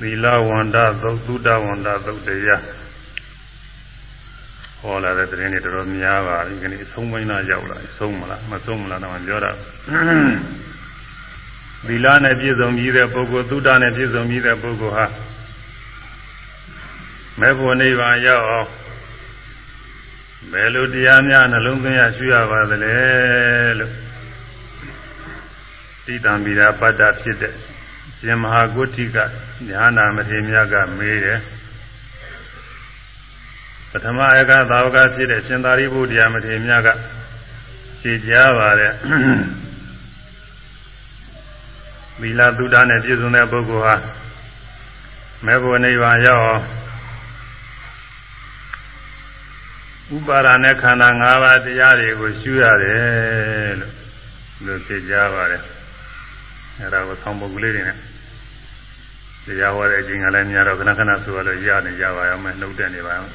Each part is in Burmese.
သီလဝန္တသုတ်သုတဝန္တသုတ်တရားဟောလာတဲ့သတင်းတွေတော်တော်များပါပြီဒီနေ့အဆုံးပိုင်းတော့ရောက်လာဆုံးမလားမဆုံးမလားတော့ပြောတာသီလနဲ့ပြည့်စုံပြီးတဲ့ပုဂ္ဂိုလ်သုတနဲ့ပြည့်စုံပြီးတဲ့ပုဂ္ဂိုလ်ဟာမေဖို့နိဗ္ဗာန်ရောက်အောင်ဘယ်လိုတရားများနှလုံးသွင်းရရှိရပါသလဲလို့တိတံမိရာပတ္တဖြစ်တဲ့ ရှင်မဟာကုဋ္ဌိကညာနာမထေမြတ်ကမေးတယ်ပထမအကသာဝကဖြစ်တဲ့ရှင်သာရိပုတ္တရာမထေမြတ်ကဖြေကြားပါတယ်သီလသုဒ္ဓနဲ့ပြည့်စုံတဲ့ပုဂ္ဂိုလ်ဟာမေဖို့နိဗ္ဗာန်ရောက်အောင်ဥပါဒာနဲ့ခန္ဓာ၅ပါးတရားတွေကိုရှုရတယ်လို့လို့ဖြေကြားပါတယ်အဲဒါကိုဆောင်းပုဂ္ဂိုလ်လေးတွေနဲ့ တရားဟောတဲ့အချိန်ကလည်းများတော့ခဏခဏဆိုရလို့ရနေကြပါရောမယ်နှုတ်တက်နေပါအောင်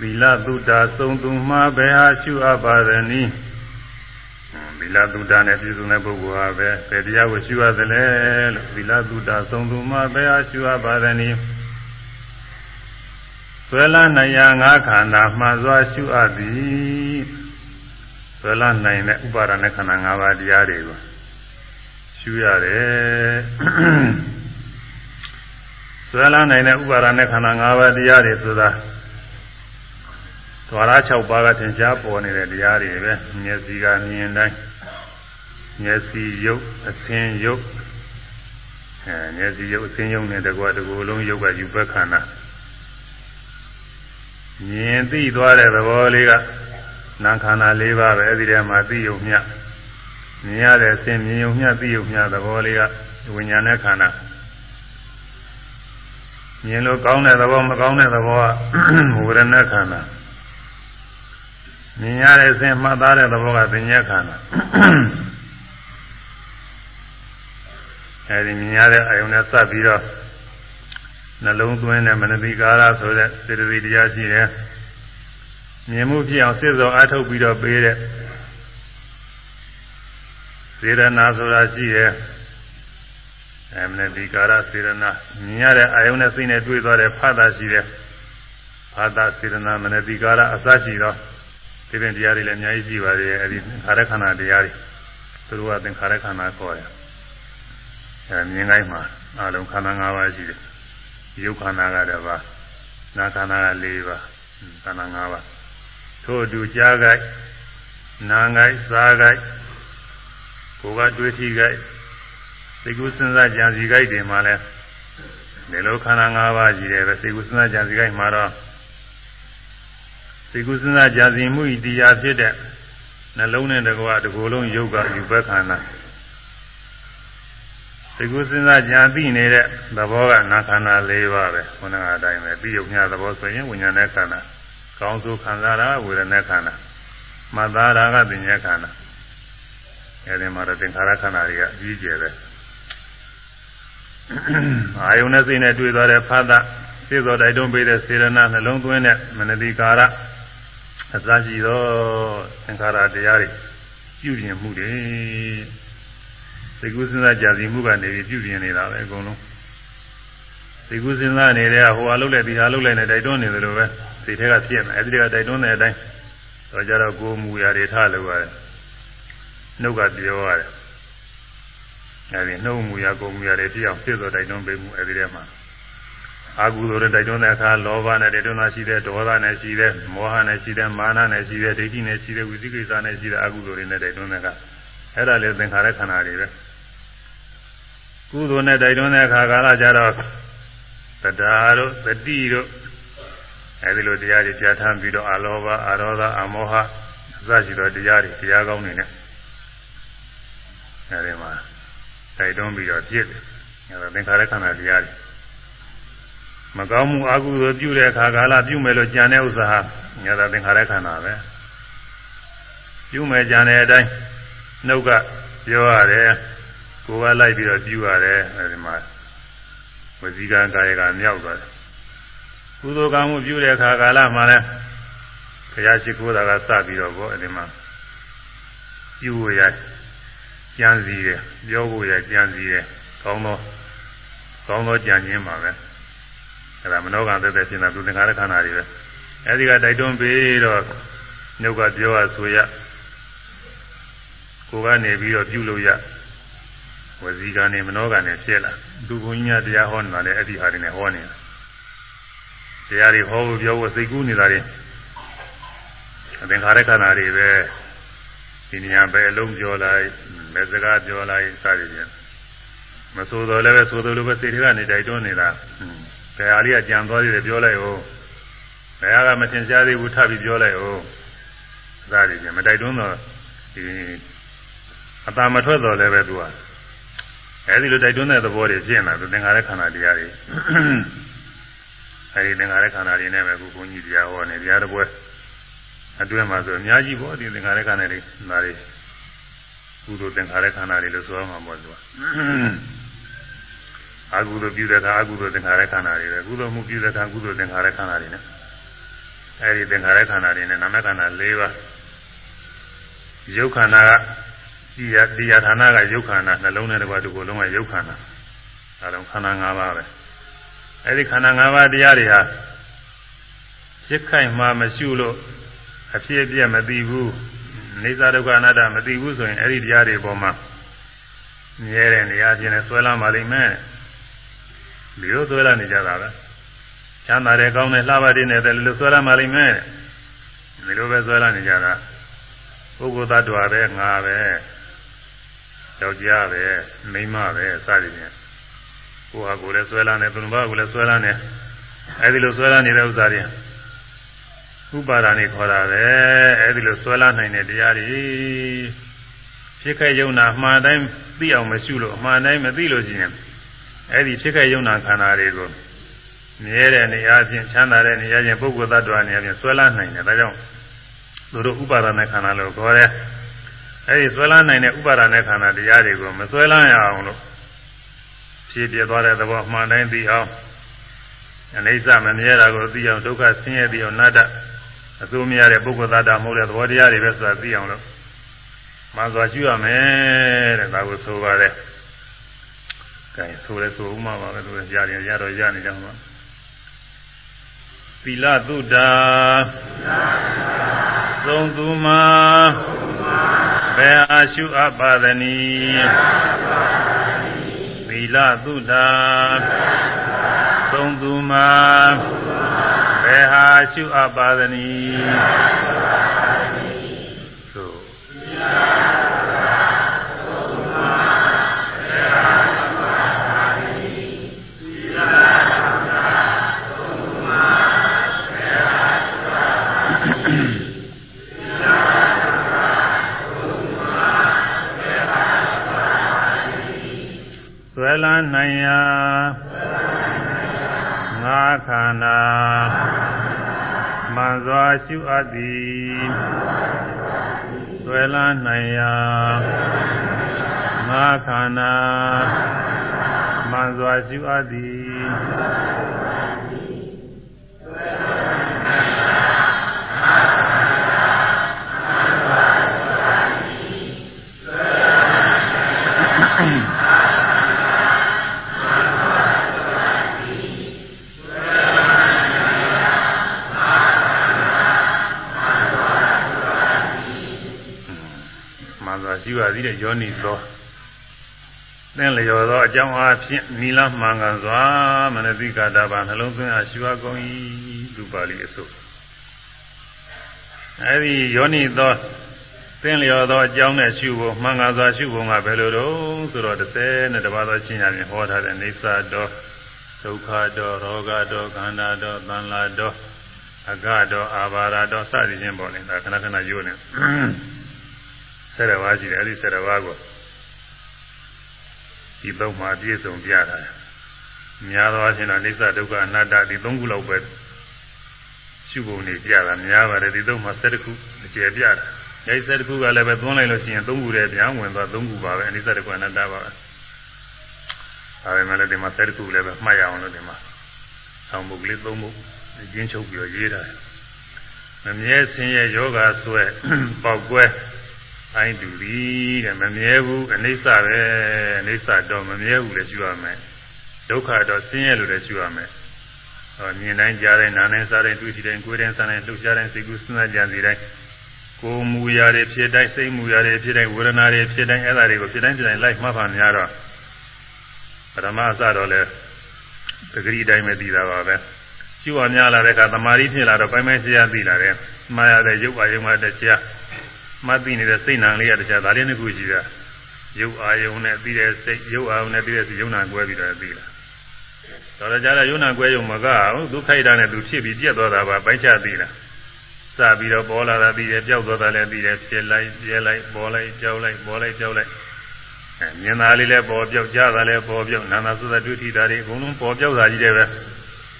သီလသုဒ္ဓသုံးသူမှာဘယ်ဟာရှုအပ်ပါသနည်းသီလသုဒ္ဓနဲ့ပြည့်စုံတဲ့ပုဂ္ဂိုလ်ဟာပဲဘယ်တရားကိုရှုရသလဲလို့သီလသုဒ္ဓသုံးသူမှာဘယ်ဟာရှုအပ်ပါသနည်းဆွဲလန်းနိုင်ရာငါးခန္ဓာမှန်စွာရှုအပ်သည်ဆွဲလန်းနိုင်တဲ့ဥပါဒณะခန္ဓာ၅ပါးတရားတွေကို ရှုရတယ်ဆွဲလန်းနိုင်တဲ့ဥပါဒณะခန္ဓာ၅ပါးတရားတွေဆိုတာသွားရ6ပါးကသင်ရှားပေါ်နေတဲ့တရားတွေပဲမျက်စိကမြင်တိုင်းမျက်စိရုပ်အသင်ရုပ်အဲမျက်စိရုပ်အသင်ရုပ်နဲ့တကွာတကူလုံးရုပ်ကယူဘက်ခန္ဓာမြင်သိသွားတဲ့သဘောလေးကနာခန္ဓာ၄ပါးပဲအဲဒီထဲမှာသိယုံမြ မြင်ရတဲ့အစဉ်မြင်ယုံမြသိယုံမြသဘောလေးကဝိညာဉ်နဲ့ခန္ဓာမြင်လို့ကောင်းတဲ့သဘောမကောင်းတဲ့သဘောကဝေဒနာခန္ဓာမြင်ရတဲ့အစဉ်မှတ်သားတဲ့သဘောကသင်္ညခန္ဓာအဲဒီမြင်ရတဲ့အယုံနဲ့စပ်ပြီးတော့နှလုံးသွင်းတဲ့မနတိကာရဆိုတဲ့စေတသိက်တရားရှိတယ်မြင်မှုဖြစ်အောင်စိတ်စောအားထုတ်ပြီးတော့ပေးတဲ့ စေရနာဆိုတာရှိတယ်အမနတိကာရစေရနာမြင်ရတဲ့အာယုံနဲ့စိတ်နဲ့တွေ့သွားတဲ့ဖတ်တာရှိတယ်ဖတ်တာစေရနာမနတိကာရအစရှိတော့ဒီပြင်တရားတွေလည်းအများကြီးရှိပါသေးတယ်အဲဒီခါရခန္ဓာတရားတွေသူတို့ကသင်္ခါရခန္ဓာခေါ်တယ်အဲမြင်တိုင်းမှာအလုံးခန္ဓာ၅ပါးရှိတယ်ရုပ်ခန္ဓာကတစ်ပါးနာခန္ဓာက၄ပါးခန္ဓာ၅ပါးထို့အတူကြားကြိုက်နာကြိုက်စားကြိုက် ကိုယ်ကတွေးထိကြိုက်သိကုစဉ်းစားကြံစီကြိုက်တွေမှာလဲဒီလိုခန္ဓာ၅ပါးရှိတယ်ပဲသိကုစဉ်းစားကြံစီကြိုက်မှာတော့သိကုစဉ်းစားကြံစီမှုဤတရားဖြစ်တဲ့နှလုံးနဲ့တကွာတကူလုံးယုတ်ကယူဘက်ခန္ဓာသိကုစဉ်းစားကြံသိနေတဲ့သဘောကနာခန္ဓာ၄ပါးပဲခုနကအတိုင်းပဲပြီးရုံညာသဘောဆိုရင်ဝိညာဉ်နဲ့ခန္ဓာကောင်းဆိုခံစားတာဝေဒနာခန္ဓာမသားတာကပညာခန္ဓာ အဲဒီမှာတော့သင်္ခါရခန္ဓာတွေကအကြီးကျယ်ပဲအာယုန်နဲ့စိတ်နဲ့တွေ့သွားတဲ့ဖသစိတ်တော်တိုက်တွန်းပေးတဲ့စေရနာနှလုံးသွင်းတဲ့မနတိကာရအစရှိသောသင်္ခါရတရားတွေပြုပြင်မှုတွေသိကုစဉ်းစားကြစီမှုကနေပြီးပြုပြင်နေတာပဲအကုန်လုံးသိကုစဉ်းစားနေတဲ့ဟိုဟာလှုပ်လိုက်ဒီဟာလှုပ်လိုက်နေတိုက်တွန်းနေတယ်လို့ပဲစိတ်ထဲကဖြစ်နေအဲဒီကတိုက်တွန်းတဲ့အတိုင်းတော့ကြတော့ကိုယ်မူရာတွေထားလို့ရတယ် နှုတ်ကပြောရတယ်အဲဒီနှုတ်မူရာကိုယ်မူရာတွေပြအောင်ဖြစ်သောတိုက်တွန်းပေးမှုအဲဒီထဲမှာအာဟုသောတဲ့တိုက်တွန်းတဲ့အခါလောဘနဲ့တိုက်တွန်းတာရှိတယ်ဒေါသနဲ့ရှိတယ်မောဟနဲ့ရှိတယ်မာနနဲ့ရှိတယ်ဒိဋ္ဌိနဲ့ရှိတယ်ဝိသိကိစ္စနဲ့ရှိတယ်အာဟုသောတွေနဲ့တိုက်တွန်းတဲ့အခါအဲ့ဒါလည်းသင်္ခါရခန္ဓာတွေပဲကုသိုလ်နဲ့တိုက်တွန်းတဲ့အခါကာလကြတော့သတ္တာတို့သတိတို့အဲဒီလိုတရားတွေပြဋ္ဌာန်းပြီးတော့အလောဘအရောဓအမောဟအစရှိသောတရားတွေတရားကောင်းတွေနဲ့ အဲဒီမှာတိုက်တွန်းပြီးတော့ပြည့်တယ်အဲဒါသင်္ခါရခန္ဓာတရားတွေမကောင်းမှုအကုသိုလ်ပြုတဲ့အခါကာလပြုမယ်လို့ကြံတဲ့ဥစ္စာဟာညသာသင်္ခါရခန္ဓာပဲပြုမယ်ကြံတဲ့အတိုင်းနှုတ်ကပြောရတယ်ကိုယ်ကလိုက်ပြီးတော့ပြုရတယ်အဲဒီမှာဝစီကံကာယကမြောက်သွားတယ်ကုသိုလ်ကောင်းမှုပြုတဲ့အခါကာလမှာလဲဘုရားရှိခိုးတာကစပြီးတော့ဘောအဲဒီမှာပြုရ ကြံစည်တယ်ပြောဖို့ရကြံစည်တယ်ကောင်းသောကောင်းသောကြံခြင်းပါပဲအဲ့ဒါမနောကံသက်သက်ရှင်းတာသူသင်္ခါရခန္ဓာတွေပဲအဲ့ဒီကတိုက်တွန်းပြီးတော့နှုတ်ကပြောရဆိုရကိုကနေပြီးတော့ပြုလို့ရဝစီကနေမနောကနေဖြစ်လာသူဘုန်းကြီးများတရားဟောနေတာလေအဲ့ဒီဟာတွေနဲ့ဟောနေတာတရားတွေဟောဖို့ပြောဖို့စိတ်ကူးနေတာတွေသင်္ခါရခန္ဓာတွေပဲ ဒီနေရာပဲအလုံးပြောလိုက်ပဲစကားပြောလိုက်စသည်ဖြင့်မဆိုတော့လည်းပဲဆိုသလိုပဲစိတ်တွေကနေတိုက်တွန်းနေတာဘယ်ဟာလေးကကြံသွားသေးတယ်ပြောလိုက်ဦးဘယ်ဟာကမထင်ရှားသေးဘူးထပ်ပြီးပြောလိုက်ဦးစသည်ဖြင့်မတိုက်တွန်းတော့ဒီအတာမထွက်တော့လည်းပဲသူကအဲဒီလိုတိုက်တွန်းတဲ့သဘောတွေဖြစ်နေတာသူသင်္ခါရခန္ဓာတရားတွေအဲဒီသင်္ခါရခန္ဓာတွေနဲ့ပဲခုဘုန်းကြီးတရားဟောနေတရားတစ်ပွဲ အတွင်းမှာဆိုအများကြီးပေါ့ဒီသင်္ခါရခန္ဓာတွေဒါတွေကုသိုလ်သင်္ခါရခန္ဓာတွေလို့ဆိုရမှာပေါ့သူကအကုသိုလ်ပြုတဲ့အခါအကုသိုလ်သင်္ခါရခန္ဓာတွေပဲကုသိုလ်မှုပြုတဲ့အခါကုသိုလ်သင်္ခါရခန္ဓာတွေနဲ့အဲဒီသင်္ခါရခန္ဓာတွေနဲ့နာမခန္ဓာ၄ပါးရုပ်ခန္ဓာကဒီရဒီရဌာနကရုပ်ခန္ဓာနှလုံးနဲ့တကွာဒီကိုယ်လုံးကရုပ်ခန္ဓာအဲဒါခန္ဓာ၅ပါးပဲအဲဒီခန္ဓာ၅ပါးတရားတွေဟာစိတ်ခိုင်မှမရှိလို့ အဖြစ်အပျက်မသိဘူးနေသာဒုက္ခအနတ္တမသိဘူးဆိုရင်အဲ့ဒီတရားတွေပေါ်မှာမြဲတဲ့နေရာချင်းနဲ့ဆွဲလာပါလိမ့်မယ်ဒီလိုဆွဲလာနေကြတာပဲချမ်းသာတဲ့ကောင်းတဲ့လှပတဲ့နဲ့လည်းလိုဆွဲလာပါလိမ့်မယ်ဒီလိုပဲဆွဲလာနေကြတာပုဂ္ဂိုလ်သတ္တဝါပဲငါပဲယောက်ျားပဲမိန်းမပဲစသည်ဖြင့်ကိုယ်ဟာကိုယ်လည်းဆွဲလာနေသူတစ်ပါးကိုလည်းဆွဲလာနေအဲဒီလိုဆွဲလာနေတဲ့ဥစ္စာတွေ ဥပါဒာနေခေါ်တာပဲအဲဒီလိုဆွဲလာနိုင်တဲ့တရားတွေဖြစ်ခဲ့ယုံနာမှန်တိုင်းသိအောင်မရှုလို့အမှန်တိုင်းမသိလို့ရှိရင်အဲဒီဖြစ်ခဲ့ယုံနာခန္ဓာတွေကိုမြဲတဲ့နေရာချင်းချမ်းသာတဲ့နေရာချင်းပုဂ္ဂိုလ်သတ္တဝါနေရာချင်းဆွဲလာနိုင်တယ်ဒါကြောင့်သူတို့ဥပါဒနာခန္ဓာလို့ခေါ်တယ်အဲဒီဆွဲလာနိုင်တဲ့ဥပါဒနာခန္ဓာတရားတွေကိုမဆွဲလာရအောင်လို့ဖြည့်ပြသွားတဲ့သဘောမှန်တိုင်းသိအောင်အနိစ္စမမြဲတာကိုသိအောင်ဒုက္ခဆင်းရဲသိအောင်နတ္တ အစိုးမရတဲ့ပုဂ္ဂိုလ်သားတာမဟုတ်တဲ့သဘောတရားတွေပဲဆိုတာသိအောင်လို့မှန်စွာရှိရမယ်တဲ့ဒါကိုဆိုပါတယ်။ကဲဆိုလဲဆိုဥမှာပါပဲသူရရင်ရတော့ရနေကြမှာသီလသုဒ္ဓသုံးသူမှာဘယ်အားရှုအပ်ပါသနည်းသီလသုဒ္ဓသုံးသူမှာ ဘယ်ဟာရှုအပ်ပါသနည်းသို့ဆွဲလန်းနိုင်ရာငါ ခန္ဓာမှန်စွာရှုအပ်သည်ဆွဲလန်းနိုင်ရာငါခန္ဓာမှန်စွာရှုအပ်သည် ရှိပါသေးတဲ့ယောနိသောသင်လျော်သောအကြောင်းအားဖြင့်နီလမှန်ကန်စွာမနတိကာတာပါနှလုံးသွင်းအားရှိပါကုန်၏လူပါဠိအစုအဲဒီယောနိသောသင်လျော်သောအကြောင်းနဲ့ရှုဖို့မှန်ကန်စွာရှုဖို့ကဘယ်လိုတော့ဆိုတော့30နဲ့တပါးသောရှင်းရရင်ဟောထားတဲ့နေသတော်ဒုက္ခတော်ရောဂတော်ခန္ဓာတော်သံလာတော်အကတော်အာဘာရတော်စသည်ချင်းပေါ့လေဒါခဏခဏယိုးနေ ဆယ်ပါးရှိတယ်အဲဒီဆယ်ပါးကိုဒီသုံးမှာပြည့်စုံပြတာများသောအားဖြင့်တော့အိစ္ဆဒုက္ခအနတ္တဒီသုံးခုလောက်ပဲရှုပုံနေပြတာများပါတယ်ဒီသုံးမှာ၁၁ခုအကျယ်ပြတာအဲဒီ၁၁ခုကလည်းပဲသွန်းလိုက်လို့ရှိရင်သုံးခုတည်းပြန်ဝင်သွားသုံးခုပါပဲအိစ္ဆဒုက္ခအနတ္တပါပဲဒါပေမဲ့လည်းဒီမှာ၁၁ခုလည်းပဲမှတ်ရအောင်လို့ဒီမှာဆောင်းပုဂ္ဂလိသုံးပုဂ္ဂရင်းချုပ်ပြီးရေးတာမမြဲဆင်းရဲယောဂဆွဲပေါက်ကွဲ အိုင်းတူသည်တဲ့မမြဲဘူးအနိစ္စပဲအနိစ္စတော့မမြဲဘူးလည်းရှိရမယ်ဒုက္ခတော့ဆင်းရဲလို့လည်းရှိရမယ်ဟောမြင်တိုင်းကြားတိုင်းနားတိုင်းစားတိုင်းတွေ့ကြည့်တိုင်းကိုယ်တိုင်းစားတိုင်းလှုပ်ရှားတိုင်းစိတ်ကူးစဉ်းစားကြံစီတိုင်းကိုယ်မူရာတွေဖြစ်တိုင်းစိတ်မူရာတွေဖြစ်တိုင်းဝေဒနာတွေဖြစ်တိုင်းအဲ့ဒါတွေကိုဖြစ်တိုင်းဖြစ်တိုင်းလိုက်မှတ်ပါများတော့ပရမအစတော့လဲတဂရီတိုင်းပဲသိတာပါပဲကျူဝများလာတဲ့အခါသမာဓိဖြစ်လာတော့ပိုင်းပိုင်းရှင်းရသိလာတယ်မှားရတဲ့ရုပ်အာယုံကတရား မှတ်သိနေတဲ့စိတ်နာလေးကတရားဒါလေးနှစ်ခုရှိတာရုပ်အာယုံနဲ့ပြီးတဲ့စိတ်ရုပ်အာယုံနဲ့ပြီးတဲ့စိတ်ယုံနာကွဲပြီးတော့သိလာတော်ကြတဲ့ယုံနာကွဲယုံမကဘူးသူခိုက်တာနဲ့သူဖြစ်ပြီးပြက်သွားတာပါပိုင်းခြားသိလာစပြီးတော့ပေါ်လာတာပြီးတယ်ပျောက်သွားတာလည်းပြီးတယ်ဖြစ်လိုက်ပြဲလိုက်ပေါ်လိုက်ပျောက်လိုက်ပေါ်လိုက်ပျောက်လိုက်အဲမြင်တာလေးလည်းပေါ်ပျောက်ကြားတာလည်းပေါ်ပျောက်နာနာသုသတွေ့ထိတာတွေအကုန်လုံးပေါ်ပျောက်တာကြီးတယ်ပဲ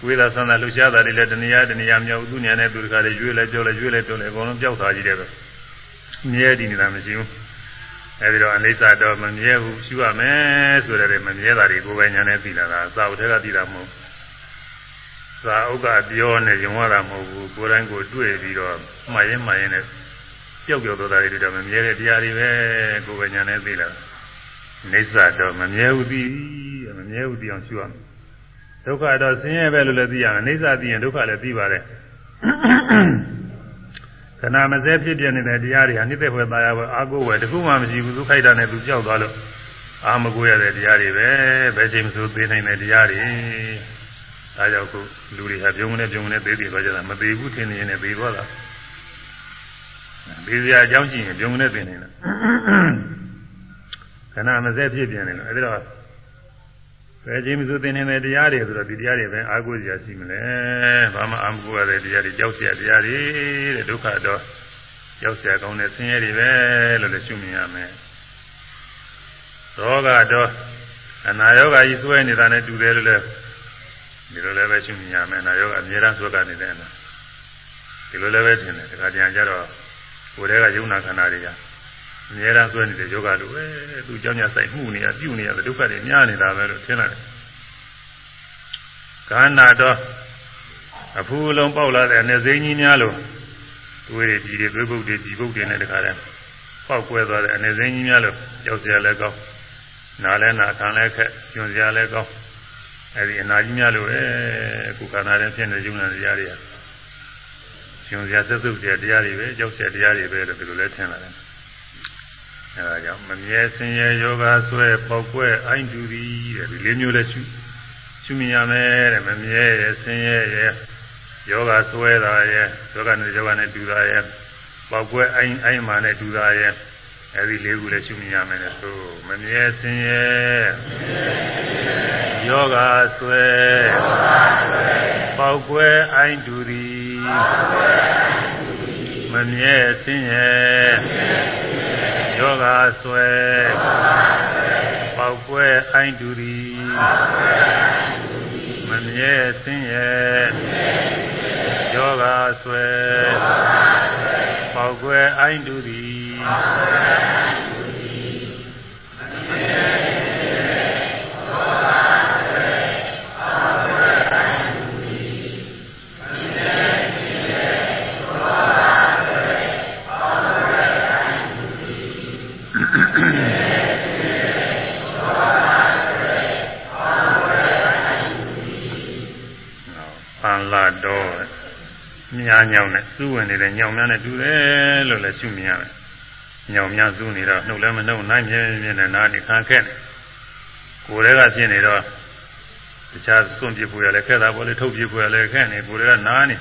ဝေဒဆန္ဒလှူရှားတာတွေလည်းတဏှာတဏှာမြောက်သူညာနဲ့သူတခါလေးရွေးလဲကြောလဲရွေးလဲပြောလဲအကုန်လုံးပျောက်တာကြီးတယ်ပဲ မြဲတည်နေတာမရှိဘူးအဲဒီတော့အနိစ္စတော့မမြဲဘူးရှုရမယ်ဆိုတဲ့မမြဲတာတွေကိုယ်ပဲညာနဲ့သိလာတာသာဝတ္ထကသိတာမဟုတ်သာဥက္ကပြောနဲ့ယုံရတာမဟုတ်ဘူးကိုယ်တိုင်းကိုတွေ့ပြီးတော့မှားရင်မှားရင်နဲ့ပျောက်ပျောက်သွားတာတွေတော့မမြဲတဲ့တရားတွေပဲကိုယ်ပဲညာနဲ့သိလာနိစ္စတော့မမြဲဘူးသိမမြဲဘူးသိအောင်ရှုရမယ်ဒုက္ခတော့ဆင်းရဲပဲလို့လည်းသိရမယ်အိဋ္ဌသိရင်ဒုက္ခလည်းသိပါတယ် ခဏမစဲဖြစ်ပြနေတဲ့တရားတွေဟာနိစ္စဘွယ်သားရဘွယ်အာကိုဝယ်တခုမှမရှိဘူးသူခိုက်တာနဲ့သူကြောက်သွားလို့အာမကိုရတဲ့တရားတွေပဲဘယ်ချိန်မှသိနိုင်တဲ့တရားတွေဒါကြောင့်ခုလူတွေဟာပြုံးနေပြုံးနေသေးသေးသွားကြတာမသေးဘူးထင်နေရင်လည်းသေးသွားတာသေးစရာအကြောင်းရှိရင်ပြုံးနေသိနေတာခဏမစဲဖြစ်ပြနေလို့အဲဒီတော့ ဘယ်ချိန်မှသိနေတဲ့တရားတွေဆိုတော့ဒီတရားတွေပဲအာကိုစရာရှိမလဲဘာမှအာမကိုရတဲ့တရားတွေကြောက်စရာတရားတွေတဲ့ဒုက္ခတော့ကြောက်စရာကောင်းတဲ့ဆင်းရဲတွေပဲလို့လည်းရှုမြင်ရမယ်ရောဂတော့အနာရောဂါကြီးစွဲနေတာနဲ့တူတယ်လို့လည်းဒီလိုလည်းပဲရှုမြင်ရမယ်အနာရောဂါအမြဲတမ်းစွဲကနေတယ်နော်ဒီလိုလည်းပဲထင်တယ်တခါတည်းကျတော့ကိုယ်တည်းကယုံနာခန္ဓာတွေက အမြဲတမ်းဆွဲနေတဲ့ယောဂလိုပဲသူเจ้าညာဆိုင်မှုနေရပြုနေရဒုက္ခတွေများနေတာပဲလို့ထင်တယ်ခန္ဓာတော့အဖူးလုံးပေါက်လာတဲ့အနေစိမ့်ကြီးများလို့တွေးတွေဒီတွေတွေးပုတ်တွေဒီပုတ်တွေနဲ့တခါတည်းပေါက်ကွဲသွားတဲ့အနေစိမ့်ကြီးများလို့ကြောက်စရာလည်းကောင်းနားလည်းနာခံလည်းခက်ညွန်စရာလည်းကောင်းအဲဒီအနာကြီးများလို့ပဲအခုခန္ဓာနဲ့ဖြစ်နေကြုံတဲ့တရားတွေကညွန်စရာသက်သုတ်စရာတရားတွေပဲကြောက်စရာတရားတွေပဲလို့ဒီလိုလဲထင်လာတယ် အဲဒါကြောင့်မမြဲဆင်းရဲယောဂဆွဲပေါက်ကွဲအိုင်းတူသည်တဲ့ဒီလေးမျိုးလဲရှုရှုမြင်ရမယ်တဲ့မမြဲရဆင်းရဲရယောဂဆွဲတာရယောဂနဲ့ယောဂနဲ့တူတာရပေါက်ကွဲအိုင်းအိုင်းမာနဲ့တူတာရအဲဒီလေးခုလဲရှုမြင်ရမယ်လေဆိုမမြဲဆင်းရဲယောဂဆွဲပေါက်ကွဲအိုင်းတူသည် မမြဲဆင်းရဲယောဂဆွဲပေါက်ကွဲအိုင်းတူသည်မမြဲဆင်းရဲယောဂဆွဲပေါက်ကွဲအိုင်းတူသည် ညာညောင်နဲ့စူးဝင်နေတဲ့ညောင်များနဲ့တူတယ်လို့လည်းရှုမြင်ရတယ်။ညောင်များစူးနေတော့နှုတ်လည်းမနှုတ်နိုင်မြဲမြဲနဲ့နားနေခံခဲ့တယ်။ကိုယ်တည်းကဖြစ်နေတော့တခြားစွန့်ပြဖို့ရလဲခဲ့တာပေါ့လေထုတ်ပြဖို့ရလဲခဲ့နေကိုယ်တည်းကနားနေ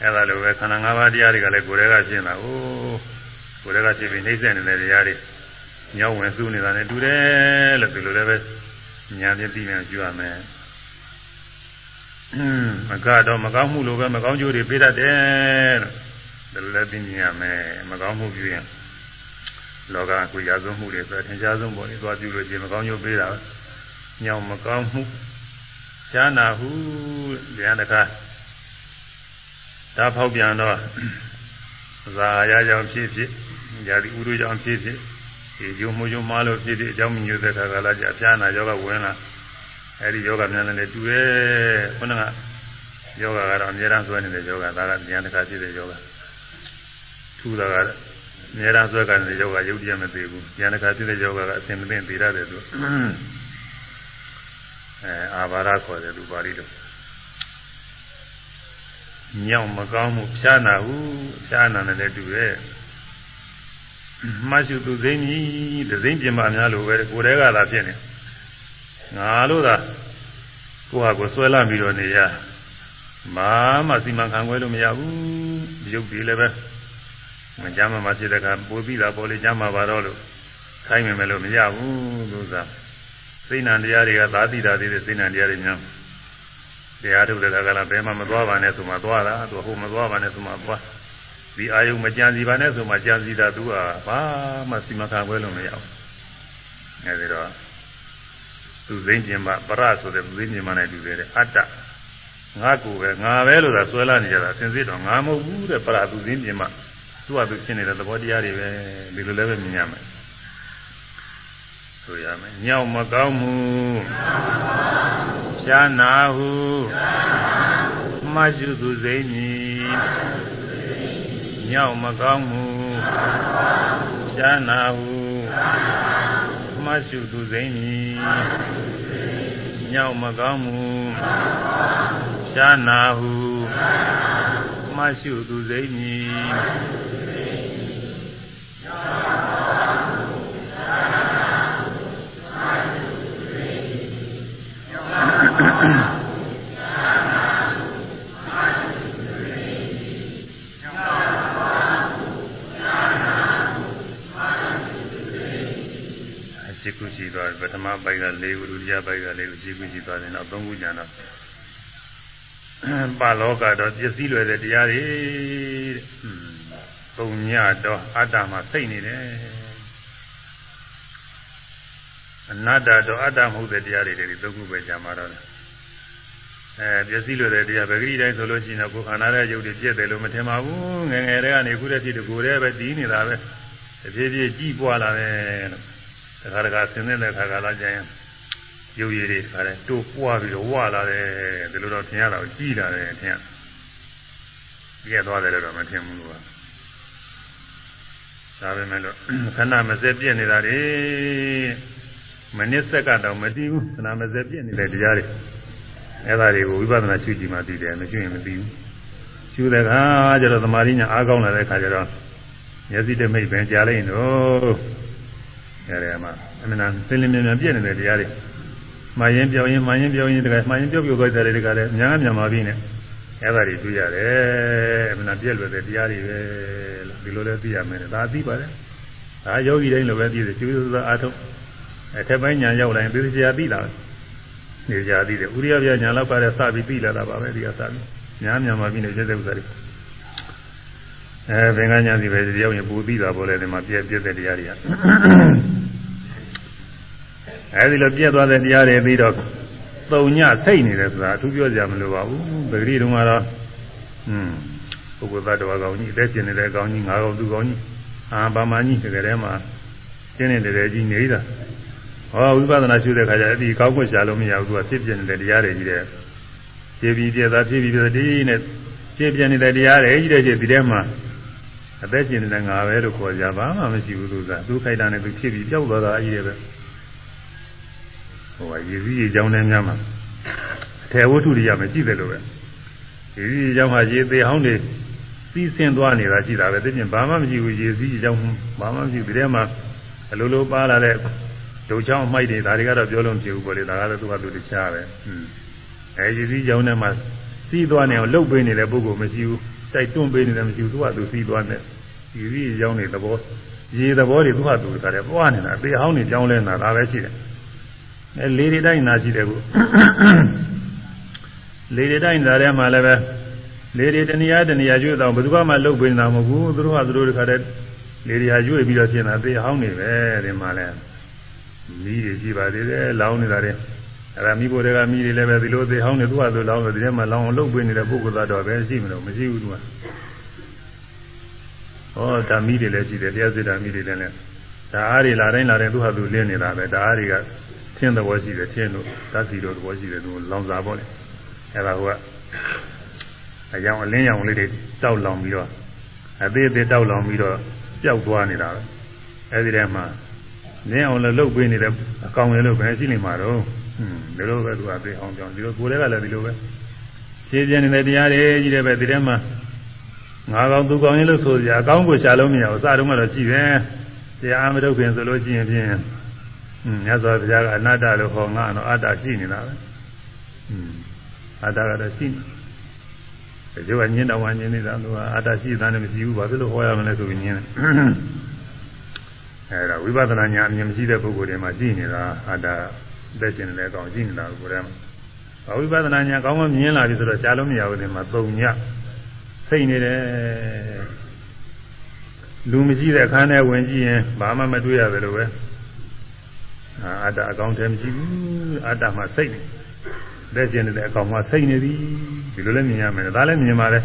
အဲ့ဒါလိုပဲခန္ဓာ၅ပါးတရားတွေကလည်းကိုယ်တည်းကဖြစ်နေတာ။အိုးကိုယ်တည်းကဖြစ်ပြီးနှိမ့်ဆက်နေတဲ့တရားတွေညောင်ဝင်စူးနေတာနဲ့တူတယ်လို့ဒီလိုလည်းပဲညာပြပြီးမှကြည့်ရမယ်။ မကတော့မကောင်းမှုလိုပဲမကောင်းကျိုးတွေပေးတတ်တယ်လို့ဒါလည်းသိမြင်ရမယ်မကောင်းမှုပြုရင်လောကကိုရာဇဝမှုတွေဆိုထင်ရှားဆုံးပေါ်နေသွားပြုလို့ရှိရင်မကောင်းကျိုးပေးတာညောင်မကောင်းမှုရှားနာဟုတရားတကားဒါဖောက်ပြန်တော့ဇာရကြောင့်ဖြစ်ဖြစ်ญาတိဥဒုကြောင့်ဖြစ်ဖြစ်ဒီယုံမှုယုံမားလို့ဖြစ်ဖြစ်အကြောင်းမျိုးသက်ခါကလာကြအပြားနာယောဂဝင်လာ အဲဒီယောဂများနဲ့တူတယ်ခုနကယောဂကတော့အများအားဆွဲနေတဲ့ယောဂဒါကဉာဏ်တခါဖြစ်တဲ့ယောဂထူတာကအများအားဆွဲကနေယောဂရုပ်တရက်မသေးဘူးဉာဏ်တစ်ခါဖြစ်တဲ့ယောဂကအစင်မသိသိရတယ်သူအဲအာဘာရခေါ်တယ်သူပါဠိလိုညောင်မကောင်းမှုဖြားနာဟုဖြားနာနဲ့တူရဲ့မရှိသူသိင်းကြီးဒသိင်းပြင်ပါများလို့ပဲကိုယ်တည်းကသာဖြစ်နေ ငါလို့သာကိုယ့်ဟာကိုယ်ဆွဲလာပြီးတော့နေရမာမစီမံခံခွဲလို့မရဘူးရုပ်ပြီးလည်းပဲမကြမ်းမှမဖြစ်တဲ့ကပိုးပြီးတာပေါ်လေကြမ်းမှပါတော့လို့ခိုင်းမယ်မလို့မရဘူးလို့သာစိတ်နံတရားတွေကသာတိတာသေးတဲ့စိတ်နံတရားတွေများတရားထုတ်တဲ့ကလည်းဘယ်မှမသွားပါနဲ့ဆိုမှသွားတာသူဟိုမသွားပါနဲ့ဆိုမှသွားဒီအာယုံမကြံစီပါနဲ့ဆိုမှကြံစီတာသူကဘာမှစီမံခံခွဲလို့မရဘူးအဲဒီတော့ သူသိဉ္ဇင်မပရဆိုတဲ့သူသိဉ္ဇင်မနဲ့တူတယ်အတ္တငါကိုပဲငါပဲလို့သာဆွဲလာနေကြတာသင်စစ်တော့ငါမဟုတ်ဘူးတဲ့ပရသူသိဉ္ဇင်မသူ့ဟာသူရှင်းနေတဲ့သဘောတရားတွေပဲဒီလိုလည်းပဲမြင်ရမယ်ဆိုရမယ်ညောင်မကောင်းမှုဖြာနာဟုမရှိသူစိမ့်မည်ညောင်မကောင်းမှုဖြာနာဟု မရှိသူစိမ့်မည်ညောင်မကောင်းမှုဖြာနာဟုမရှိသူစိမ့်မည် ရှိခုရှိသွားပထမပိုက်က၄ခုဒုတိယပိုက်က၄ခုရှိခုရှိသွားတယ်နောက်၃ခုကျန်တော့ပါလောကတော့ပစ္စည်းလွယ်တဲ့တရားတွေပုံညတော့အတ္တမှာစိတ်နေတယ်အနတ္တတော့အတ္တမဟုတ်တဲ့တရားတွေဒီသုံးခုပဲကြာမှာတော့အဲပစ္စည်းလွယ်တဲ့တရားပဂရိတိုင်းဆိုလို့ရှိရင်ကိုယ်ခန္ဓာရဲ့ရုပ်တွေပြည့်တယ်လို့မထင်ပါဘူးငယ်ငယ်တည်းကနေခုတည်းဖြစ်တကူတည်းပဲတည်နေတာပဲတဖြည်းဖြည်းကြီးပွားလာတယ်လို့ တခါတခါဆင်းနေတဲ့ခါကလာကြရင်ရုပ်ရည်တွေခါတယ်တိုးပွားပြီးတော့ဝလာတယ်ဒီလိုတော့ထင်ရတာကိုကြီးလာတယ်ထင်ရပြည့်သွားတယ်လို့တော့မထင်ဘူးလို့ကဒါပဲမဲ့လို့ခဏမစက်ပြည့်နေတာတွေမနစ်စက်ကတော့မတည်ဘူးခဏမစက်ပြည့်နေတဲ့တရားတွေအဲ့ဒါတွေကိုဝိပဿနာရှုကြည့်မှသိတယ်မရှုရင်မသိဘူးရှုတဲ့အခါကျတော့သမာဓိညာအားကောင်းလာတဲ့အခါကျတော့မျက်စိတမိတ်ပဲကြားလိုက်တော့ရတ ယ်မှာအမှန်တန်သင်္လင်းမြန်မြန်ပြည့်နေတဲ့တရားတွေမှားရင်ပြောင်းရင်မှားရင်ပြောင်းရင်တကယ်မှားရင်ပြောက်ပြောက်သွားတဲ့တကယ်လည်းအများများမှာပြီးနေအဲ့ဒါတွေတွေ့ရတယ်အမှန်တန်ပြည့်လွယ်တဲ့တရားတွေပဲလို့ဒီလိုလည်းသိရမယ်ဒါသိပါတယ်ဒါယောဂီတိုင်းလိုပဲသိတယ်ကျိုးစွာအားထုတ်အထက်ပိုင်းညာရောက်လာရင်သေချာသိလာနေကြသိတယ်ဥရိယပြညာလောက်ကလည်းစပြီးသိလာတာပါပဲဒီကစပြီးများများမှာပြီးနေတဲ့ဥစ္စာတွေ အဲဘင်္ဂညာစီပဲတယောက်ရင်ပူသိတာပေါ်လေဒီမှာပြည့်ပြည့်တဲ့တရားတွေကအဲဒီလိုပြည့်သွားတဲ့တရားတွေပြီးတော့သုံညစိတ်နေတယ်ဆိုတာအထူးပြောကြမလို့ပါဘူးပဂရိတုံကတော့อืมပုဂ္ဂိုလ်သားတော်ကောင်ကြီးအသက်ရှင်နေတဲ့ကောင်ကြီးငါကောင်သူကောင်ကြီးအာဗမာကြီးတကယ်တည်းမှာရှင်းနေတဲ့ကြီးနေတာဟောဝိပဿနာရှုတဲ့ခါကျအဲ့ဒီကောက်ွက်ရှာလို့မရဘူးသူကဖြစ်ပြနေတဲ့တရားတွေကြီးတဲ့ဖြည်းဖြည်းပြသားဖြည်းဖြည်းပြဒီနဲ့ဖြစ်ပြနေတဲ့တရားတွေကြီးတဲ့ကြီးဒီထဲမှာ အသက်ရှင်နေတဲ့ငါပဲလို့ခေါ်ကြပါမှမရှိဘူးသူကသူခိုက်တာနဲ့သူဖြစ်ပြီးကြောက်သွားတာအကြီးရဲ့ပဲဟိုကရည်စည်းရေကြောင်းနဲ့များမှာအထေဝတ္ထုတွေကမရှိတယ်လို့ပဲရည်စည်းရေကြောင်းမှာရေသေးဟောင်းတွေစီးဆင်းသွားနေတာရှိတာပဲသိချင်းဘာမှမရှိဘူးရည်စည်းရေကြောင်းဘာမှမရှိဘူးဒီထဲမှာအလိုလိုပါလာတဲ့ဒုချောင်းအမိုက်တွေဒါတွေကတော့ပြောလို့မဖြစ်ဘူးပေါ့လေဒါကတော့သူကသူတခြားပဲอืมအဲရည်စည်းကြောင်းထဲမှာစီးသွားနေအောင်လှုပ်ပေးနေတဲ့ပုဂ္ဂိုလ်မရှိဘူး တိုက်တွန်းပေးနေတယ်မရှိဘူးသူကသူစီးသွားနေရည်စည်းကြောင်းတွေသဘောရေသဘောတွေသူကသူတခါတည်းပွားနေတာပေဟောင်းတွေကြောင်းလဲနေတာဒါပဲရှိတယ်အဲလေတွေတိုင်းနာရှိတယ်ကိုလေတွေတိုင်းနာထဲမှာလည်းပဲလေတွေတဏှာတဏှာကျွေးတော့ဘယ်သူမှလှုပ်ပေးနေတာမဟုတ်ဘူးသူတို့ကသူတို့တခါတည်းလေတွေဟာကျွေးပြီးတော့ပြင်တာပေဟောင်းနေပဲဒီမှာလဲမီးတွေရှိပါသေးတယ်လောင်းနေတာတွေ အဲ့ဒါမိဖို့တွေကမီးတွေလည်းပဲဒီလိုသေးဟောင်းနေသူကသူလောင်းတယ်ဒီထဲမှာလောင်းအောင်လှုပ်ပေးနေတဲ့ပုဂ္ဂိုလ်သားတော့ပဲရှိမလို့မရှိဘူးသူကဟောဓာမီးတွေလည်းရှိတယ်တရားစစ်ဓာမီးတွေလည်းဓာအားတွေလာတိုင်းလာတိုင်းသူဟာသူလင်းနေတာပဲဓာအားတွေကထင်းသဘောရှိတယ်ထင်းတို့ဓာတ်စီတို့သဘောရှိတယ်သူလောင်စာပေါ့လေအဲ့ဒါကအယောင်အလင်းရောင်လေးတွေတောက်လောင်ပြီးတော့အသေးသေးတောက်လောင်ပြီးတော့ပျောက်သွားနေတာပဲအဲဒီထဲမှာနင်းအောင်လည်းလှုပ်ပေးနေတဲ့အကောင်လေးလို့ပဲရှိနေမှာတော့ဟွန်း ဒီလိုပဲသူကသိအောင်ကြောင်းဒီလိုကိုယ်တည်းကလည်းဒီလိုပဲရှင်းပြနေတဲ့တရားတွေကြီးတယ်ပဲဒီထဲမှာငါကောင်သူကောင်ရင်လို့ဆိုကြအကောင်းကိုရှာလို့မရဘူးအစတုန်းကတော့ရှိတယ်တရားမထုတ်ခင်ဆိုလို့ရှိရင်ဖြင့်ဟွန်းမြတ်စွာဘုရားကအနတ္တလို့ဟောငါတော့အတ္တရှိနေတာပဲဟွန်းအတ္တကတော့ရှိနေဒီကညင်းတော်ဝညင်းနေတာသူကအတ္တရှိတာနဲ့မရှိဘူးဘာဖြစ်လို့ဟောရမလဲဆိုပြီးညင်းတယ်အဲဒါဝိပဿနာညာအမြင်မရှိတဲ့ပုဂ္ဂိုလ်တွေမှာရှိနေတာအတ္တ သက်ရှင်နေတဲ့အကောင်ရှိနေတာကိုယ်တည်းမှာဝိပဿနာညာကောင်းမှမြင်လာပြီဆိုတော့ရှားလို့မရဘူးဒီမှာသုံညစိတ်နေတယ်လူမရှိတဲ့အခန်းထဲဝင်ကြည့်ရင်ဘာမှမတွေ့ရတယ်လို့ပဲအတ္တအကောင်တည်းမရှိဘူးအတ္တမှာစိတ်နေလက်ကျင်နေတဲ့အကောင်မှာစိတ်နေပြီဒီလိုလည်းမြင်ရမယ်ဒါလည်းမြင်ပါလေ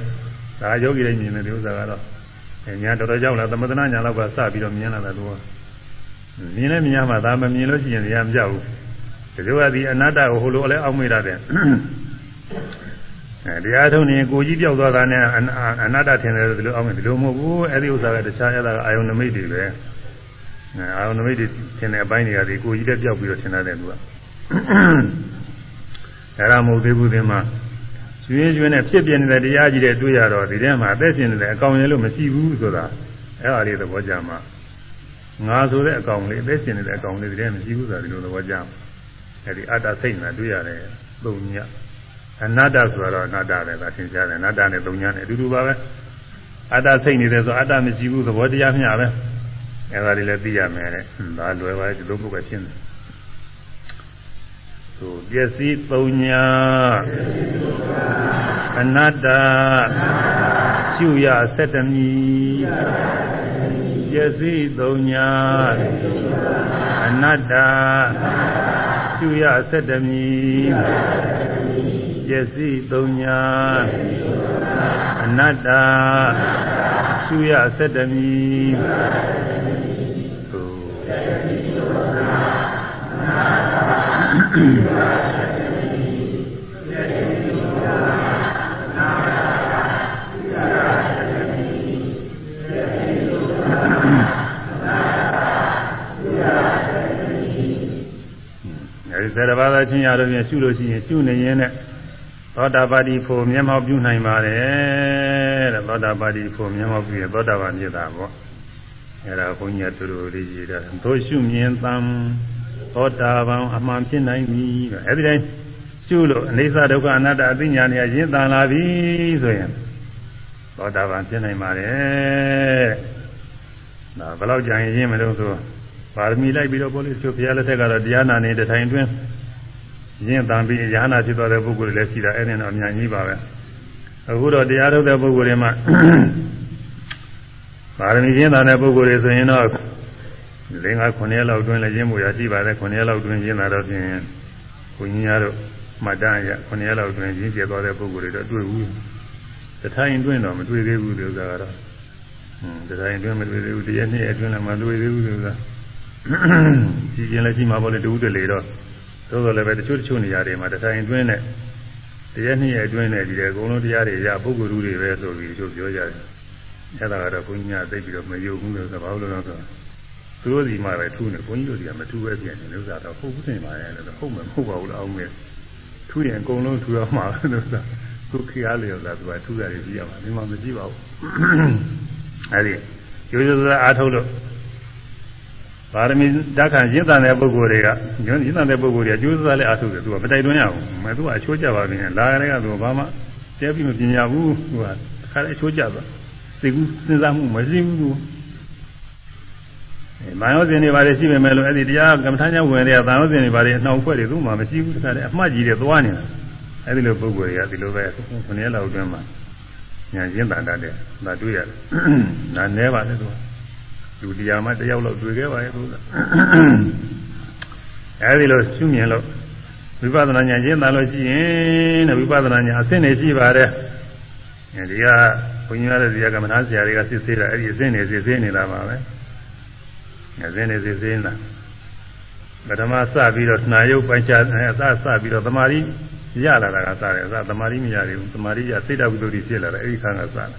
ဒါယောဂီလည်းမြင်တယ်ဒီဥစ္စာကတော့ညာတော်တော်ကြောက်လာသမထနာညာလောက်ကစပြီးတော့မြင်လာတာသူကမြင်လည်းမြင်ရမှာဒါမမြင်လို့ရှိရင်တရားမပြောက်ဘူး ဒီလိုကဒီအနတ္တကိုဟိုလိုလည်းအောက်မေ့ရတယ်အဲတရားထုံးနေကိုကြီးပြောက်သွားတာနဲ့အနတ္တထင်တယ်ဒီလိုအောက်မေ့ဒီလိုမဟုတ်ဘူးအဲ့ဒီဥစ္စာကတခြားရတာအာယုန်နမိတ်တွေပဲအာယုန်နမိတ်တွေထင်တဲ့အပိုင်းတွေကဒီကိုကြီးတက်ပြောက်ပြီးတော့ထင်တယ်သူကအဲ့ဒါမဟုတ်သေးဘူးသင်မှာကျွင်းကျွင်းနဲ့ဖြစ်ပြနေတဲ့တရားကြီးတွေတွေ့ရတော့ဒီထဲမှာအသက်ရှင်နေတဲ့အကောင်ရလို့မရှိဘူးဆိုတာအဲ့ဒါလေးသဘောကြမှာငါဆိုတဲ့အကောင်လေးအသက်ရှင်နေတဲ့အကောင်လေးဒီထဲမရှိဘူးဆိုတာဒီလိုသဘောကြမှာ အဲ့ဒီအတ္တစိတ်နဲ့တွေ့ရတယ်သုံးညအနတ္တဆိုတော့အနတ္တပဲဒါသင်ကြားတယ်အနတ္တနဲ့သုံးညနဲ့အတူတူပါပဲအတ္တစိတ်နေတယ်ဆိုအတ္တမရှိဘူးသဘောတရားမျှပဲအဲ့ဒါလေးလည်းသိရမယ်တဲ့ဒါလွယ်ပါဒီလိုပုဂ္ဂိုလ်ရှင်းတယ်ဆိုပစ္စည်းသုံးညာအနတ္တရှုရဆက်တမီပစ္စည်းသုံးညာအနတ္တ ရှုရ71မြည်ပစ္စည်း3ညာအနတ္တာရှုရ71မြည်ဟုတ် 10ပါးသောချင်းရာတို့ဖြင့်ရှုလို့ရှိရင်ရှုနေရင်နဲ့သောတာပတိဖို့မျက်မှောက်ပြုနိုင်ပါတယ်တဲ့သောတာပတိဖို့မျက်မှောက်ပြုရသောတာပန်ဖြစ်တာပေါ့အဲ့ဒါဘုန်းကြီးကသူတို့လေးရေးတာတို့ရှုမြင်သံသောတာပန်အမှန်ဖြစ်နိုင်ပြီအဲ့ဒီတိုင်းရှုလို့အိသဒုက္ခအနတ္တအသိဉာဏ်ရရင်တန်လာပြီဆိုရင်သောတာပန်ဖြစ်နိုင်ပါတယ်ဒါဘယ်လောက်ကြာရင်ရင်းမလို့ဆိုတော့ ပါရမီလိုက်ပြီးတော့ဘုရားဘုရားလက်ထက်ကတော့တရားနာနေတဲ့ထိုင်တွင်းရင်းတန်ပြီးရဟနာဖြစ်သွားတဲ့ပုဂ္ဂိုလ်တွေလည်းရှိတာအဲ့ဒီတော့အများကြီးပါပဲအခုတော့တရားထုတ်တဲ့ပုဂ္ဂိုလ်တွေမှာပါရမီရင်းတန်တဲ့ပုဂ္ဂိုလ်တွေဆိုရင်တော့၄၅9ရက်လောက်တွင်းလည်းရင်းမှုရရှိပါတယ်9ရက်လောက်တွင်းရင်းတာတော့ဖြင့်ဘုန်းကြီးများတို့မှတ်တမ်းရ9ရက်လောက်တွင်းရင်းကျက်သွားတဲ့ပုဂ္ဂိုလ်တွေတော့တွေ့ဘူးတထိုင်တွင်းတော့မတွေ့သေးဘူးလို့ဆိုတာကတော့ဟွန်းတထိုင်တွင်းမတွေ့သေးဘူးတရက်နှစ်ရက်တွင်းလည်းမတွေ့သေးဘူးလို့ဆိုတာကြ ည်ကျင်လည်းရှိမှာပေါ့လေတူတူလေတော့သို့တော်လည်းပဲတချို့တချို့နေရာတွေမှာတထိုင်တွင်းနဲ့တရက်နှစ်ရက်အတွင်းနဲ့ဒီလေအကုန်လုံးတရားတွေရပုဂ္ဂိုလ်တွေပဲဆိုပြီးတချို့ပြောကြတယ်အဲ့ဒါကတော့ဘုန်းကြီးများသိပြီးတော့မယုံဘူးလို့ဆိုဘာလို့လဲဆိုတော့သူတို့စီမှာပဲထူးနေဘုန်းကြီးတို့စီကမထူးပဲပြန်နေလို့ဆိုတော့ဟုတ်ဘူးထင်ပါရဲ့လို့ဟုတ်မယ်မဟုတ်ပါဘူးလားအောင်မယ်ထူးရင်အကုန်လုံးထူရမှာလို့ဆိုသူခရီးလျော်တာသူကထူးရတယ်ကြည့်ရမှာဒီမှာမရှိပါဘူးအဲ့ဒီရိုးရိုးသားအားထုတ်လို့ ပါရမီဓာတ်ခံရင့်တန်တဲ့ပုဂ္ဂိုလ်တွေကရင့်တန်တဲ့ပုဂ္ဂိုလ်တွေကကျိုးစားလဲအားထုတ်တယ်သူကမတိုက်တွန်းရဘူးမသူကအချိုးကြပါပြီလာရတဲ့ကသူဘာမှတဲပြီးမပညာဘူးသူကခါတဲ့အချိုးကြသွားသိကူးစဉ်းစားမှုမရှိဘူးသူမာယောဇဉ်တွေဘာတွေရှိပေမဲ့လို့အဲ့ဒီတရားကမ္မထာညာဝင်တွေကသာယောဇဉ်တွေဘာတွေအနှောင်ဖွဲ့တွေသူ့မှာမရှိဘူးတခါတည်းအမှတ်ကြီးတွေသွားနေတာအဲ့ဒီလိုပုဂ္ဂိုလ်တွေကဒီလိုပဲခဏလောက်အတွင်းမှာညာရင်းတန်တတ်တယ်ဒါတွေ့ရတယ်ဒါနဲပါလေသူက လူတရားမှတယောက်လောက်တွေ့ခဲ့ပါရဲ့သူကအဲ့ဒီလိုရှုမြင်လို့ဝိပဿနာဉာဏ်ရင်းတန်လို့ရှိရင်တဲ့ဝိပဿနာဉာဏ်အဆင့်နေရှိပါတယ်ဒီကဘုန်းကြီးရတဲ့ဇာကမ္မထာဆရာတွေကစစ်ဆေးတာအဲ့ဒီအဆင့်နေစစ်ဆေးနေတာပါပဲငဇင်းနေစစ်စစ်လာပထမစပြီးတော့နှာယုတ်ပိုင်းခြားအစစပြီးတော့သမာဓိရလာတာကစတယ်အစသမာဓိမရသေးဘူးသမာဓိရစိတ်တဝိသုဒ္ဓိဖြစ်လာတယ်အဲဒီခါကစတယ်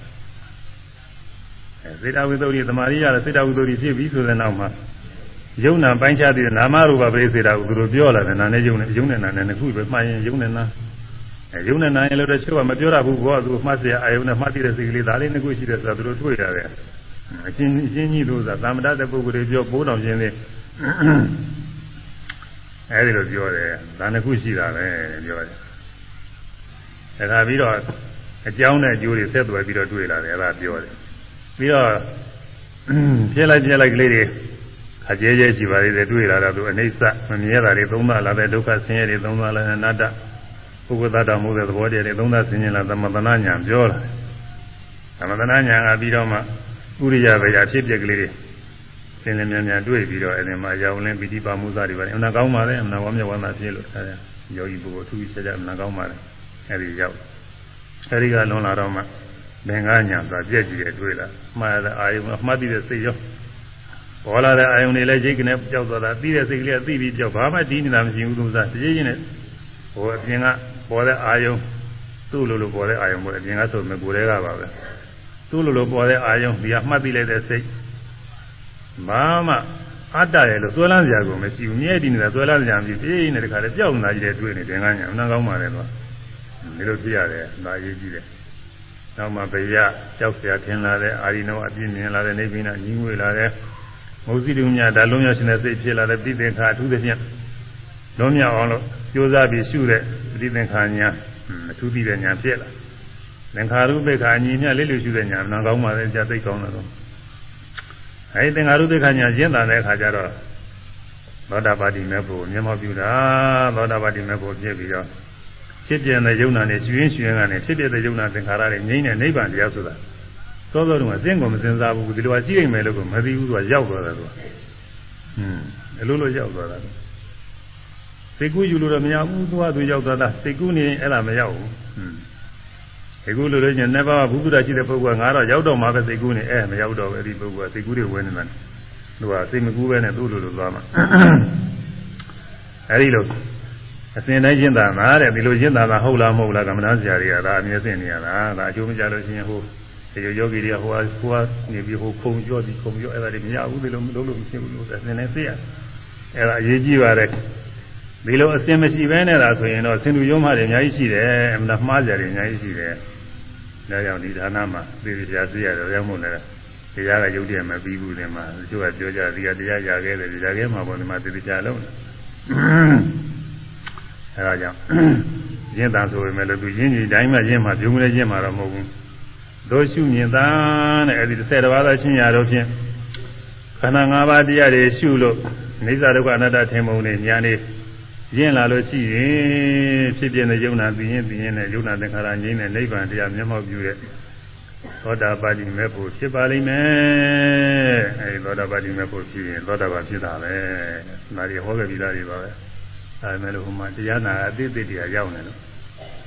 စေတဝိသုဒ္ဓိသမာရိယစေတဝိသုဒ္ဓိဖြစ်ပြီဆိုတဲ့နောက်မှာယုံနာပိုင်းခြားတဲ့နာမရူပပရိစေတာကိုသူတို့ပြောလာတယ်နာနဲ့ယုံနဲ့ယုံနဲ့နာနဲ့နှစ်ခုပဲမှားရင်ယုံနဲ့နာအဲယုံနဲ့နာရင်လို့တချို့ကမပြောရဘူးဘောသူမှတ်เสียအာယုံနဲ့မှတ်သိတဲ့စိတ်ကလေးဒါလေးနှစ်ခုရှိတယ်ဆိုတော့သူတို့တွေ့ရတယ်အချင်းအချင်းကြီးတို့ဆိုတာသမ္မတတဲ့ပုဂ္ဂိုလ်တွေပြောပိုးတော်ခြင်းလေးအဲဒီလိုပြောတယ်ဒါနှစ်ခုရှိတာပဲပြောတယ်ဒါကပြီးတော့အကြောင်းနဲ့အကျိုးတွေဆက်သွယ်ပြီးတော့တွေ့လာတယ်အဲဒါပြောတယ် ပြီးတော့ပြည့်လိုက်ပြည့်လိုက်ကလေးတွေအကျဲကျဲရှိပါသေးတယ်တွေ့လာတော့သူအနိစ္စမမြဲတာတွေသုံးပါလာတဲ့ဒုက္ခဆင်းရဲတွေသုံးပါလာတဲ့အနတ္တပုဂ္ဂိုလ်သတ္တမှုတဲ့သဘောတရားတွေသုံးသဆင်းရဲလာသမထနာညာပြောလာသမထနာညာကပြီးတော့မှဥရိယဗေယဖြစ်ပျက်ကလေးတွေသင်လင်းမြန်မြန်တွေ့ပြီးတော့အဲဒီမှာရောင်လင်းပိဋိပါမှုစားတွေပါတယ်အမှန်ကောင်းပါလေအမှန်ဝမ်းမြောက်ဝမ်းသာဖြစ်လို့အဲယောဂီပုဂ္ဂိုလ်အထူးချက်ချက်အမှန်ကောင်းပါလေအဲဒီရောက်အဲဒီကလွန်လာတော့မှ ဘင်္ဂညာသာပြည့်ကြည့်ရတွေ့လာမှားတဲ့အာယုံအမှတ်တည်တဲ့စိတ်ရောပေါ်လာတဲ့အာယုံတွေလည်းရိတ်ကနေကြောက်သွားတာသိတဲ့စိတ်ကလေးကသိပြီးကြောက်ဘာမှတီးနေတာမရှိဘူးသူစားတကြီးချင်းနဲ့ဟိုအပြင်ကပေါ်တဲ့အာယုံသူ့လိုလိုပေါ်တဲ့အာယုံပေါ်အပြင်ကဆိုမြကိုယ်တွေကပါပဲသူ့လိုလိုပေါ်တဲ့အာယုံဒီကမှတ်သိလိုက်တဲ့စိတ်ဘာမှအတ္တရဲ့လို့သွဲလန်းစရာကိုမရှိဘူးမြဲတည်နေတာသွဲလန်းစရာမရှိသေးနဲ့တခါတည်းကြောက်နေတာကြီးတဲ့တွေ့နေတယ်ငါညာအနာကောင်းပါလေတော့ဒီလိုဖြစ်ရတယ်ဒါအရေးကြီးတယ် နောက်မှဘေရကြောက်เสียထင်လာတဲ့အာရိနောအပြင်းမြင်လာတဲ့နေပိနာညီငွေလာတဲ့မုဇိတုမြဒါလုံးရရှင်တဲ့စိတ်ဖြစ်လာတဲ့ပြည်သင်္ခါအထူးသဖြင့်လုံးမြောက်အောင်လို့ကြိုးစားပြီးရှုတဲ့ပြည်သင်္ခါညာအထူးသိတဲ့ညာဖြစ်လာသင်္ခါရုပ္ပခာညီမြလေးလူရှုတဲ့ညာနာကောင်းပါလေကြာသိကောင်းတယ်တော့အဲဒီသင်္ခါရုပ္ပခာညာကျင့်တာတဲ့အခါကျတော့သောတာပတိမေဖို့မျက်မှောက်ပြုတာသောတာပတိမေဖို့ပြည့်ပြီးတော့ ဖြစ်ပြတဲ့ယုံနာနဲ့ကျွင်းကျွင်းကနေဖြစ်ပြတဲ့ယုံနာသင်္ခါရတွေငြိမ့်တဲ့နိဗ္ဗာန်တရားဆိုတာသောသောတုန်းကအသိကိုမစင်စားဘူးဒီလိုကကြည့်နိုင်မယ်လို့ကမသိဘူးသူကရောက်သွားတယ်သူကဟွန်းအလိုလိုရောက်သွားတာစိတ်ကူးယူလို့တော့မရဘူးသူကသူရောက်သွားတာစိတ်ကူးနေရင်အဲ့ဒါမရောက်ဘူးဟွန်းစိတ်ကူးလို့လည်းညနေပါးဘုရားရှိတဲ့ပုဂ္ဂိုလ်ကငါတော့ရောက်တော့မှပဲစိတ်ကူးနေအဲမရောက်တော့ဘူးအဲ့ဒီပုဂ္ဂိုလ်ကစိတ်ကူးတွေဝင်နေတယ်သူကစိတ်မကူးပဲနဲ့သူ့လိုလိုသွားမှာအဲ့ဒီလို အစဉ်တိုင်းကျင့်တာမှာတဲ့ဒီလိုကျင့်တာကဟုတ်လားမဟုတ်လားကမ္မနာဆရာတွေကဒါအမြဲသိနေရတာဒါအကျိုးမကြလို့ရှိရင်ဟိုဒီလိုယောဂီတွေကဟိုဟာဟိုကနေပြီးဟိုခုံကြော့ပြီးခုံကြော့အဲ့ဒါတွေမရဘူးဒီလိုမလုပ်လို့မရှိဘူးလို့အစဉ်နဲ့သိရအဲ့ဒါအရေးကြီးပါတယ်ဒီလိုအစဉ်မရှိဘဲနဲ့လားဆိုရင်တော့ဆင်တူရုံးမှတွေအများကြီးရှိတယ်အမှန်မှားကြတယ်အများကြီးရှိတယ်ဒါကြောင့်ဒီဌာနမှာသိသိပြသိရတယ်ရောက်မို့လဲတရားကယုတ်တယ်မပြီးဘူးဒီမှာတချို့ကပြောကြဒီကတရားရခဲ့တယ်ဒီကြခဲ့မှာပေါ့ဒီမှာသိသိကြလုံးတယ် အဲဒါကြောင့်ရင့်တာဆိုပေမဲ့လို့သူရင်းကြီးတိုင်းမှရင့်မှာပြုံးလဲရင့်မှာတော့မဟုတ်ဘူးတို့ရှုမြင်တာတဲ့အဲဒီ၁၀တပါးသောရှင်းရတော့ဖြင့်ခန္ဓာ၅ပါးတရားတွေရှုလို့နေသဒုက္ခအနတ္တထင်ပုံနဲ့ညာနေရင့်လာလို့ရှိရင်ဖြစ်ပြတဲ့ယုံနာသိရင်သိရင်နဲ့ယုံနာသင်္ခါရငြိမ်းတဲ့နိဗ္ဗာန်တရားမျက်မှောက်ပြုတဲ့သောတာပတိမေဖို့ဖြစ်ပါလိမ့်မယ်အဲဒီသောတာပတိမေဖို့ဖြစ်ရင်သောတာပန်ဖြစ်တာပဲဒါတွေဟောခဲ့ပြီးသားတွေပါပဲ အဲဒါမဲ့လို့ဟိုမှာတရားနာအသေးသေးတရားရောက်နေလို့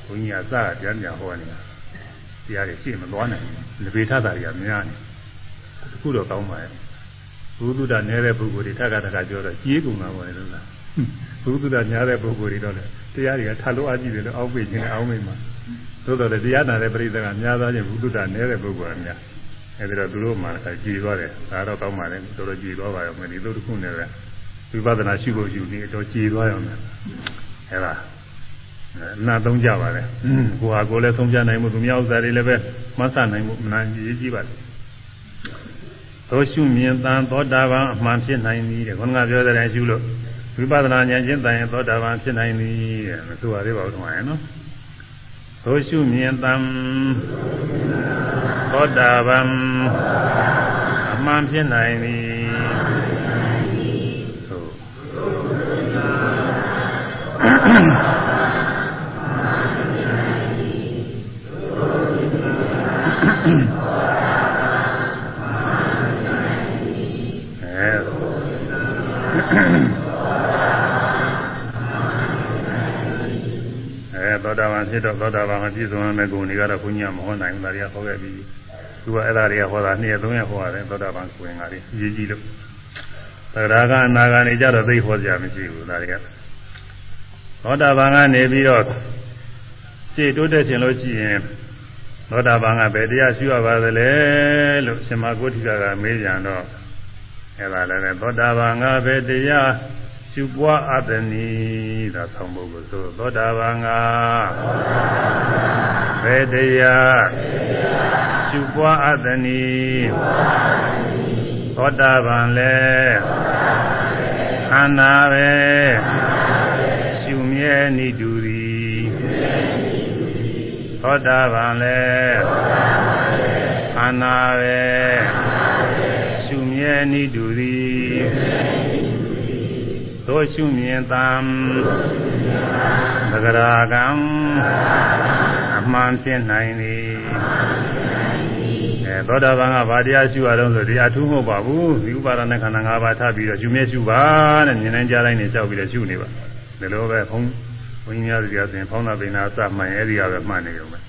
ဘုန်းကြီးကစပြန်ပြန်ဟောနေတာတရားတွေရှေ့မသွားနိုင်ဘူးလေပေထတာတွေကများနေတခုတော့ကောင်းပါရဲ့ဘုသူဒ္ဓနဲတဲ့ပုဂ္ဂိုလ်တွေထက်ကထက်ကပြောတော့ကြီးကုန်တာပေါ့လေလို့လားဘုသူဒ္ဓညားတဲ့ပုဂ္ဂိုလ်တွေတော့လေတရားတွေကထလို့အကြည့်တယ်လို့အောက်ပိတ်ခြင်းနဲ့အောက်မိတ်မှာသို့တော်လည်းတရားနာတဲ့ပရိသတ်ကများသားချင်းဘုသူဒ္ဓနဲတဲ့ပုဂ္ဂိုလ်ကများအဲဒီတော့သူတို့မှကြည်သွားတယ်ဒါတော့ကောင်းပါလေတော်တော်ကြည်သွားပါရောမယ်ဒီလိုတစ်ခုနဲ့လည်း ဝိပဿနာရှုဖို့ယူနေတော့ကြည်သွားရောမယ်အဲဒါနာသုံးကြပါလေကိုဟာကိုလည်းသုံးကြနိုင်မှုသူများဥစ္စာတွေလည်းပဲမဆနိုင်မှုမနာရေးကြည့်ပါလေသောရှုမြင်တန်သောတာပန်အမှန်ဖြစ်နိုင်သည်တဲ့ခေါင်းကပြောတဲ့ရှုလို့ဝိပဿနာဉာဏ်ချင်းတန်ရင်သောတာပန်ဖြစ်နိုင်သည်တဲ့မဆိုပါသေးပါဘူးတော့ရနော်သောရှုမြင်တန်သောတာပန်အမှန်ဖြစ်နိုင်သည် ဖြစ်တော့သောတာပန်မပြည့်စုံမဲ့ဂုဏ်တွေကတော့ဘုညာမဟောနိုင်ဘူးဒါတွေကဟောခဲ့ပြီးသူကအဲ့ဒါတွေကဟောတာနှစ်ရက်သုံးရက်ဟောရတယ်သောတာပန်ကိုယ်ငါတွေရေးကြည့်လို့သရဂအနာဂာနေကြတော့သိဟောကြမရှိဘူးဒါတွေက သောတာပန်ကနေပြီးတော့ရှေ့တိုးတက်ခြင်းလို့ရှိရင်သောတာပန်ကဘယ်တရားရှိရပါသလဲလို့ရှင်မဂုဋ္ဌိကကမေးကြတော့အဲ့ဒါလည်းသောတာပန်ကဘယ်တရားရှုပွားအပ်သနည်းသာဆောင်းဖို့ကိုဆိုသောတာပန်ကဘယ်တရားရှုပွားအပ်သနည်းသောတာပန်လည်းခန္ဓာပဲရှု မြဲနိတူသည်သောတာပန်လည်းခန္ဓာပဲရှုမြဲနိတူသည်သို့ရှုမြင်တံသဂရာကံအမှန်ဖြစ်နိုင်သည်အဲသောတာပန်ကဗာတရားရှုရတော့ဆိုတရားထူးမဟုတ်ပါဘူးဒီဥပါဒနဲ့ခန္ဓာ၅ပါးထားပြီးတော့ရှုမြဲရှုပါတဲ့မြင်နိုင်ကြတိုင်းနေလျှောက်ပြီးတော့ရှုနေပါ ဒီလိုပဲဘုန်းဘုန်းကြီးများစီကဆိုရင်ဖောင်းတာပင်နာစမှန်အဲဒီကပဲမှတ်နေကြမယ်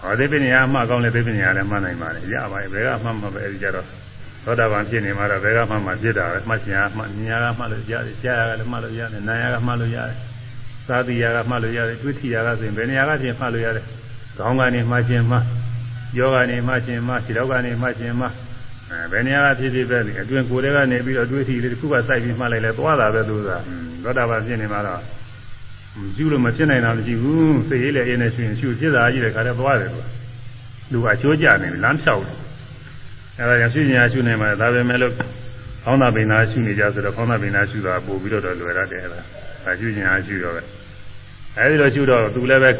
ဟောဒီပညာအမှားကောင်းလေဒီပညာလည်းမှတ်နိုင်ပါလေရပါရဲ့ဘယ်ကမှတ်မှာပဲအဲဒီကြတော့သောတာပန်ဖြစ်နေမှာတော့ဘယ်ကမှမှဖြစ်တာပဲမှတ်ချင်အားမှတ်ညာကမှတ်လို့ရတယ်ကြားရကလည်းမှတ်လို့ရတယ်နာယကမှတ်လို့ရတယ်သာတိယကမှတ်လို့ရတယ်တွေ့ထိယကဆိုရင်ဘယ်နေရာကဖြစ်မှတ်လို့ရတယ်ခေါင်းကနေမှတ်ခြင်းမှယောကနေမှတ်ခြင်းမှခြေထောက်ကနေမှတ်ခြင်းမှ အဲဘယ်နေရာကဖြစ်ဖြစ်ပဲအတွင်ကိုယ်တွေကနေပြီးတော့တွေ့ထိလေးတစ်ခုကစိုက်ပြီးမှတ်လိုက်လဲသွားတာပဲသူကသောတာပန်ဖြစ်နေမှာတော့ကျူးလို့မဖြစ်နိုင်တာမရှိဘူးစိတ်ရေးလည်းအင်းနဲ့ရှင်ရှုဖြစ်တာကြီးတဲ့ခါတည်းသွားတယ်သူကလူကအချိုးကျနေပြီလမ်းဖြောက်တယ်အဲဒါကြောင့်ရှုဉာဏ်ရှုနေမှာဒါပဲမဲ့လို့ဖောင်းတာပင်နာရှုနေကြဆိုတော့ဖောင်းတာပင်နာရှုတာပို့ပြီးတော့လွယ်ရတယ်အဲဒါဒါရှုဉာဏ်ရှုတော့ပဲအဲဒီတော့ရှုတော့သူလည်းပဲ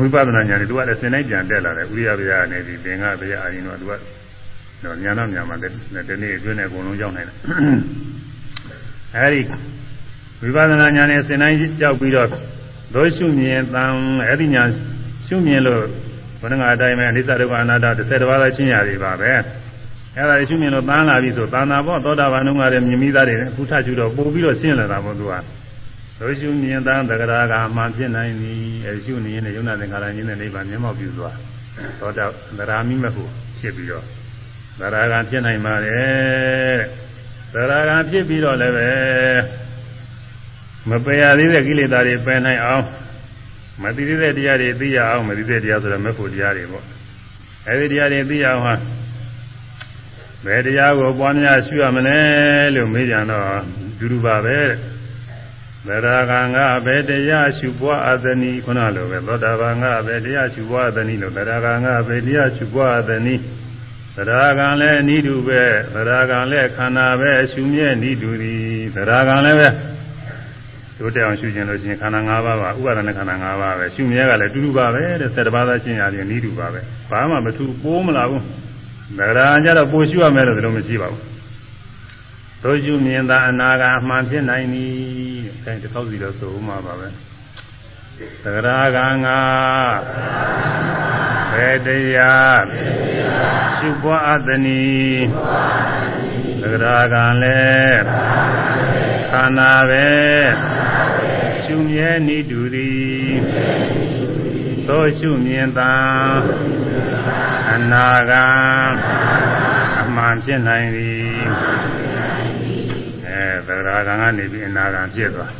ဝိပဿနာဉာဏ်နဲ့သူကလည်းစင်လိုက်ပြန်တက်လာတယ်ဥရိယဗျာကနေပြီးသင်္ကဗျာအာရင်တော့သူက တော့ဉာဏ်တော့ဉာဏ်မှာတနေ့အတွင်းနဲ့အကုန်လုံးရောက်နိုင်တယ်အဲဒီဝိပဿနာဉာဏ်နဲ့စင်တိုင်းကြောက်ပြီးတော့ဒုရှုမြင်တန်အဲဒီဉာဏ်ရှုမြင်လို့ဘုရားအတိုင်းပဲအနိစ္စဒုက္ခအနတ္တ30ပါးသောချင်းရာတွေပါပဲအဲ့ဒါရှုမြင်လို့သမ်းလာပြီဆိုသန္တာဘောသောတာပန်တို့ကလည်းမြင်မိသားတွေအခုထရှုတော့ပို့ပြီးတော့ရှင်းလာတာပေါ့သူကတို့ရှုမြင်သမ်းတဂရာကမှဖြစ်နိုင်သည်အဲရှုနေရင်လည်းယုံနာသင်္ခါရခြင်းနဲ့နိဗ္ဗာန်မျက်မှောက်ပြုသွားသောတာသရာမိမဟုဖြစ်ပြီးတော့ သရာကဖြစ်နိုင်ပါတယ်သရာကဖြစ်ပြီးတော့လည်းပဲမပယ်ရသေးတဲ့ကိလေသာတွေပယ်နိုင်အောင်မသိသေးတဲ့တရားတွေသိရအောင်မသိတဲ့တရားဆိုတော့မဲ့ဖို့တရားတွေပေါ့အဲဒီတရားတွေသိရအောင်ဟာဘယ်တရားကိုပွားများရှုရမလဲလို့မေးကြတော့ဒုရူပါပဲဗရာဂံကဘယ်တရားရှုပွားအသနီခုနလိုပဲသောတာပန်ကဘယ်တရားရှုပွားအသနီလို့ဗရာဂံကဘယ်တရားရှုပွားအသနီ ဗရာဂံလည်းအနိဒုပဲဗရာဂံလည်းခန္ဓာပဲရှုမြဲနိဒုသည်ဗရာဂံလည်းပဲတို့တဲ့အောင်ရှုခြင်းလို့ရှိရင်ခန္ဓာ၅ပါးပါဥပါဒณะခန္ဓာ၅ပါးပဲရှုမြဲကလည်းတူတူပါပဲတဲ့၁၇ပါးသာရှင်းရတယ်နီးတူပါပဲဘာမှမထူပိုးမလာဘူးဒါကြကြတော့ပိုရှုရမယ်လို့ဒီလိုမရှိပါဘူးတို့ရှုမြင်တာအနာဂါအမှန်ဖြစ်နိုင်သည်တဲ့ဒီသောက်စီတော့ဆိုဥမှာပါပဲသဂရာဂံငါဘေတရား ရှုပွားအပ်သည်သဂရာဂံလည်းခန္ဓာပဲရှုမြဲနိတူသည်သောရှုမြင်သာအနာဂံအမှန်ဖြစ်နိုင်သည်အဲသရဂံကနေပြီးအနာဂံဖြစ်သွား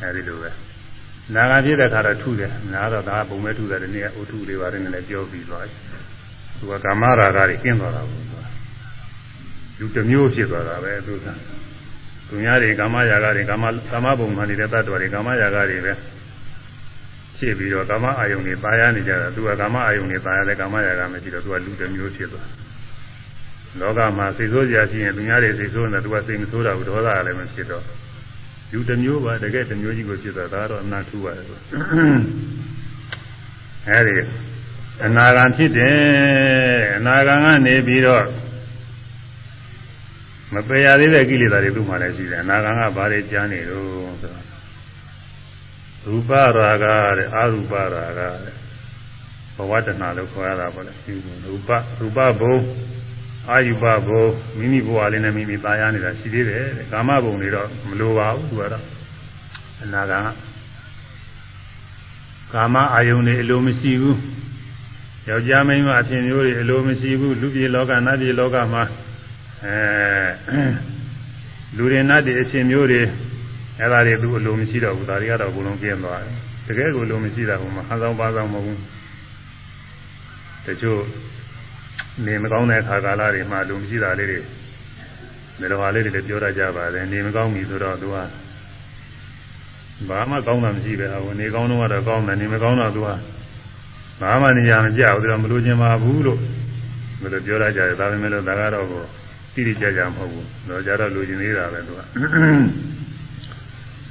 အဲဒီလိုပဲနာဂံဖြစ်တဲ့ခါတော့ထုတယ်နာတော့ဒါပုံမဲ့ထုတယ်ဒီနေ့အုထုလေးပါတယ်လည်းပြောပြီးသွားတယ် သူကကာမရာဂတွေကျင်းသွားတာဘူးလူတစ်မျိုးဖြစ်သွားတာပဲသူကသူများတွေကာမရာဂတွေကာမကာမဘုံမှနေတဲ့တ attva တွေကာမရာဂတွေပဲဖြစ်ပြီးတော့ကာမအာယုန်တွေပါရနေကြတာသူကကာမအာယုန်တွေပါရတယ်ကာမရာဂမရှိတော့သူကလူတစ်မျိုးဖြစ်သွားလောကမှာစိတ်ဆိုးကြရှိရင်သူများတွေစိတ်ဆိုးနေတယ်သူကစိတ်မဆိုးတာဘူးဒေါသလည်းမဖြစ်တော့လူတစ်မျိုးပါတကယ်တစ်မျိုးကြီးကိုဖြစ်သွားတာတော့အနာထူပါတယ်ဆိုအဲဒီ အနာဂံဖြစ်တယ်အနာဂံကနေပြီးတော့မပယ်ရသေးတဲ့ကိလေသာတွေသူ့မှာလည်းရှိတယ်အနာဂံကဘာတွေကြားနေတော့ဆိုတော့ရူပရာဂတဲ့အာရူပရာဂတဲ့ဘဝတဏလို့ခေါ်ရတာပေါ့လေရူပရူပဘုံအာယုပဘုံမိမိဘဝလေးနဲ့မိမိตายရနေတာရှိသေးတယ်တဲ့ကာမဘုံတွေတော့မလိုပါဘူးသူကတော့အနာဂံကကာမအာယုန်တွေအလိုမရှိဘူး ယောက်ျားမိန်းမအဖြစ်မျိုးတွေအလိုမရှိဘူးလူပြည်လောကနတ်ပြည်လောကမှာအဲလူတွေနတ်တွေအချင်းမျိုးတွေအဲ့ဒါတွေသူအလိုမရှိတော့ဘူးဒါတွေကတော့အကုန်လုံးကျင်းသွားတယ်တကယ်ကိုအလိုမရှိတာဟိုမှာဟန်ဆောင်ပါဆောင်မဟုတ်ဘူးတချို့နေမကောင်းတဲ့ခါကာလတွေမှာလူမရှိတာလေးတွေဒီလိုဟာလေးတွေလည်းပြောတတ်ကြပါတယ်နေမကောင်းပြီဆိုတော့သူကဘာမှကောင်းတာမရှိပဲဟိုနေကောင်းတော့တော့ကောင်းတယ်နေမကောင်းတော့သူက ဘာမှနေရာမကြဘူးတော့မလို့ခြင်းပါဘူးလို့ဘယ်လိုပြောရကြလဲဒါပေမဲ့လို့ဒါကတော့ကိုတိတိကျကျမဟုတ်ဘူးတော့ကြတော့လူခြင်းသေးတာပဲသူက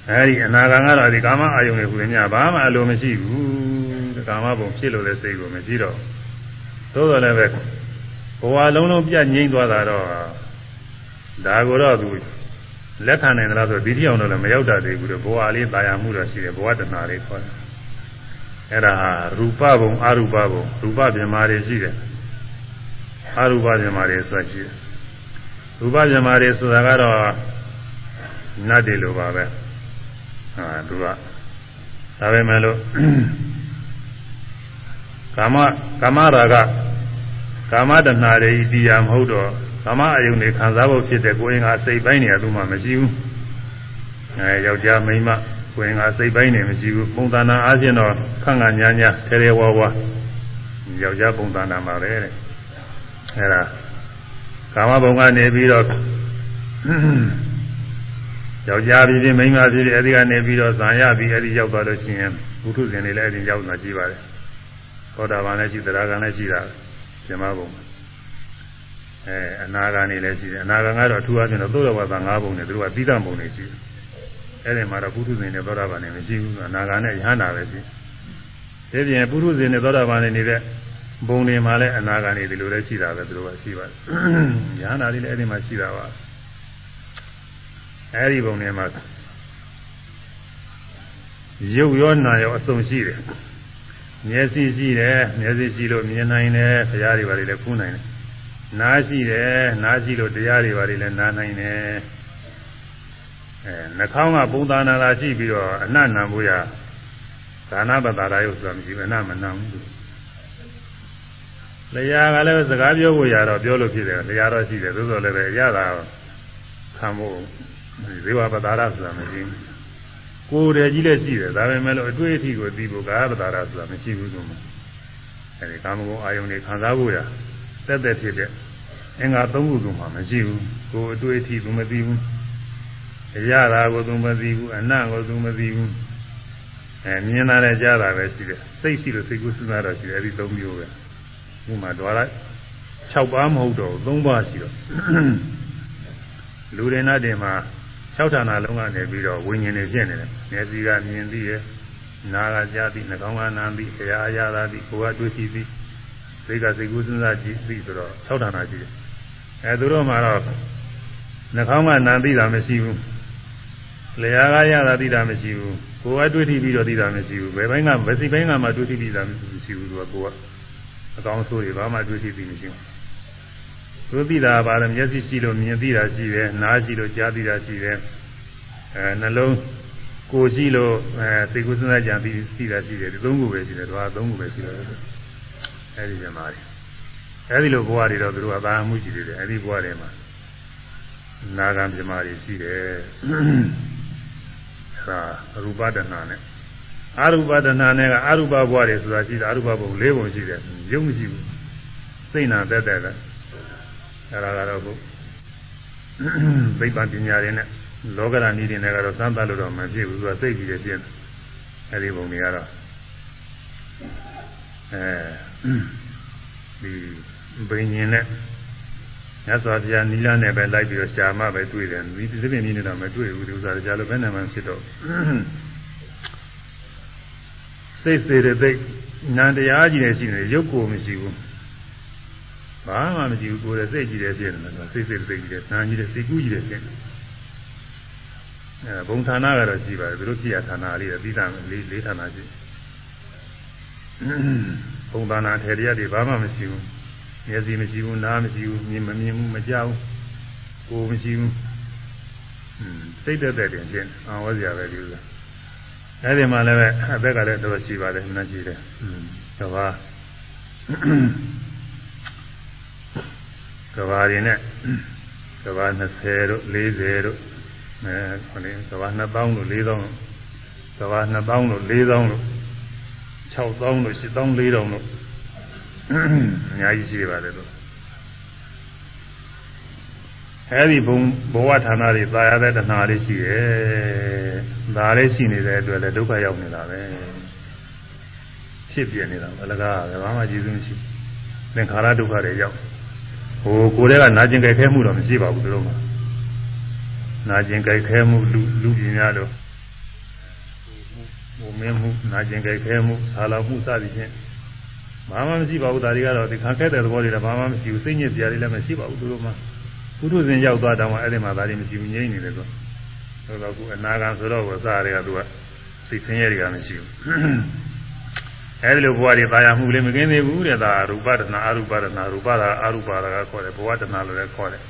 အဲဒီအနာဂါကတော့ဒီကာမအာယုန်တွေဟူတယ်ညဘာမှအလိုမရှိဘူးကာမဘုံဖြစ်လို့လည်းစိတ်ကိုမရှိတော့သို့တော်လည်းပဲဘဝလုံးလုံးပြတ်ငြိမ့်သွားတာတော့ဒါကိုတော့သူလက်ခံနိုင်သလားဆိုဒီတိအောင်တော့လည်းမရောက်တတ်သေးဘူးတော့ဘဝလေးတာယာမှုတော့ရှိတယ်ဘဝတဏှာလေးခေါ်တယ် အဲ့ဒါဟာရူပဘုံအရူပဘုံရူပပြမာတွေရှိတယ်အရူပပြမာတွေဆိုတာရှိတယ်ရူပပြမာတွေဆိုတာကတော့နတ်တွေလိုပါပဲဟာသူကဒါပဲမဲ့လို့ကာမကာမရာဂကာမတဏှာတွေဤတရားမဟုတ်တော့ကာမအယုန်တွေခံစားဖို့ဖြစ်တဲ့ကိုယ်ရင်ကစိတ်ပိုင်းနေရသူမှမရှိဘူးအဲယောက်ျားမိန်းမ ကိုယ်ရင်ကစိတ်ပိုင်းနေမရှိဘူးပုံသဏ္ဍာန်အားဖြင့်တော့ခန့်ခန့်ညာညာထဲထဲဝါဝါယောက်ျားပုံသဏ္ဍာန်ပါပဲတဲ့အဲဒါကာမဘုံကနေပြီးတော့ယောက်ျားဖြစ်ဖြစ်မိန်းမဖြစ်ဖြစ်အဲဒီကနေပြီးတော့ဇံရပြီးအဲဒီရောက်သွားလို့ရှိရင်ဘုထုဇင်တွေလည်းအဲဒီရောက်လာကြည့်ပါတယ်သောတာပန်လည်းရှိသရဂံလည်းရှိတာဇမဘုံအဲအနာဂါနေလည်းရှိတယ်အနာဂါကတော့အထူးအချင်းတော့သို့တော်ဘာသာ၅ဘုံနဲ့သူတို့ကသီးသန့်ဘုံတွေရှိတယ် အဲဒီမှာတော့ပုထုဇဉ်နဲ့သောတာပန်နဲ့မရှိဘူးအနာဂါနဲ့ယဟန္တာပဲရှိတယ်ဒီပြင်ပုထုဇဉ်နဲ့သောတာပန်နဲ့နေတဲ့ဘုံတွေမှာလည်းအနာဂါနေဒီလိုလည်းရှိတာပဲသူတို့ကရှိပါတယ်ယဟန္တာတွေလည်းအဲဒီမှာရှိတာပါအဲဒီဘုံတွေမှာရုပ်ရောနာရောအစုံရှိတယ်မျက်စိရှိတယ်မျက်စိရှိလို့မြင်နိုင်တယ်ဘုရားတွေပါလေလည်းဖူးနိုင်တယ်နားရှိတယ်နားရှိလို့တရားတွေပါလေလည်းနားနိုင်တယ် အဲနှာခေါင်းကပုံသဏ္ဍာန်လာရှိပြီးတော့အနတ်နံဖို့ရဒါနပတာရယုဆိုတာမရှိဘူးအနတ်မနံဘူးလျာကလည်းစကားပြောဖို့ရတော့ပြောလို့ဖြစ်တယ်လျာတော့ရှိတယ်သို့တော်လည်းပဲရတာခံဖို့ဇေဝပတာရဆိုတာမရှိဘူးကိုယ်တည်းကြီးလည်းရှိတယ်ဒါပေမဲ့လို့အတွေ့အထိကိုသိဖို့ကာပတာရဆိုတာမရှိဘူးဆိုမှအဲဒီကာမဂုဏ်အာယုန်တွေခံစားဖို့ရတက်တက်ဖြစ်တဲ့အင်္ဂါ၃ခုကမှမရှိဘူးကိုယ်အတွေ့အထိသူမသိဘူး အရာသာကိုသူမသိဘူးအနံ့ကိုသူမသိဘူးအဲမြင်တာနဲ့ကြားတာပဲရှိတယ်စိတ်ရှိလို့စိတ်ကူးစဉ်းစားတော့ရှိတယ်အဲဒီ၃မျိုးပဲဥမာဒွါရ6ပါးမဟုတ်တော့3ပါးရှိတော့လူတွေနဲ့တင်မှာ6ဌာနလုံးကနေပြီးတော့ဝိညာဉ်တွေဖြစ်နေတယ်မျက်စိကမြင်သိရဲ့နားကကြားသိနှာခေါင်းကနားသိခရာအရာသာသိကိုယ်ကတွေ့ရှိသိစိတ်ကစိတ်ကူးစဉ်းစားကြည့်သိဆိုတော့6ဌာနရှိတယ်အဲသူတို့မှာတော့နှာခေါင်းကနားသိတာမရှိဘူး လျှာကရတာသိတာမရှိဘူးကိုယ်ကတွေ့ထိပြီးတော့သိတာမရှိဘူးဘယ်ဘိုင်းကဘယ်စီဘိုင်းကမှတွေ့ထိပြီးတာမရှိဘူးသူကကိုယ်ကအကောင်းဆိုးတွေဘာမှတွေ့ထိပြီးမရှိဘူးသူသိတာပါလဲမျက်စိရှိလို့မြင်သိတာရှိတယ်နားရှိလို့ကြားသိတာရှိတယ်အဲနှလုံးကိုယ်ရှိလို့အဲသိကုစဉ်းစားကြံပြီးသိတာရှိတယ်ဒီသုံးခုပဲရှိတယ်သူကသုံးခုပဲရှိတယ်အဲဒီကျမားတွေအဲဒီလိုဘဝတွေတော့သူတို့ကသာမှုရှိတယ်အဲဒီဘဝတွေမှာနာဂံပြမာတွေရှိတယ် အဲဒါရူပဒနာနဲ့အရူပဒနာနဲ့ကအရူပဘဝတွေဆိုတာရှိတယ်အရူပဘုံ၄ဘုံရှိတယ်ရုပ်မရှိဘူးစိတ်နာတက်တက်တယ်အဲဒါကတော့ဘုသိပ္ပံပညာတွေနဲ့လောကရဏီတွေနဲ့ကတော့စမ်းသပ်လို့တော့မဖြစ်ဘူးသူကစိတ်ကြီးတယ်ပြင်းအဲဒီဘုံတွေကတော့အဲဒီဘိညာဉ်နဲ့ မြတ်စွာဘုရားနီလာနဲ့ပဲလိုက်ပြီးတော့ရှာမပဲတွေ့တယ်ဒီသဖြင့်မြင်နေတော့မတွေ့ဘူးဒီဥစ္စာတရားလိုဘယ်နဲ့မှဖြစ်တော့စိတ်စေတဲ့သိနန္တရားကြီးနဲ့ရှိနေရုပ်ကိုမရှိဘူးဘာမှမရှိဘူးကိုယ်ရဲ့စိတ်ကြီးတယ်ဖြစ်နေတယ်စိတ်စိတ်စိတ်ကြီးတယ်နာကြီးတယ်စိတ်ကူးကြီးတယ်ဖြစ်နေအဲဘုံဌာနကတော့ရှိပါတယ်သူတို့ပြရဌာနလေးပြီးတာလေးလေးဌာနရှိဘုံဌာနထေရရတွေဘာမှမရှိဘူး မျက်စိမရှိဘူးနားမရှိဘူးမြင်မမြင်ဘူးမကြောက်ကိုယ်မရှိဘူးစိတ်သက်သက်တင်ချင်းအောင်ဝစရာပဲဒီလိုအဲဒီမှာလည်းပဲအသက်ကလည်းတော်ရှိပါတယ်မှန်ကြည့်တယ်။ကဘာကဘာတွေနဲ့ကဘာ20တို့40တို့အဲခொနည်းကဘာ2000တို့4000ကဘာ2000တို့4000တို့6000တို့8000 4000တို့ အများကြီးရှိပါတယ်လို့အဲဒီဘုံဘဝဌာနတွေသာရတဲ့တဏှာလေးရှိတယ်ဒါလေးရှိနေတဲ့အတွက်လည်းဒုက္ခရောက်နေတာပဲဖြစ်ပြနေတာအလကားကဘာမှကျေးဇူးမရှိသင်္ခါရဒုက္ခတွေရောက်ဟိုကိုယ်တည်းကနာကျင်ကြိုက်ခဲမှုတော့မရှိပါဘူးသူတို့ကနာကျင်ကြိုက်ခဲမှုလူလူပြင်းများတော့ဟိုမင်းမှုနာကျင်ကြိုက်ခဲမှုဆာလောင်မှုစသည်ဖြင့် ဘာမှမရှိပါဘူးဒါတွေကတော့ဒီခံခဲ့တဲ့သဘောတွေတော့ဘာမှမရှိဘူးစိတ်ညစ်စရာတွေလည်းမရှိပါဘူးသူတို့မှပုထုဇဉ်ရောက်သွားတောင်မှအဲ့ဒီမှာဒါတွေမရှိဘူးငြိမ့်နေတယ်ဆိုတော့တော့ခုအနာဂံဆိုတော့ဝစားတွေကသူကစိတ်ဆင်းရဲတွေကမရှိဘူးအဲဒီလိုဘဝတွေပါရမှုလည်းမကင်းသေးဘူးတဲ့ဒါရူပဒနာအရူပဒနာရူပဒါအရူပဒါကခေါ်တယ်ဘဝဒနာလို့လည်းခေါ်တယ်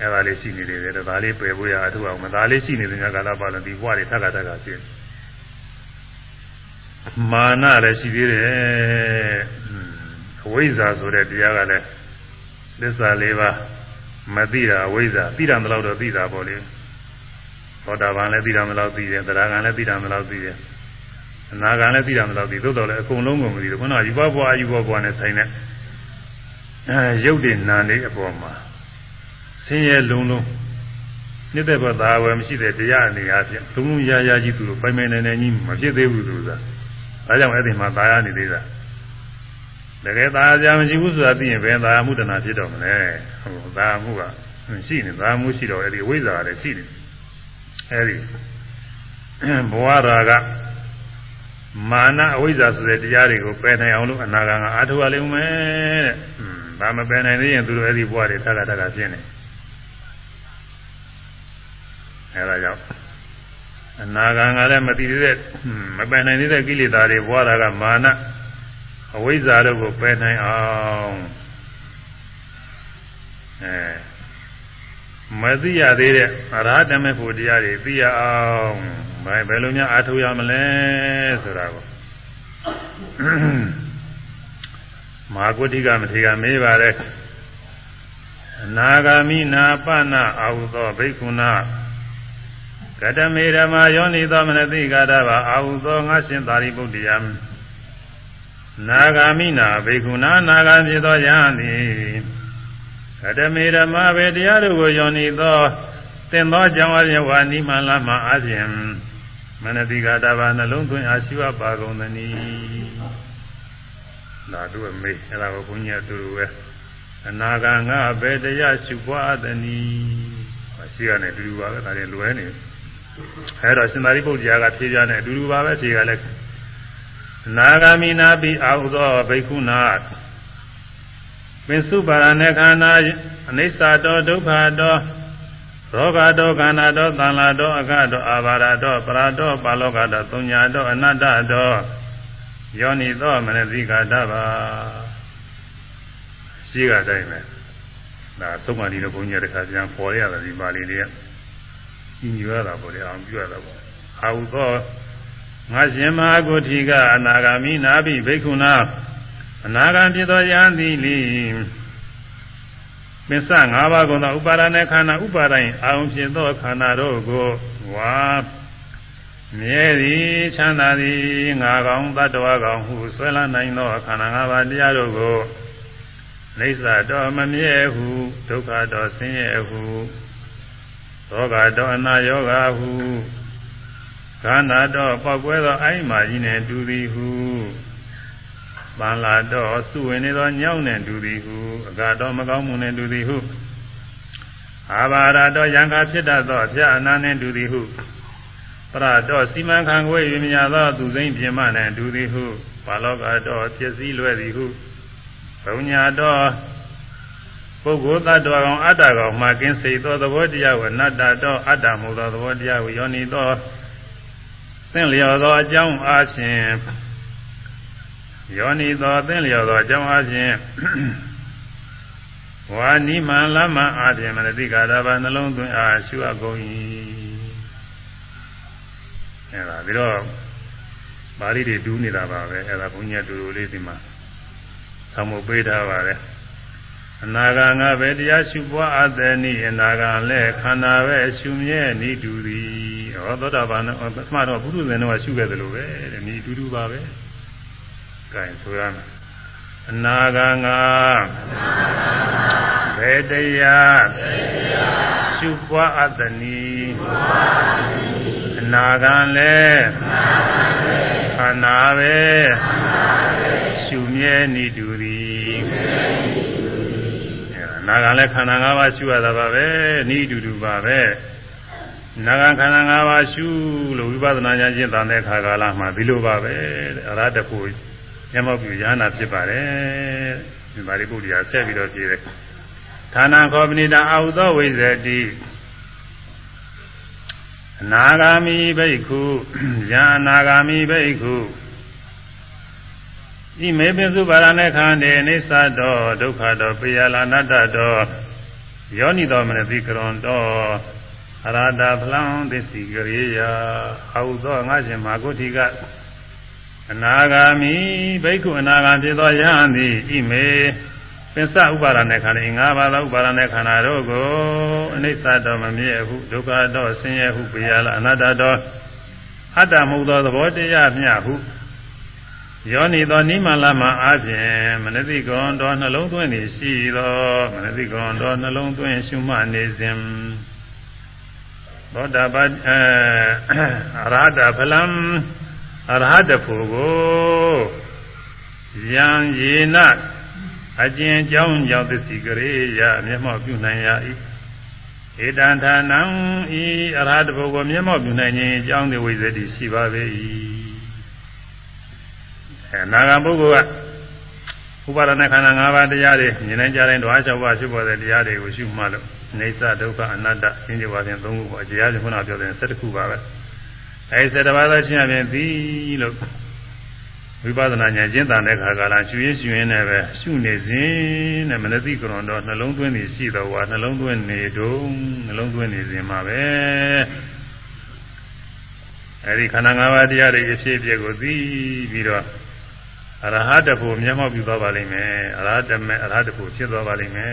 အဲဒါလေးရှိနေတယ်ဒါလေးပယ်ဖို့ရအထုအောင်မဒါလေးရှိနေတဲ့ညကာလပါလို့ဒီဘဝတွေထပ်ခါထပ်ခါဖြစ် မာနလည်းရှိသေးတယ်အဝိဇ္ဇာဆိုတဲ့တရားကလည်းသစ္စာလေးပါးမသိတာအဝိဇ္ဇာသိတာမလို့တော့သိတာပေါ့လေသောတာပန်လည်းသိတာမလို့သိတယ်သရဂံလည်းသိတာမလို့သိတယ်အနာဂံလည်းသိတာမလို့သိသို့တော်လည်းအကုန်လုံးကိုမသိဘူးခုနကယူဘဘွားယူဘဘွားနဲ့ဆိုင်တဲ့အဲရုပ်တည်နာနေအပေါ်မှာဆင်းရဲလုံးလုံးနှစ်သက်ဘသာဝယ်မရှိတဲ့တရားအနေအချင်းလုံးလုံးရာရာကြီးသူတို့ပိုင်ပိုင်နိုင်နိုင်ကြီးမဖြစ်သေးဘူးသူက ဒါကြောင့်အဲ့ဒီမှာသာယာနေသေးတာတကယ်သာယာမရှိဘူးဆိုတာသိရင်ဘယ်သာယာမှုတဏဖြစ်တော့မလဲဟုတ်သာယာမှုကရှိနေသာယာမှုရှိတော့အဲ့ဒီဝိဇ္ဇာလည်းရှိနေအဲ့ဒီဘဝရာကမာနအဝိဇ္ဇာဆိုတဲ့တရားတွေကိုပယ်နိုင်အောင်လို့အနာဂံကအားထုတ်ရလိမ့်မယ်တဲ့။ဒါမပယ်နိုင်သေးရင်သူတို့အဲ့ဒီဘဝတွေထပ်ထပ်ထပ်ဖြစ်နေ။အဲဒါကြောင့် အနာဂံကလည်းမတည်သေးတဲ့မပယ်နိုင်သေးတဲ့ကိလေသာတွေဘဝတာကမာနအဝိဇ္ဇာတို့ကိုပယ်နိုင်အောင်အဲမသိရသေးတဲ့အရဟတမေဖို့တရားတွေသိရအောင်ဘယ်ဘယ်လိုများအားထုတ်ရမလဲဆိုတာကိုမဟာကုဋ္ဌိကမထေရမေးပါတယ်အနာဂာမိနာပနာအာဟုသောဘိက္ခုနာ ကတမေဓမ္မာယောနိသောမနတိကာတဘာအာဟုသောငါရှင်သာရိပုတ္တယနာဂာမိနာဘိက္ခုနာနာဂံဖြစ်သောယဟန်သည်ကတမေဓမ္မာပဲတရားတို့ကိုယောနိသောသင်သောကြောင့်အပြင်ဝါနိမလမအားဖြင့်မနတိကာတဘာနှလုံးသွင်းအားရှိအပ်ပါကုန်သနည်းဒါတို့အမေအဲ့ဒါကိုဘုန်းကြီးအတူတူပဲအနာဂံငါဘယ်တရားရှုပွားသနည်းရှိရနေတူတူပါပဲဒါလည်းလွယ်နေ အဲ့တော့ရှင်သာရိပုတ္တရာကဖြေပြနေအတူတူပါပဲဖြေကလည်းနာဂာမိနာပိအာဟုသောဘိက္ခုနာပင်စုပါရณေခန္ဓာအနိစ္စတောဒုက္ခတောရောဂတောခန္ဓာတောသံလာတောအကတောအာဘာရတောပရာတောပါလောကတောသုံညာတောအနတ္တတောယောနိသောမနတိကာတပါရှိကတိုင်းပဲဒါသုံးပါးဒီလိုဘုန်းကြီးတခါပြန်ပေါ်ရတာဒီပါဠိလေးက ညညရတာပေါ့လေအောင်ပြရတာပေါ့အာဟုသောငါရှင်မဟာကိုတိကအနာဂါမိနာဘိဘိက္ခုနာအနာဂံဖြစ်သောယံသည်လိပင်စ၅ပါးကုန်သောဥပါဒณะခန္ဓာဥပါဒိုင်အာုံဖြစ်သောခန္ဓာတို့ကိုဝါမြဲသည်ချမ်းသာသည်ငါကောင်တတ္တဝါကောင်ဟုဆွဲလန်းနိုင်သောခန္ဓာ၅ပါးတရားတို့ကိုလိစ္ဆာတော်မမြဲဟုဒုက္ခတော်ဆင်းရဲဟု သောကတော်အနာယောဂဟုခန္ဓာတော်ပောက်ကွဲသောအိုင်းမာကြီးနှင့်တူသည်ဟုပန်လာတော့စုဝင်နေသောညောင်းနှင့်တူသည်ဟုအကတော်မကောင်းမှုနှင့်တူသည်ဟုအာဘာရတော်ယံခါဖြစ်တတ်သောအပြအနာနှင့်တူသည်ဟုပရတော်စီမံခံခွေ၍မြာသောသူစိမ့်ပြမနှင့်တူသည်ဟုဘာလောကတော်ဖြစ်စည်းလွယ်သည်ဟုဘုံညာတော် ပုဂ္ဂိုလ်သတ္တဝါကောင်အတ္တကောင်မှကင်းစေသောသဘောတရားကိုအနတ္တတော်အတ္တမှုသောသဘောတရားကိုယောနိသောသင်လျော်သောအကြောင်းအားဖြင့်ယောနိသောသင်လျော်သောအကြောင်းအားဖြင့်ဝါနိမန်လမအားဖြင့်မနတိကာရဘာနှလုံးသွင်းအားရှုအပ်ကုန်၏အဲဒါပြီးတော့ပါဠိတွေတူးနေတာပါပဲအဲဒါဘုန်းကြီးတူတူလေးဒီမှာသံမပေးထားပါတယ် အနာဂါငါပဲတရားရှုပွားအပ်တဲ့နိအနာဂါလည်းခန္ဓာပဲရှုမြဲနိတူသည်ဟောသောတာပန်တော့ပထမတော့ဘုရုဇဉ်တော့ရှုခဲ့တယ်လို့ပဲတဲ့နိတူတူပါပဲကဲဆိုရမယ်အနာဂံငါဘယ်တရားရှုပွားအပ်သနည်းအနာဂံလည်းခန္ဓာပဲရှုမြဲနေတူသည်အ နာဂံလည်းခန္ဓာ၅ပါးရှုရတာပါပဲနေတူတူပါပဲနာဂခန္ဓာ၅ပါးရှုလို့ဝိပဿနာဉာဏ်ရှင်းတဲ့ခါကာလမှာဒီလိုပါပဲအရဟတဖို့မျက်မှောက်ပြုရဟနာဖြစ်ပါတယ်ဒီပါရိပုတ္တရာဆက်ပြီးတော့ပြည့်တယ်ဌာနခောပဏိတာအာဟုသောဝိဇ္ဇတိအနာဂါမိဘိက္ခုယံအနာဂါမိဘိက္ခု ဤမေပိစုပါရณะခန္တေအိသတောဒုက္ခတောပိယလာနတ္တတောယောနိတော်မနတိကရွန်တောအရတာဖလံသစ္စီကရေယအာဟုသောငါရှင်မာဂုတိကအနာဂါမိဘိက္ခုအနာဂံဖြစ်သောယဟန်သည်ဣမေပစ္စဥပါဒနဲ့ခန္ဓာငါးပါးသောဥပါဒနဲ့ခန္ဓာတို့ကိုအနိစ္စတော်မမြဲဟုဒုက္ခတော်ဆင်းရဲဟုပြရလာအနတ္တတော်အတ္တမဟုတ်သောသဘောတရားမျှဟု ယောနီသောနိမလမအားဖြင့်မနတိကွန်တော်နှလုံးသွင်းနေရှိသောမနတိကွန်တော်နှလုံးသွင်းရှုမှတ်နေစဉ်သောတာပတ္အရဟတဖလံအရဟတဖို့ကိုယံယေနအကျဉ်ကြောင်းကြောင့်သစ္စီကရေယမျက်မှောက်ပြုနိုင်ရ၏ဧတံဌာနံဤအရဟတဖို့ကိုမျက်မှောက်ပြုနိုင်ခြင်းအကြောင်းဒီဝိဇ္ဇတိရှိပါပေ၏ အဲနာဂပုဂ္ဂိုလ်ကဥပါဒနာခန္ဓာ၅ပါးတရားတွေမြင်နိုင်ကြတဲ့ဓဝါ၆ပါးရှုပေါ်တဲ့တရားတွေကိုရှုမှလို့နေသဒုက္ခအနတ္တရှင်းကြပါရင်၃ခုပေါ့တရားရှင်ခုနပြောတဲ့၁၁ခုပါပဲအဲဒီ၁၁ပါးသောရှင်းရပြင်သည်လို့ဝိပဿနာဉာဏ်ကျင့်တာတဲ့ခါကလာရှုရင်းရှုရင်းနဲ့ပဲရှုနေစဉ်နဲ့မနတိကရွန်တော့နှလုံးသွင်းနေရှိတော်ဝါနှလုံးသွင်းနေတုံးနှလုံးသွင်းနေစဉ်မှာပဲအဲဒီခန္ဓာ၅ပါးတရားတွေအဖြစ်အပျက်ကိုသိပြီးတော့ အရဟတဖို့မျက်မှောက်ပြုသွားပါလိမ့်မယ်အရဟတမေအရဟတဖို့ဖြစ်သွားပါလိမ့်မယ်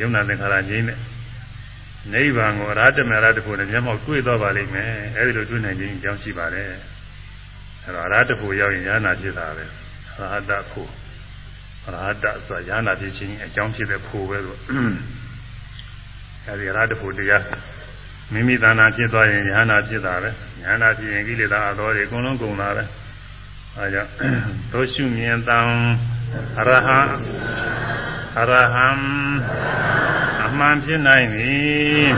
ယုံနာသင်္ခါရငြိမ့်တဲ့နိဗ္ဗာန်ကိုအရဟတမေအရဟတဖို့နဲ့မျက်မှောက်တွေ့သွားပါလိမ့်မယ်အဲဒီလိုတွေ့နိုင်ခြင်းအကြောင်းရှိပါတယ်အဲတော့အရဟတဖို့ရောက်ရင်ဉာဏ်နာဖြစ်တာပဲအရဟတဖို့အရဟတဆိုတာဉာဏ်နာဖြစ်ခြင်းအကြောင်းဖြစ်တဲ့ဖို့ပဲလို့အဲဒီအရဟတဖို့တရားမိမိတဏ္ဍာဖြစ်သွားရင်ဉာဏ်နာဖြစ်တာပဲဉာဏ်နာဖြစ်ရင်ကိလေသာအတော်တွေအကုန်လုံးကုန်တာပဲ အဲကြောင့်သောရှုမြင်တံအရဟံအရဟံအမှန်ဖြစ်နိုင်သည်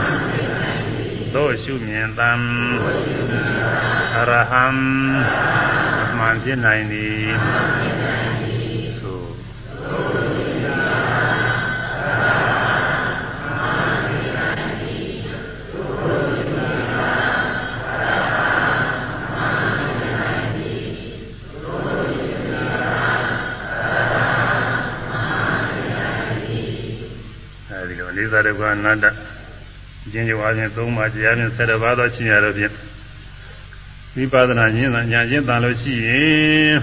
သောရှုမြင်တံအရဟံအမှန်ဖြစ်နိုင်သည် လေးစားတဲ့ကအနတ္တကျင့်ကြွားခြင်းသုံးပါးတရားဖြင့်၁၇ပါးသောရှင်ရတော့ဖြင့်ဝိပဿနာဉာဏ်ညာချင်းတန်လို့ရှိရင်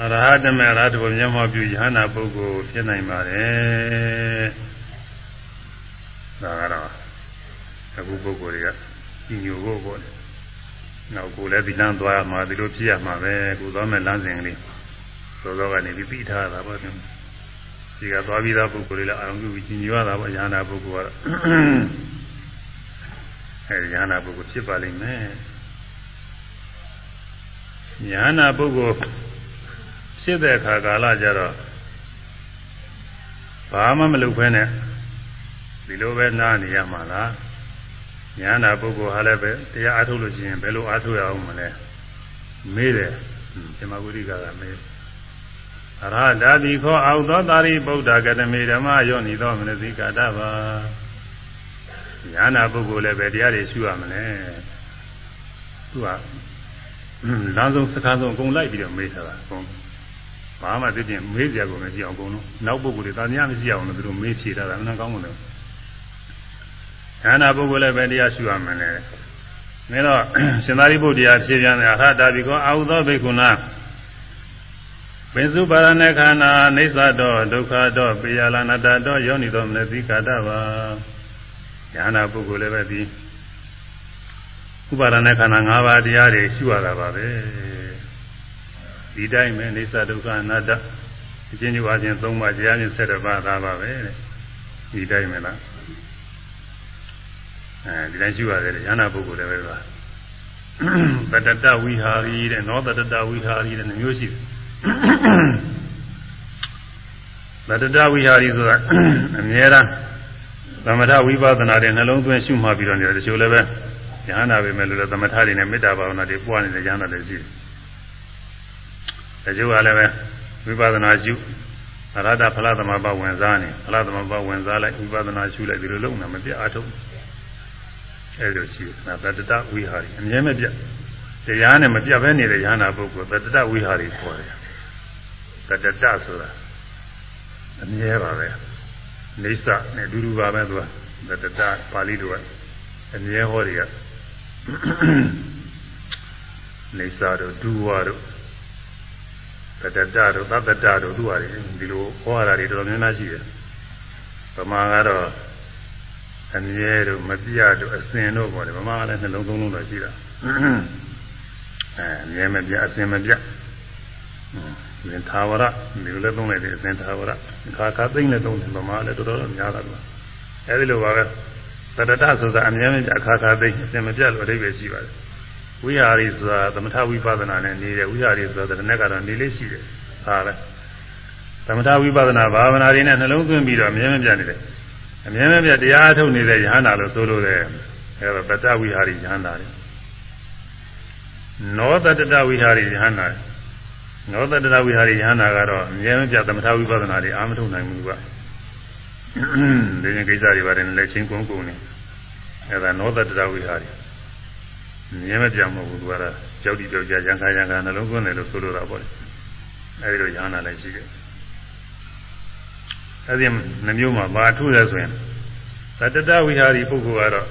အရဟတမေရဟတဘုမျက်မှောက်ပြုယဟနာပုဂ္ဂိုလ်ဖြစ်နိုင်ပါတယ်ဒါကတော့အခုပုဂ္ဂိုလ်တွေကညိုဖို့ပေါ့နောက်ကိုလည်းဒီလမ်းသွားမှာဒီလိုဖြစ်ရမှာပဲကိုသွားမဲ့လမ်းစဉ်ကလေးသောသောကနေပြီးပြီးထားတာပေါ့ ဒီကသွားပြီးသားပုဂ္ဂိုလ်တွေလည်းအာရုံပြုပြီးကြီးညိုရတာပေါ့ယ ahanan ပုဂ္ဂိုလ်ကတော့အဲဒီယ ahanan ပုဂ္ဂိုလ်ဖြစ်ပါလိမ့်မယ်ယ ahanan ပုဂ္ဂိုလ်ဖြစ်တဲ့အခါကာလကြတော့ဘာမှမလုပ်ဘဲနဲ့ဒီလိုပဲနားနေရမှာလားယ ahanan ပုဂ္ဂိုလ်ဟာလည်းပဲတရားအားထုတ်လို့ရှိရင်ဘယ်လိုအားထုတ်ရအောင်မလဲမေးတယ်ဇမဂုရိကကမေး အရဟတာတိခောအောက်သောသာရိပုတ္တကတမေဓမ္မယောနိသောမနစိကာတပါညာနာပုဂ္ဂိုလ်လည်းပဲတရားတွေရှုရမလဲသူကလမ်းဆုံးစကားဆုံးအကုန်လိုက်ပြီးတော့မေးထားတာအကုန်ဘာမှသိပြင်မေးကြကုန်မရှိအောင်အကုန်လုံးနောက်ပုဂ္ဂိုလ်တွေတာများမရှိအောင်လို့သူတို့မေးဖြေထားတာအမှန်ကောင်းမလို့ညာနာပုဂ္ဂိုလ်လည်းပဲတရားရှုရမလဲမင်းတော့ရှင်သာရိပုတ္တရာဖြေပြန်တယ်အရဟတာတိခောအာဟုသောဘိက္ခုနာ ပင်စုပါရဏခန္ဓာအိသတောဒုက္ခတောပိယလာနတတောယောနိသောမနတိကာတပါဉာဏပုဂ္ဂိုလ်လည်းပဲဒီဥပါဒณะခန္ဓာ၅ပါးတရားတွေရှုရတာပါပဲဒီတိုင်းပဲအိသဒုက္ခအနတ္တအချင်းချင်းအားဖြင့်၃ပါးတရားချင်း၁၇ပါးသာပါပဲတဲ့ဒီတိုင်းမလားအဲဒီတိုင်းရှိရတယ်ရဟနာပုဂ္ဂိုလ်လည်းပဲပါတတတဝိဟာရီတဲ့နောတတတဝိဟာရီတဲ့မျိုးရှိတယ် တတတဝိဟာရီဆိုတာအမြဲတမ်းသမထဝိပဿနာတွေနှလုံးသွင်းရှုမှတ်ပြီးတော့နေတယ်တချို့လည်းပဲဉာဏ်နာပဲမဲ့လို့လည်းသမထတွေနဲ့မေတ္တာဘာဝနာတွေပွားနေတဲ့ဉာဏ်နာတွေရှိတယ်တချို့ကလည်းပဲဝိပဿနာရှုအရဟတဖလားသမဘဝင်စားနေဖလားသမဘဝင်စားလိုက်ဝိပဿနာရှုလိုက်ဒီလိုလုပ်နေမပြအားထုတ်အဲလိုရှိတယ်သတ္တတဝိဟာရီအမြဲမပြတရားနဲ့မပြတ်ဘဲနေတဲ့ဉာဏ်နာပုဂ္ဂိုလ်သတ္တတဝိဟာရီခေါ်တယ်သ တ္တတဆိုတာအမြဲပါပဲနေသနဲ့အတူတူပါပဲသူကတတပါဠိတော်ကအမြဲဟောတွေကနေသတို့ဒူဝါတို့တတတတို့သတ္တတတို့သူဟာဒီလိုဟောရတာတွေတော်တော်များများရှိတယ်ဗမာကတော့အမြဲတို့မပြတို့အစင်တို့ပေါ့လေဗမာကလည်းနှလုံးသုံးလုံးတော့ရှိတာအဲအမြဲမပြအစင်မပြ သင်္သာဝရဒီလိုလည်းသုံးလိုက်တယ်သင်္သာဝရခါခါသိမ့်လည်းသုံးတယ်ဗမာလည်းတော်တော်များတာကအဲဒီလိုပါပဲသတ္တဆိုတာအမြဲတမ်းအခါခါသိမ့်အစင်မပြတ်လို့အဓိပ္ပာယ်ရှိပါတယ်ဝိဟာရီဆိုတာသမထဝိပဿနာနဲ့နေတယ်ဝိဟာရီဆိုတာတဏှက်ကတော့နေလေးရှိတယ်ဟာပဲသမထဝိပဿနာဘာဝနာတွေနဲ့နှလုံးသွင်းပြီးတော့အမြဲမပြတ်နေတယ်အမြဲမပြတ်တရားထုတ်နေတဲ့ယဟန္တာလို့ဆိုလို့တယ်အဲဒါပတ္တဝိဟာရီယဟန္တာတွေနောတတ္တဝိဟာရီယဟန္တာတွေ နောသတ္တဝိဟာရီယဟနာကတော့အမြဲမပြသမထဝိပဿနာတွေအာမထုတ်နိုင်ဘူးကဒီရင်ကိစ္စတွေပါတယ်လည်းချင်းကုန်းကုန်းနေအဲဒါနောသတ္တဝိဟာရီအမြဲမပြမဟုတ်ဘူးကတော့ကြောက်တိကြောက်ကြရံခါရံခါနှလုံးသွင်းတယ်လို့ဆိုလိုတာပေါ့အဲဒီလိုယဟနာလည်းရှိတယ်အဲဒီနှမျိုးမှာဘာထုလဲဆိုရင်သတ္တဝိဟာရီပုဂ္ဂိုလ်ကတော့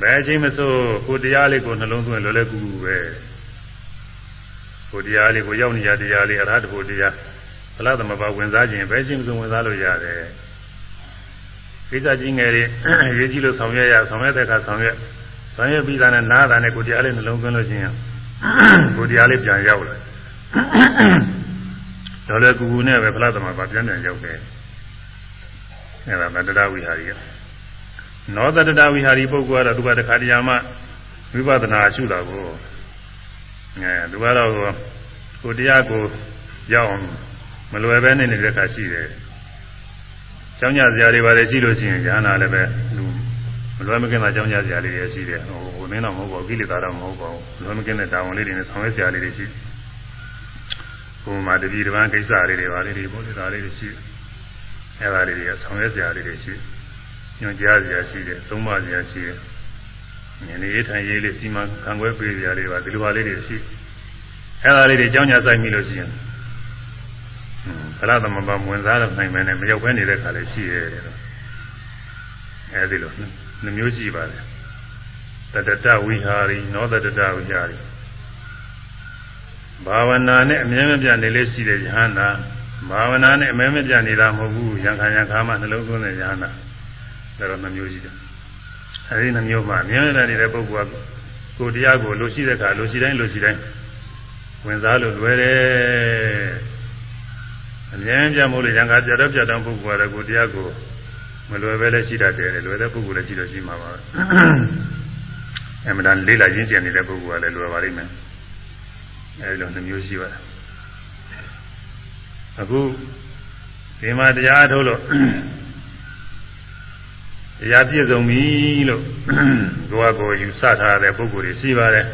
ဘယ်အချိန်မဆိုကိုတရားလေးကိုနှလုံးသွင်းလွယ်လွယ်ကူကူပဲ ကိုတရားလေးကိုရောက်နေရတရားလေးအရဟတဖို့တရားဖလားသမဘာဝင်စားခြင်းပဲချင်းစုံဝင်စားလို့ရတယ်ကိစ္စကြီးငယ်တွေရေးကြည့်လို့ဆောင်ရွက်ရဆောင်ရွက်တဲ့အခါဆောင်ရွက်ဆောင်ရွက်ပြီးသားနဲ့နားတာနဲ့ကိုတရားလေးနှလုံးသွင်းလို့ရှိရင်ကိုတရားလေးပြန်ရောက်လာတော်လည်းကူကူနဲ့ပဲဖလားသမဘာပြန်ပြန်ရောက်တယ်အဲဒါတတဝိဟာရီကနောတတဝိဟာရီပုဂ္ဂိုလ်ကတော့သူကတခါတည်းမှဝိပဿနာရှုတာကို အဲသူကတော့ကိုတရားကိုရောက်အောင်မလွယ်ပဲနေနေတဲ့ခါရှိတယ်။ကျောင်းညစရာတွေပါတယ်ရှိလို့ရှိရင်ဉာဏ်နာလည်းပဲလူမလွယ်မကင်းတာကျောင်းညစရာလေးတွေရှိတယ်။ဟိုဟိုနင်းတော့မဟုတ်ပါဘူးကိလေသာတော့မဟုတ်ပါဘူး။လွယ်မကင်းတဲ့တာဝန်လေးတွေနဲ့ဆောင်ရွက်စရာလေးတွေရှိတယ်။ဟိုမှာတတိတပန်းကိစ္စလေးတွေပါလေးတွေပို့နေတာလေးတွေရှိတယ်။အဲဒါလေးတွေကဆောင်ရွက်စရာလေးတွေရှိတယ်။ညွှန်ကြားစရာရှိတယ်။သုံးပါးစရာရှိတယ်။ ဉာဏ်ရေးထိုင်ရေးလေးစီမံခံခွဲပေးကြရတယ်ပါဒီလိုပါလေးတွေရှိအဲ့ဒါလေးတွေကြောင်းညာဆိုင်ပြီလို့ရှိရင်ဘရသမဘာဝင်စားတော့နိုင်မယ်နဲ့မရောက်ဘဲနေတဲ့ခါလေးရှိရတယ်တော့အဲဒီလိုနှမျိုးရှိပါတယ်တတတဝိဟာရီနောတတတဝိဟာရီဘာဝနာနဲ့အမြဲမပြတ်နေလေးရှိတဲ့ယဟန္တာဘာဝနာနဲ့အမြဲမပြတ်နေတာမဟုတ်ဘူးယံခါယံခါမှနှလုံးသွင်းတဲ့ယဟန္တာဒါတော့နှမျိုးရှိတယ် အဲဒီနှမျိုးမှာမြင်ရတဲ့ပုဂ္ဂိုလ်ကကိုတရားကိုလိုရှိတဲ့အခါလိုရှိတိုင်းလိုရှိတိုင်းဝင်စားလို့လွယ်တယ်အမြဲပြမို့လို့ရံကားပြတော့ပြတော့ပုဂ္ဂိုလ်ကကိုတရားကိုမလွယ်ပဲလည်းရှိတတ်တယ်လွယ်တဲ့ပုဂ္ဂိုလ်လည်းရှိတော့ရှိမှာပါအမှန်တန်လေးလာရင်းကျင်နေတဲ့ပုဂ္ဂိုလ်ကလည်းလွယ်ပါလိမ့်မယ်အဲဒီလိုနှမျိုးရှိပါတယ်အခုဒီမှာတရားထုတ်လို့ တရားပြည့်စုံပြီလို့ကိုယ်ကကိုယ်ယူဆထားတဲ့ပုဂ္ဂိုလ်တွေရှိပါတယ်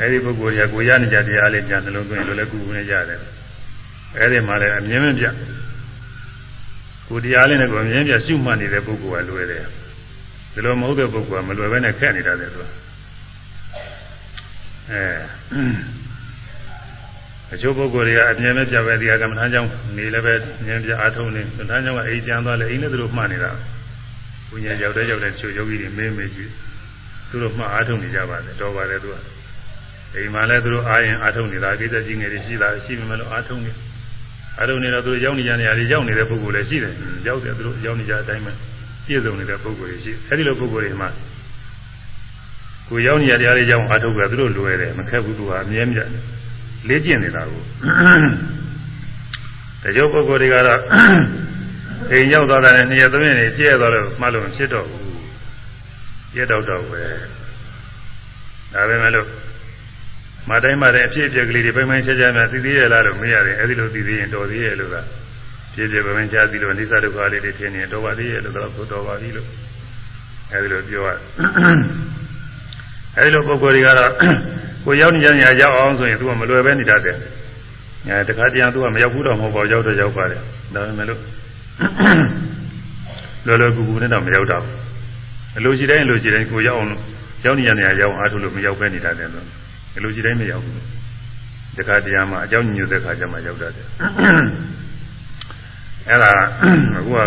အဲဒီပုဂ္ဂိုလ်တွေကကိုရနေကြတရားလေးပြန်နှလုံးသွင်းလို့လည်းကုကုနေကြတယ်အဲဒီမှာလည်းအမြင်မပြကိုတရားလေးနဲ့ကိုအမြင်ပြရှုမှတ်နေတဲ့ပုဂ္ဂိုလ်ကလွယ်တယ်ဒီလိုမဟုတ်တဲ့ပုဂ္ဂိုလ်ကမလွယ်ဘဲနဲ့ခက်နေတာတယ်သူအဲအချို့ပုဂ္ဂိုလ်တွေကအမြင်မပြပဲဒီကမ္မထမ်းကြောင်းနေလည်းပဲမြင်ပြအားထုတ်နေကမ္မထမ်းကြောင်းကအိမ်ကျန်သွားလဲအိမ်နဲ့သူတို့မှတ်နေတာ ဘုညာရောက်တဲ့ရောက်တဲ့ချိုယောဂီတွေမေးမေးကြည့်သူတို့မှအားထုတ်နေကြပါတယ်တော်ပါတယ်သူကအိမ်မှာလည်းသူတို့အားရင်အားထုတ်နေတာကိစ္စကြီးငယ်တွေရှိတာရှိမှမလို့အားထုတ်နေအားထုတ်နေတော့သူတို့ရောက်နေကြနေရာတွေရောက်နေတဲ့ပုဂ္ဂိုလ်လည်းရှိတယ်ရောက်တယ်သူတို့ရောက်နေကြအတိုင်းပဲပြည့်စုံနေတဲ့ပုဂ္ဂိုလ်တွေရှိအဲဒီလိုပုဂ္ဂိုလ်တွေမှာကိုရောက်နေရတရားတွေကြောင့်အားထုတ်ကြသူတို့လွယ်တယ်မခက်ဘူးသူကအမြဲမြတ်လေ့ကျင့်နေတာကိုတချို့ပုဂ္ဂိုလ်တွေကတော့ အိမ်ရောက်သွားတဲ့နှစ်ရက်သုံးရက်နေပြည့်သွားလို့မှလို့ဖြစ်တော့ဘူးပြည့်တော့တော့ပဲဒါပဲမဲ့လို့မတိုင်းမတိုင်းအဖြစ်အပျက်ကလေးတွေပိုင်းပိုင်းခြားခြားများသိသေးရလားလို့မေးရတယ်အဲဒီလိုသိသေးရင်တော်သေးရဲ့လို့ကပြည့်ပြည့်ပိုင်းပိုင်းခြားသိလို့အနိစ္စဒုက္ခလေးတွေထင်နေတော်ပါသေးရဲ့လို့တော့ကိုတော်ပါပြီလို့အဲဒီလိုပြောရအဲဒီလိုပုဂ္ဂိုလ်တွေကတော့ကိုရောက်နေကြညာရောက်အောင်ဆိုရင်သူကမလွယ်ပဲနေတတ်တယ်အဲတခါတည်းသူကမရောက်ဘူးတော့မဟုတ်ပါဘူးရောက်တော့ရောက်ပါတယ်ဒါပေမဲ့လို့ လောလောကူကူနဲ့တော့မရောက်တော့ဘူးအလိုရှိတိုင်းအလိုရှိတိုင်းကိုရောက်အောင်ရောက်နေရနေရရောက်အားထုတ်လို့မရောက်ပဲနေတတ်တယ်လို့အလိုရှိတိုင်းမရောက်ဘူးတခါတည်းမှာအကြောင်းညွှန်တဲ့ခါကျမှရောက်တတ်တယ်အဲ့ဒါအခုက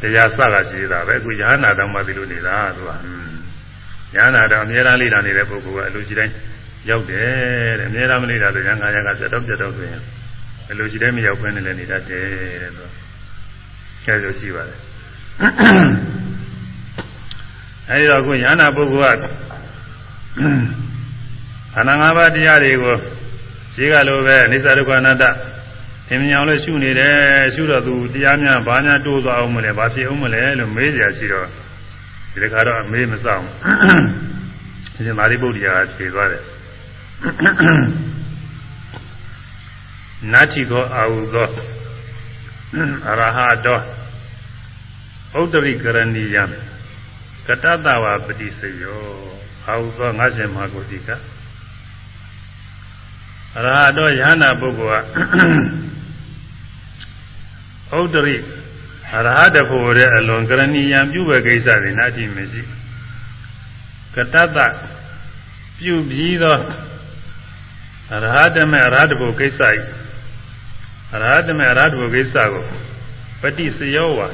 တရားစကရှိတာပဲအခုရဟနာတောင်မှဒီလိုနေတာသူကရဟနာတောင်အများအားလေးတာနေတဲ့ပုဂ္ဂိုလ်ကအလိုရှိတိုင်းရောက်တယ်တဲ့အများအားမလေးတာဆိုရံခါရံကပြတ်တော့ပြတ်တော့ဆိုရင်အလိုရှိတိုင်းမရောက်ဘဲနဲ့လည်းနေတတ်တယ်တဲ့သူကဲ ဆိုရှိပါတယ်အဲဒီတော့ခုရဟနာပုဂ္ဂိုလ်ကခန္ဓာ၅ပါးတရားတွေကိုရှိကလိုပဲအနိစ္စဒုက္ခအနတ္တသင်မြင်အောင်လို့ရှုနေတယ်ရှုတော့သူတရားများဘာများတိုးသွားအောင်မလဲဘာဖြစ်အောင်မလဲလို့မေးကြရှိတော့ဒီတခါတော့မေးမဆောင်ဒီမာရိပုတ္တရာဖြေသွားတယ်နာတိကောအာဟုသောအရဟတော ဥဒ္ဒရိကရဏီယံကတတဝပတိစယောအာဟုသောငါရှင်မဟာဂုတိကအရဟတောယဟနာပုဂ္ဂိုလ်ကဥဒ္ဒရိအရဟတဖို့တဲ့အလွန်ကရဏီယံပြုဘကိစ္စတွေနာတိမရှိကတတပြုပြီးသောအရဟတမေအရဟတဖို့ကိစ္စဤအရဟတမေအရဟတဖို့ကိစ္စကိုပฏิစယောဝါ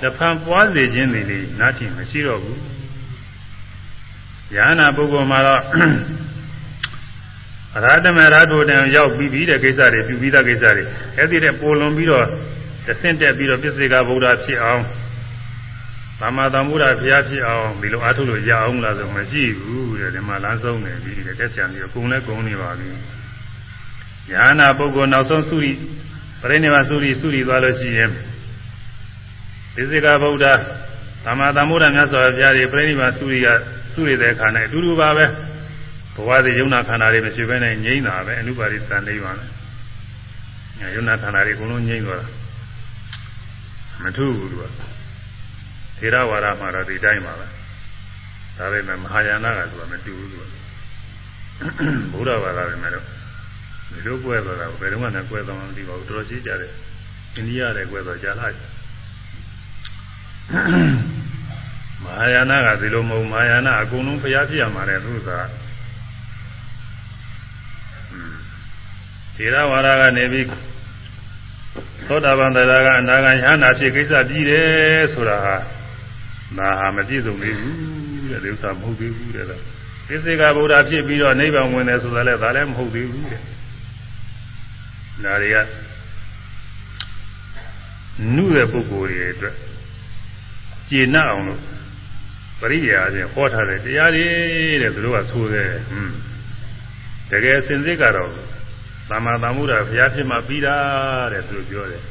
တဖန်ပွားစေခြင်းတွေလေနာတိမရှိတော့ဘူးယဟနာပုဂ္ဂိုလ်မှာတော့အရဟတမေအရဟတဖို့တန်ရောက်ပြီးပြီးတဲ့ကိစ္စတွေပြုပြီးသားကိစ္စတွေအဲ့ဒီတဲ့ပိုလွန်ပြီးတော့တဆင့်တက်ပြီးတော့ပြစ္ဆေကဗုဒ္ဓဖြစ်အောင်သမ္မာသမ္ဗုဒ္ဓဘုရားဖြစ်အောင်ဒီလိုအားထုတ်လို့ရအောင်လားဆိုမရှိဘူးတဲ့ဒီမှာလမ်းဆုံးနေပြီတဲ့တက်ချံပြီးအကုန်လဲကုန်နေပါပြီ။ညာနာပုဂ္ဂိုလ်နောက်ဆုံးသုရိပရိနိဗ္ဗာန်သုရိသုရိသွားလို့ရှိရင် ဒီစေကဗုဒ္ဓသမ္မာသမ္ဗုဒ္ဓမြတ်စွာဘုရားရဲ့ပရိနိဗ္ဗာန်သုရိကသုရိတဲ့ခါနဲ့အတူတူပါပဲ။ဘဝသည်ယုံနာခန္ဓာတွေမရှိဘဲနဲ့ငြိမ့်တာပဲအနုပါရိသံနေပါမယ်။ယုံနာခန္ဓာတွေအကုန်လုံးငြိမ့်သွားတာမထူးဘူးသူကထေရဝါဒမှာတော့ဒီတိုင်းပါပဲဒါပေမဲ့မဟာယာနကသူကမတူဘူးသူကဘုရားဘာသာပဲမဲ့တော့ဒီလိုကွဲသွားတာဘယ်တော့မှလည်းကွဲသွားမှမသိပါဘူးတော်တော်ရှိကြတယ်အိန္ဒိယလည်းကွဲသွားကြလား မဟာယာနကဒီလိုမဟုတ်မဟာယာနအကုန်လုံးဖျားပြရမှာလေသူကထေရဝါဒကနေပြီးသောတာပန်တရားကအနာဂံယဟနာဖြစ်ကိစ္စပြီးတယ်ဆိုတာဟာနာဟာမပြည့်စုံသေးဘူးတဲ့ဒီဥစ္စာမဟုတ်သေးဘူးတဲ့လားသစ္စေကဗုဒ္ဓဖြစ်ပြီးတော့နိဗ္ဗာန်ဝင်တယ်ဆိုတာလည်းဒါလည်းမဟုတ်သေးဘူးတဲ့ဒါတွေကနုတဲ့ပုဂ္ဂိုလ်တွေအတွက် ကျေနပ်အောင်လို့ပရိယာချင်းဟောထားတဲ့တရားတွေတဲ့သူတို့ကဆိုတယ်ဟွန်းတကယ်စင်စစ်ကတော့သမ္မာသမ္ဗုဒ္ဓဘုရားဖြစ်မှပြီးတာတဲ့သူပြောတယ်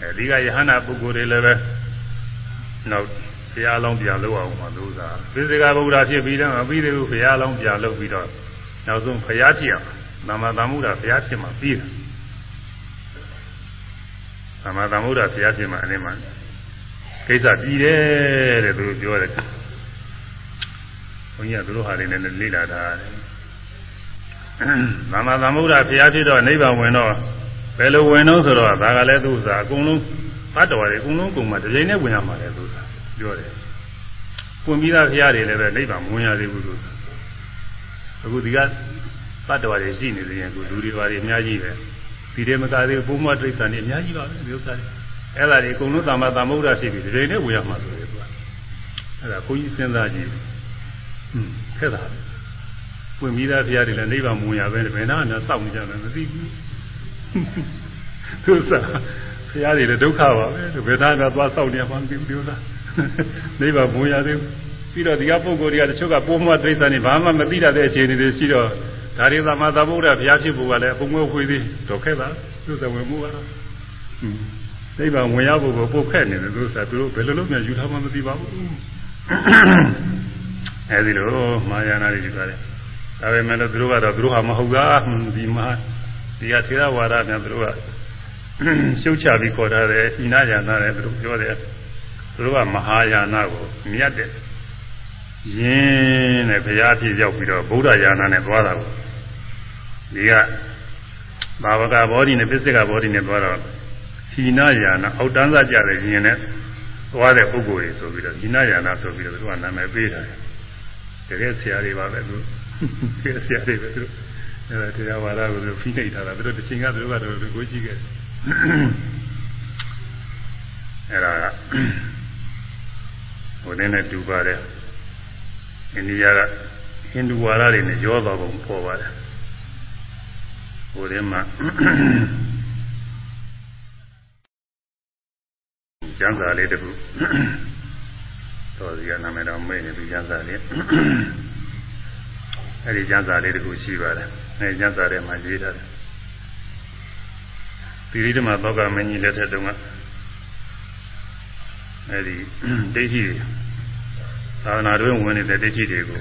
အဲဒီကယဟနာပုဂ္ဂိုလ်တွေလည်းပဲနောက်ဘုရားလောင်းပြန်လုပ်အောင်မှလို့သာသစ္စေကဗုဒ္ဓဖြစ်ပြီးတော့မပြီးသေးဘူးဘုရားလောင်းပြန်လုပ်ပြီးတော့နောက်ဆုံးဘုရားဖြစ်အောင်သမ္မာသမ္ဗုဒ္ဓဘုရားဖြစ်မှပြီးတာသမ္မာသမ္ဗုဒ္ဓဘုရားဖြစ်မှအနေမှာ ကိစ္စပြီးတယ်တဲ့သူပြောတယ်ဘုန်းကြီးကသူတို့ဟာတွေလည်းလေ့လာတာတယ်သမ္မာသမ္ဗုဒ္ဓဘုရားဖြစ်တော့နိဗ္ဗာန်ဝင်တော့ဘယ်လိုဝင်တော့ဆိုတော့ဒါကလည်းသူ့စာအကုန်လုံးဘတ်တော်တွေအကုန်လုံးကုန်မှာတစ်ချိန်နဲ့ဝင်ရမှာလေသူ့စာပြောတယ်။ဝင်ပြီးသားဘုရားတွေလည်းပဲနိဗ္ဗာန်ဝင်ရသေးဘူးသူ။အခုဒီကဘတ်တော်တွေရှိနေတယ်အခုလူတွေပါတွေအများကြီးပဲ။ဒီတွေမကသေးဘူးဘုံမတိဋ္ဌာန်တွေအများကြီးပါပဲဒီဥစ္စာတွေ။ အဲ့ဒါတွေအကုန်လုံးသမ္မာသမ္ဗုဒ္ဓဖြစ်ပြီးတစ်ချိန်နဲ့ဝင်ရမှာဆိုတယ်သူက။အဲ့ဒါဘုန်းကြီးစဉ်းစားကြည့်။ဟွန်းခက်တာပဲ။ဝင်ပြီးသားဘုရားတွေလည်းနိဗ္ဗာန်မဝင်ရပဲဘယ်နာမှစောင့်နေကြတယ်မသိဘူးသူစားဘုရားတွေလည်းဒုက္ခပါပဲဘယ်နာမှသွားစောင့်နေမှမသိဘူးဒီဥစ္စာနိဗ္ဗာန်မဝင်ရသေးဘူးပြီးတော့ဒီကပုံကိုယ်တွေကတချို့ကပိုးမွှတ်တိဋ္ဌာန်တွေဘာမှမသိတတ်တဲ့အခြေအနေတွေရှိတော့ဒါတွေသမသာဗုဒ္ဓဘုရားဖြစ်ဖို့ကလည်းအပုံမွှေးသေးတော့ခဲ့တာသူစဝင်မှုကတော့နိ ဗ္ဗာန်ဝင်ရောက်ဖို့ကိုပုတ်ခက်နေတယ်သူစားသူတို့ဘယ်လိုလုပ်မှယူထားမှမသိပါဘူးအဲဒီလိုမာယာနာတွေယူထားတယ်ဒါပေမဲ့လို့သူတို့ကတော့သူတို့ဟာမဟုတ်တာဒီမှာဒီကသေရဝါဒများသူတို့ကရှုပ်ချပြီးခေါ်ထားတယ်ဤနာယာနာတယ်သူတို့ပြောတယ်သူတို့ကမဟာယာနာကိုမြတ်တယ်ရင်းနဲ့ဘုရားဖြစ်ရောက်ပြီးတော့ဗုဒ္ဓယာနာနဲ့သွားတာကိုဒီကဘာဝကဘောဓိနဲ့ပစ္စကဘောဓိနဲ့သွားတော့ ဟိနာယာနာအောက်တန်းစားကြတဲ့ရင်နဲ့သွားတဲ့ပုဂ္ဂိုလ်တွေဆိုပြီးတော့ဟိနာယာနာဆိုပြီးတော့သူကနာမည်ပေးထားတယ်တကယ်ဆရာတွေပါပဲသူတကယ်ဆရာတွေပဲသူအဲဒါတရားဝါဒကိုသူဖိနှိပ်ထားတာသူတို့တစ်ချိန်ကသူတို့ကတော့ကိုကြည့်ခဲ့အဲဒါကဟိုတင်းနဲ့တူပါတယ်အိန္ဒိယကဟိန္ဒူဝါဒတွေနဲ့ရောသွားပုံပေါ်ပါတယ်ဟိုတင်းမှာ ကျမ်းစာလေးတခုတော်စီကနာမည်တော်မေ့နေပြီကျမ်းစာလေးအဲဒီကျမ်းစာလေးတခုရှိပါတယ်အဲကျမ်းစာထဲမှာရေးထားတယ်သီရိဓမ္မသောကမင်းကြီးလက်ထက်တုန်းကအဲဒီဒိဋ္ဌိသာသနာတွင်ဝင်နေတဲ့ဒိဋ္ဌိတွေကို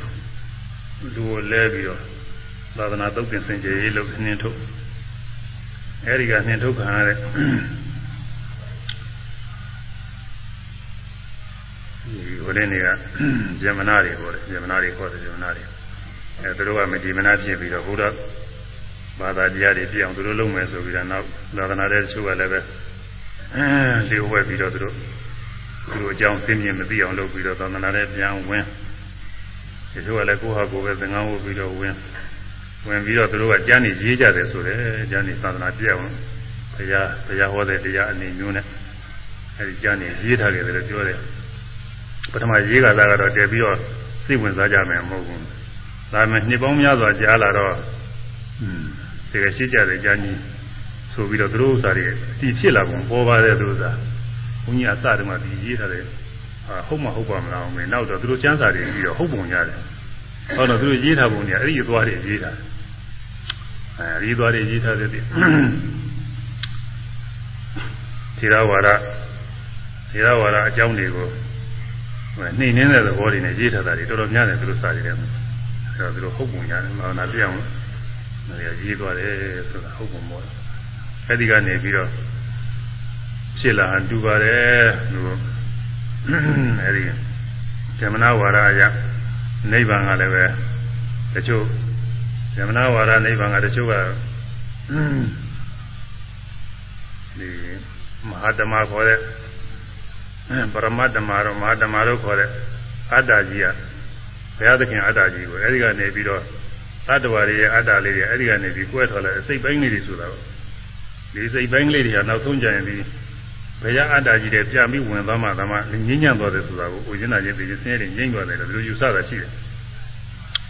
လူကိုလဲပြီးတော့သာသနာသုတ်သင်စင်ကြယ်ရေးလုပ်နှင်းထုတ်အဲဒီကနှင်းထုတ်ခံရတဲ့ ဒီဟိုတဲ့နေကဇမနာတွေဟောတယ်ဇမနာတွေဟောတယ်ဇမနာတွေအဲသူတို့ကမဒီမနာဖြစ်ပြီးတော့ဘုရားဘာသာတရားတွေပြအောင်သူတို့လုပ်မယ်ဆိုပြီးတော့နောက်သာသနာတဲ့သူကလည်းပဲအဲလျှို့ဝှက်ပြီးတော့သူတို့သူတို့အကြောင်းသိမြင်မသိအောင်လုပ်ပြီးတော့သာသနာတဲ့ပြန်ဝင်ဒီလိုကလည်းကိုယ့်ဟာကိုယ်ပဲသင်္ကန်းဝတ်ပြီးတော့ဝင်ဝင်ပြီးတော့သူတို့ကကျမ်းနေရေးကြတယ်ဆိုတယ်ကျမ်းနေသာသနာပြအောင်ဘုရားဘုရားဟောတဲ့တရားအနေမျိုးနဲ့အဲဒီကျမ်းနေရေးထားတယ်လို့ပြောတယ် ပထမရေးကလာကတော့တည်ပြီးတော့စိတ်ဝင်စားကြမယ်မဟုတ်ဘူးဒါပေမဲ့နှစ်ပေါင်းများစွာကြားလာတော့อืมတကယ်ရှိကြတယ်ကျမ်းကြီးဆိုပြီးတော့သူတို့ဥစ္စာတွေတည်ဖြစ်လာပုံပေါ်ပါတယ်သူဥစ္စာဘုန်းကြီးအစတုန်းကဒီရေးထားတယ်ဟာဟုတ်မဟုတ်ပါမလားမင်းနောက်တော့သူတို့ကျမ်းစာတွေပြီးတော့ဟုတ်ပုံရတယ်ဟောတော့သူတို့ရေးထားပုံတွေအဲ့ဒီသွားတွေရေးထားအဲဒီသွားတွေရေးထားတဲ့ဒီထေရဝါဒထေရဝါဒအကြောင်းတွေကို နှိမ့်နေတဲ့သဘောတွေနဲ့ရေးထားတာတွေတော်တော်များတယ်သူတို့စာတွေထဲမှာအဲတော့သူတို့ဟုတ်ပုံရတယ်မာနာပြအောင်ရေးသွားတယ်ဆိုတာဟုတ်ပုံပေါ့အဲဒီကနေပြီးတော့ဖြစ်လာတူပါတယ်လို့အဲဒီဇမနာဝါဒအရနိဗ္ဗာန်ကလည်းပဲတချို့ဇမနာဝါဒနိဗ္ဗာန်ကတချို့ကဒီမဟာဓမ္မခေါ်တဲ့ ပရမတ္တမရောမဟာဓမ္မတို့ခေါ်တဲ့အတ္တကြီးကဘုရားသခင်အတ္တကြီးကိုအဲဒီကနေပြီးတော့သတ္တဝါတွေရဲ့အတ္တလေးတွေအဲဒီကနေပြီးကွဲထွက်လာတဲ့စိတ်ပိုင်းလေးတွေဆိုတာကိုဒီစိတ်ပိုင်းလေးတွေကနောက်ဆုံးကြရင်ပြီးဘုရားအတ္တကြီးတွေပြန်ပြီးဝင်သွားမှသမားငြိမ်းချမ်းသွားတယ်ဆိုတာကိုဥကျင်နာချင်းသိချင်းဆင်းရဲငြိမ်းသွားတယ်လို့ဒီလိုယူဆတာရှိတယ်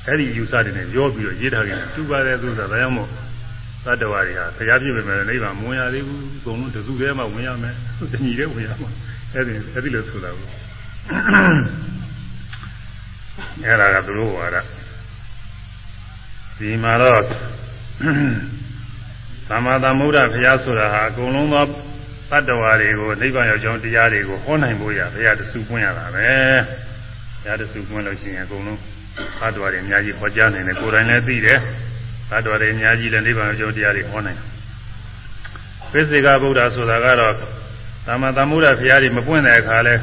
အဲဒီယူဆတွေနဲ့ရောပြီးတော့ရေးထားကြတယ်သူပါတယ်သူဆိုတာဒါကြောင့်မို့သတ္တဝါတွေဟာဘုရားပြည့်ပေမဲ့နိဗ္ဗာန်မဝင်ရသေးဘူးအကုန်လုံးတစုတည်းမှဝင်ရမယ်တညီတည်းဝင်ရမှာ အဲဒီအဲဒီလိုဆိုတာကိုအဲ့ဒါကသူတို့ဝါဒဒီမှာတော့သမ္မာသမ္ဗုဒ္ဓဘုရားဆိုတာဟာအကုန်လုံးသောတတ္တဝါတွေကိုနိဗ္ဗာန်ရောက်ကြောင်းတရားတွေကိုဟောနိုင်ဖို့ရဘုရားတဆူပွင့်ရတာပဲဘုရားတဆူပွင့်လို့ရှိရင်အကုန်လုံးတတ္တဝါတွေအများကြီးဟောကြားနိုင်တယ်ကိုယ်တိုင်လည်းသိတယ်တတ္တဝါတွေအများကြီးလည်းနိဗ္ဗာန်ရောက်ကြောင်းတရားတွေဟောနိုင်တယ်ပစ္စေကဗုဒ္ဓဆိုတာကတော့ သမ္မာသမ္ဗုဒ္ဓဘုရားတွေမပွင့်တဲ့အခါလဲ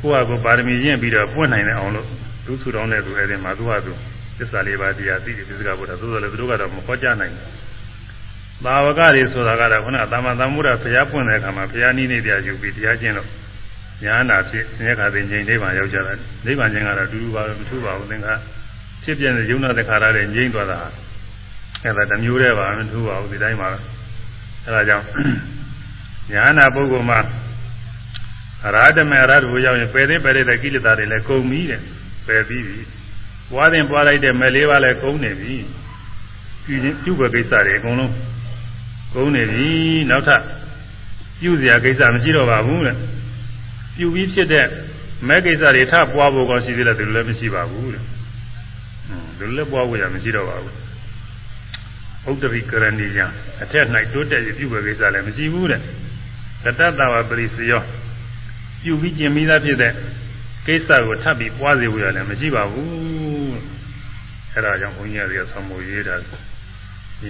ကိုယ့်ဟာကိုယ်ပါရမီရင့်ပြီးတော့ပွင့်နိုင်တဲ့အောင်လို့သူဆူတောင်းတဲ့သူအဲ့ဒီမှာသူဟာသူသစ္စာလေးပါးတရားသိတယ်ပစ္စေကဗုဒ္ဓသို့တော်လည်းသူတို့ကတော့မဟောကြားနိုင်ဘူးသာဝကတွေဆိုတာကတော့ခုနသမ္မာသမ္ဗုဒ္ဓဘုရားပွင့်တဲ့အခါမှာဘုရားနည်းနည်းတရားယူပြီးတရားကျင့်လို့ညာနာဖြစ်မြဲခါသိငြိမ်နိဗ္ဗာန်ရောက်ကြတာနိဗ္ဗာန်ကျင့်ကတော့အတူတူပါပဲမထူပါဘူးသင်္ခါဖြစ်ပြတဲ့ယုံနာတခါရတဲ့ငြိမ်သွားတာအဲ့ဒါတမျိုးတည်းပါမထူပါဘူးဒီတိုင်းပါပဲအဲ့ဒါကြောင့်ညာနာပုဂ္ဂိုလ်မှာ ရာဓမေရာဓဘုရောက်ရင်ပယ်သိပယ်တဲ့ကိလေသာတွေလည်းကုန်ပြီတဲ့ပယ်ပြီးပြီပွားတင်ပွားလိုက်တဲ့မဲလေးပါလည်းကုန်နေပြီပြုခြင်းပြုဘကိစ္စတွေအကုန်လုံးကုန်နေပြီနောက်ထပ်ပြုစရာကိစ္စမရှိတော့ပါဘူးတဲ့ပြုပြီးဖြစ်တဲ့မဲကိစ္စတွေထပွားဖို့ကောရှိသေးတယ်သူလည်းမရှိပါဘူးတဲ့ဟွန်းသူလည်းပွားဖို့ရမရှိတော့ပါဘူးဥဒ္ဒရိကရဏီယအထက်၌တိုးတက်ရပြုပဲကိစ္စလည်းမရှိဘူးတဲ့တတ္တဝပရိစယော ပြုပြီးကျင်ပြီးသားဖြစ်တဲ့ကိစ္စကိုထပ်ပြီးပွားစေဖို့ရလည်းမရှိပါဘူးအဲဒါကြောင့်ဘုန်းကြီးတွေကသမုရေးတာ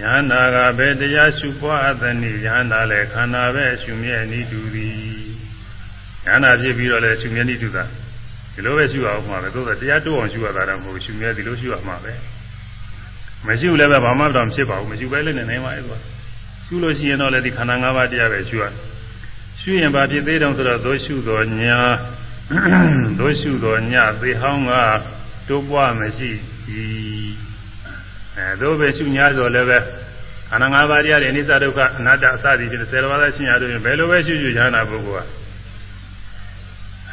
ယန္နာကပဲတရားရှုပွားအပ်သည်ယန္နာလည်းခန္ဓာပဲရှုမြဲနေတူသည်ယန္နာဖြစ်ပြီးတော့လည်းရှုမြဲနေတူတာဒီလိုပဲရှုအောင်မှာပဲသို့သောတရားတိုးအောင်ရှုရတာတော့မဟုတ်ရှုမြဲဒီလိုရှုရမှာပဲမရှိလည်းပဲဘာမှတော့ဖြစ်ပါဘူးမရှိပဲလည်းနေနိုင်ပါရဲ့ကွာရှုလို့ရှိရင်တော့လည်းဒီခန္ဓာ၅ပါးတရားပဲရှုရ ရှုရင်ဘာဖြစ်သေးတုံးဆိုတော့သို့ရှုတော်ညာသို့ရှုတော်ညသေဟောင်းကတိုးပွားမရှိ၏အဲသို့ပဲရှုညာဆိုလည်းပဲခန္ဓာ၅ပါးတရားတွေအနိစ္စဒုက္ခအနတ္တအစသည်ဖြင့်ဆယ်ပါးသာရှင်းရလို့ဘယ်လိုပဲရှုရှုရဟနာပုဂ္ဂိုလ်က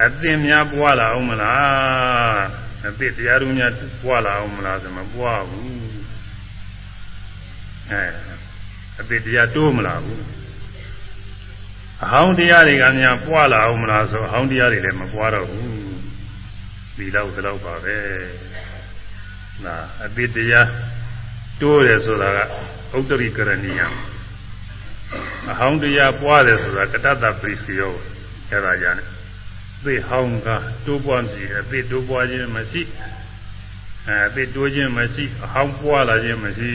အသိများပွားလာအောင်မလားအသိတရားတို့များပွားလာအောင်မလားဆိုမပွားဘူးအဲအသိတရားတိုးမလာဘူး အဟောင်းတရားတွေကများပွားလာအောင်မလားဆိုအဟောင်းတရားတွေလည်းမပွားတော့ဘူးဒီလောက်ဒီလောက်ပါပဲနာအသိတရားတိုးတယ်ဆိုတာကဥတ္တရိကရဏီယအဟောင်းတရားပွားတယ်ဆိုတာကတ္တတပရိစီယောအဲဒါကြတယ်သိဟောင်းကတိုးပွားစီတယ်သိတိုးပွားခြင်းမရှိအဲသိတိုးခြင်းမရှိအဟောင်းပွားလာခြင်းမရှိ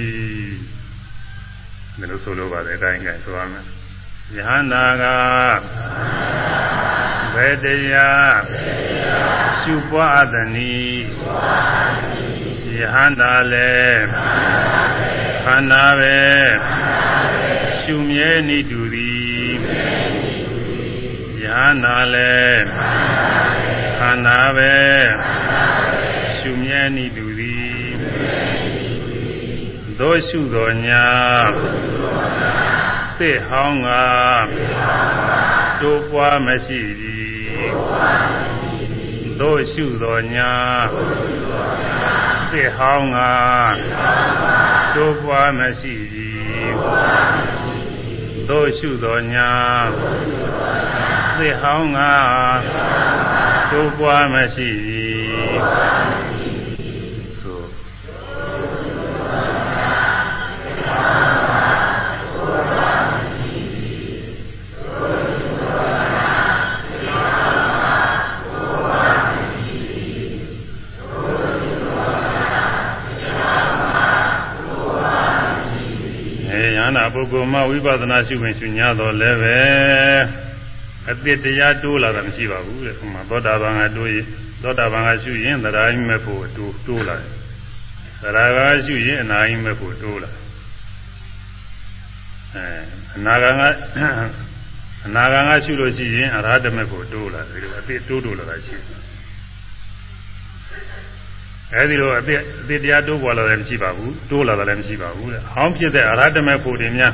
ဒီလိုဆိုလိုပါတယ်အတိုင်းကဆိုရမယ် ယဟန္တာကဘယ်တရားရှုပွားအပ်သည်ယဟန္တာလည်းခန္ဓာပဲရှုမြဲနေတူသည်ယဟန္တာလည်းခန္ဓာပဲရှုမြဲနေတူသည်သောရှုတော်ညာ သစ်ဟောင်းကတိုးပွားမရှိသည်သို့ရှုတော်ညာသစ်ဟောင်းကတိုးပွားမရှိသည်သို့ရှုတော်ညာသစ်ဟောင်းကတိုးပွားမရှိသည် ပုဂ္ဂိုလ်မှဝိပဿနာရှုဝင်ရှုညာတော့လည်းပဲအသစ်တရားတိုးလာတာမရှိပါဘူးတဲ့။ဟိုမှာသောတာပန်ကတိုးရင်သောတာပန်ကရှုရင်သရာယိမဲ့ဖို့တိုးတိုးလာတယ်။သရာကရှုရင်အနာယိမဲ့ဖို့တိုးလာ။အဲအနာဂံကအနာဂံကရှုလို့ရှိရင်အရဟတမဲ့ဖို့တိုးလာတယ်ဒီလိုအသစ်တိုးတိုးလာတာရှိတယ် အဲဒီလိုအစ်အစ်တရားတိုးပေါ်လာတယ်မရှိပါဘူးတိုးလာတယ်လည်းမရှိပါဘူးတဲ့ဟောင်းဖြစ်တဲ့အရဟတမေဖို့တင်များ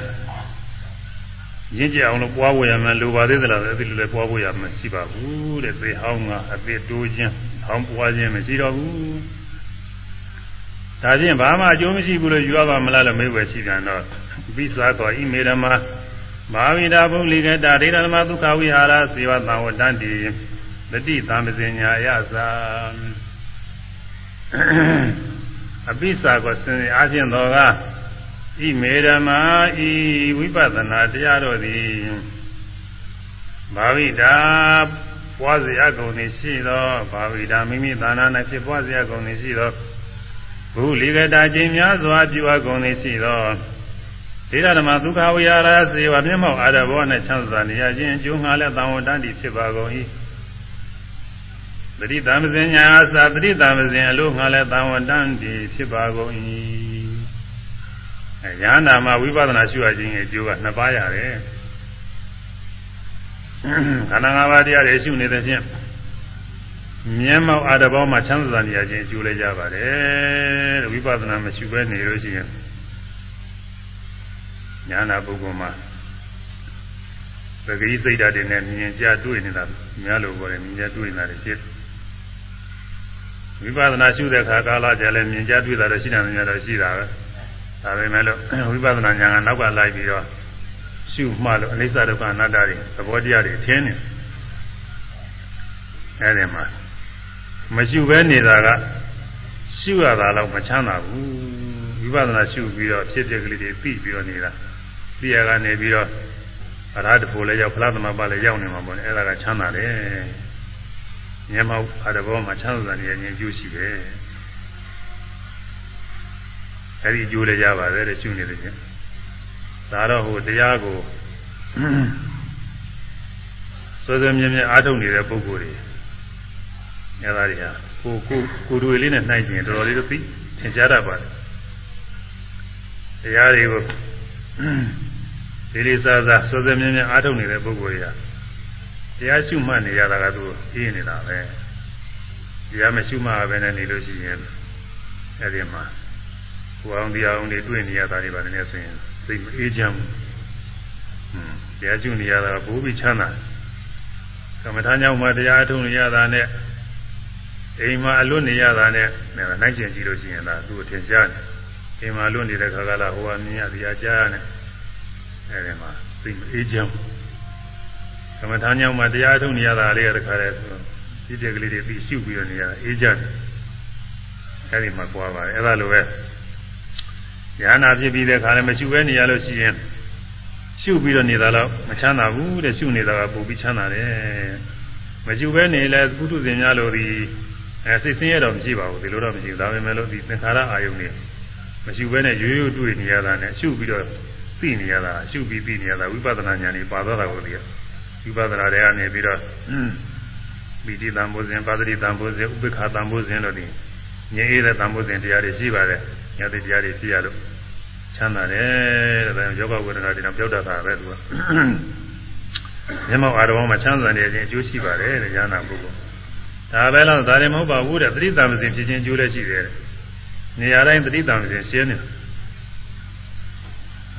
ရင့်ကြအောင်လို့ပွားဖို့ရမယ်လိုပါသေးသလားအဲဒီလိုလည်းပွားဖို့ရမယ်ရှိပါဘူးတဲ့သေဟောင်းကအစ်တိုးခြင်းဟောင်းပွားခြင်းမရှိတော့ဘူးဒါဖြင့်ဘာမှအကျိုးမရှိဘူးလို့ယူရပါမလားလို့မေးွယ်ရှိပြန်တော့ပိစာကောဣမေရမမာဝိဒာဘုလိကတာဒိဋ္ဌမဒုက္ခဝိဟာရစေဝသံဝတ္တန္တိတတိသံပဇင်ညာယသာ အပိစာကိုဆင်းရဲအချင်းတော်ကဣမေဓမ္မာဤဝိပဿနာတရားတော်သည်ဘာဝိတာပွားစရာကုန်နေရှိသောဘာဝိတာမိမိသာနာ၌ဖြစ်ပွားစရာကုန်နေရှိသောဘုလိကတာခြင်းများစွာပြုအပ်ကုန်နေရှိသောဒေသဓမ္မဒုက္ခဝိဟာရစေဝမျက်မှောက်အာရဘောနှင့်ချမ်းသာနေရခြင်းအကျိုးငှားလည်းတံဝတ္တန်တိဖြစ်ပါကုန်၏ ပရိသမဇင်ညာသာပရိသမဇင်အလို့ငါလည်းတန်ဝတန်ဒီဖြစ်ပါကုန်၏အဲညာနာမှာဝိပဿနာရှုရခြင်းရဲ့အကျိုးကနှစ်ပါးရတယ်ခန္ဓာ၅ပါးတရားတွေရှုနေတဲ့ဖြင့်မြဲမောက်အာတဘောမှာချမ်းသာနေရခြင်းအကျိုးလည်းကြပါတယ်ဝိပဿနာမရှုဘဲနေလို့ရှိရင်ညာနာပုဂ္ဂိုလ်မှာပဂရိစိတ်ဓာတ်တွေနဲ့မြင်ကြတွေ့နေတာများလို့ပြောတယ်မြင်ကြတွေ့နေတာဖြစ်တယ် ဝိပဿနာရှုတဲ့အခါကာလကြလည်းမြင်ကြတွေ့တာတော့ရှိတယ်များတော့ရှိတာပဲဒါပေမဲ့လို့ဝိပဿနာဉာဏ်ကနောက်ကလိုက်ပြီးတော့ရှုမှလို့အနိစ္စဒုက္ခအနတ္တတွေသဘောတရားတွေထင်းနေအဲဒီမှာမရှုဘဲနေတာကရှုရတာတော့မချမ်းသာဘူးဝိပပဿနာရှုပြီးတော့ဖြစ်ဖြစ်ကလေးတွေပြီးပြီးတော့နေတာသိရကနေပြီးတော့အရဟတဖို့လည်းရောက်ဖလားသမပလည်းရောက်နေမှာပေါ့လေအဲ့ဒါကချမ်းသာတယ် မျက်မှောက်အတဘောမှာချမ်းသာတယ်ဉာဏ်ကျိုးရှိတယ်အဲ့ဒီအကျိုးလည်းရပါတယ်တဲ့ရှုနေတယ်ချင်းဒါတော့ဟိုတရားကိုစွဲစွဲမြဲမြဲအားထုတ်နေတဲ့ပုဂ္ဂိုလ်တွေအဲ့ဒါတွေဟာကိုကိုကိုတွေလေးနဲ့နှိုက်ကျင်တော်တော်လေးတော့သိသင်ကြားတတ်ပါတယ်တရားတွေကိုဒီလေးစားစားစွဲစွဲမြဲမြဲအားထုတ်နေတဲ့ပုဂ္ဂိုလ်တွေက တရားရှုမှတ်နေရတာကသူအေးနေတာပဲတရားမရှုမှတ်ပဲနဲ့နေလို့ရှိရင်အဲ့ဒီမှာကိုအောင်တရားအောင်တွေတွေ့နေရတာတွေပါနေဆိုရင်စိတ်မအေးချမ်းဘူး။ဟွန်းတရားရှုနေရတာဘိုးပြီးချမ်းသာကမ္မထာကြောင့်မှတရားထုံးနေရတာနဲ့အိမ်မှာအလွတ်နေရတာနဲ့နိုင်ကျင်ကြည့်လို့ရှိရင်ဒါသူ့အထင်ရှားတယ်။အိမ်မှာလွတ်နေတဲ့ခါကလာဟိုကမြင်ရတရားကြားရတယ်။အဲဒီမှာစိတ်မအေးချမ်းဘူး။က မ္မထာကြောင့်မှတရားထုံးနေရတာလေးရတဲ့ခါလဲဒီတက်ကလေးတွေပြီးရှုပြီးတော့နေရတာအေးချမ်းတယ်။အဲဒီမှာကြွားပါတယ်။အဲလိုပဲဉာဏ်နာဖြစ်ပြီးတဲ့ခါလည်းမရှုဘဲနေရလို့ရှိရင်ရှုပြီးတော့နေတာတော့မချမ်းသာဘူးတဲ့ရှုနေတာကပုံပြီးချမ်းသာတယ်မရှုဘဲနေလဲပုထုဇဉ်များလို့ဒီအဲစိတ်ဆင်းရဲတော့မရှိပါဘူးဒီလိုတော့မရှိဘူးဒါပေမဲ့လို့ဒီသင်္ခါရအာယုန်တွေမရှုဘဲနဲ့ရိုးရိုးတွေ့နေရတာနဲ့ရှုပြီးတော့သိနေရတာရှုပြီးသိနေရတာဝိပဿနာဉာဏ်ကြီးပါသွားတာကိုဒီ ဝိပဿနာတွေကနေပြီးတော့ပီတိတံဘောဇဉ်ပါတိတံဘောဇဉ်ဥပ္ပခာတံဘောဇဉ်လို့ဒီငြိမ်းအေးတဲ့တံဘောဇဉ်တရားတွေရှိပါတယ်ညတိတရားတွေရှိရလို့ချမ်းသာတယ်တဲ့ယောဂဝေဒနာတွေတော့ပြောတတ်တာပဲသူကမျက်မှောက်အာရုံမှာချမ်းသာနေခြင်းအကျိုးရှိပါတယ်တဲ့ဉာဏပုဂ္ဂိုလ်ဒါပဲလို့ဒါလည်းမဟုတ်ပါဘူးတဲ့သတိတံမစဉ်ဖြစ်ခြင်းအကျိုးလည်းရှိတယ်နေရာတိုင်းသတိတံမစဉ်ရှင်းနေ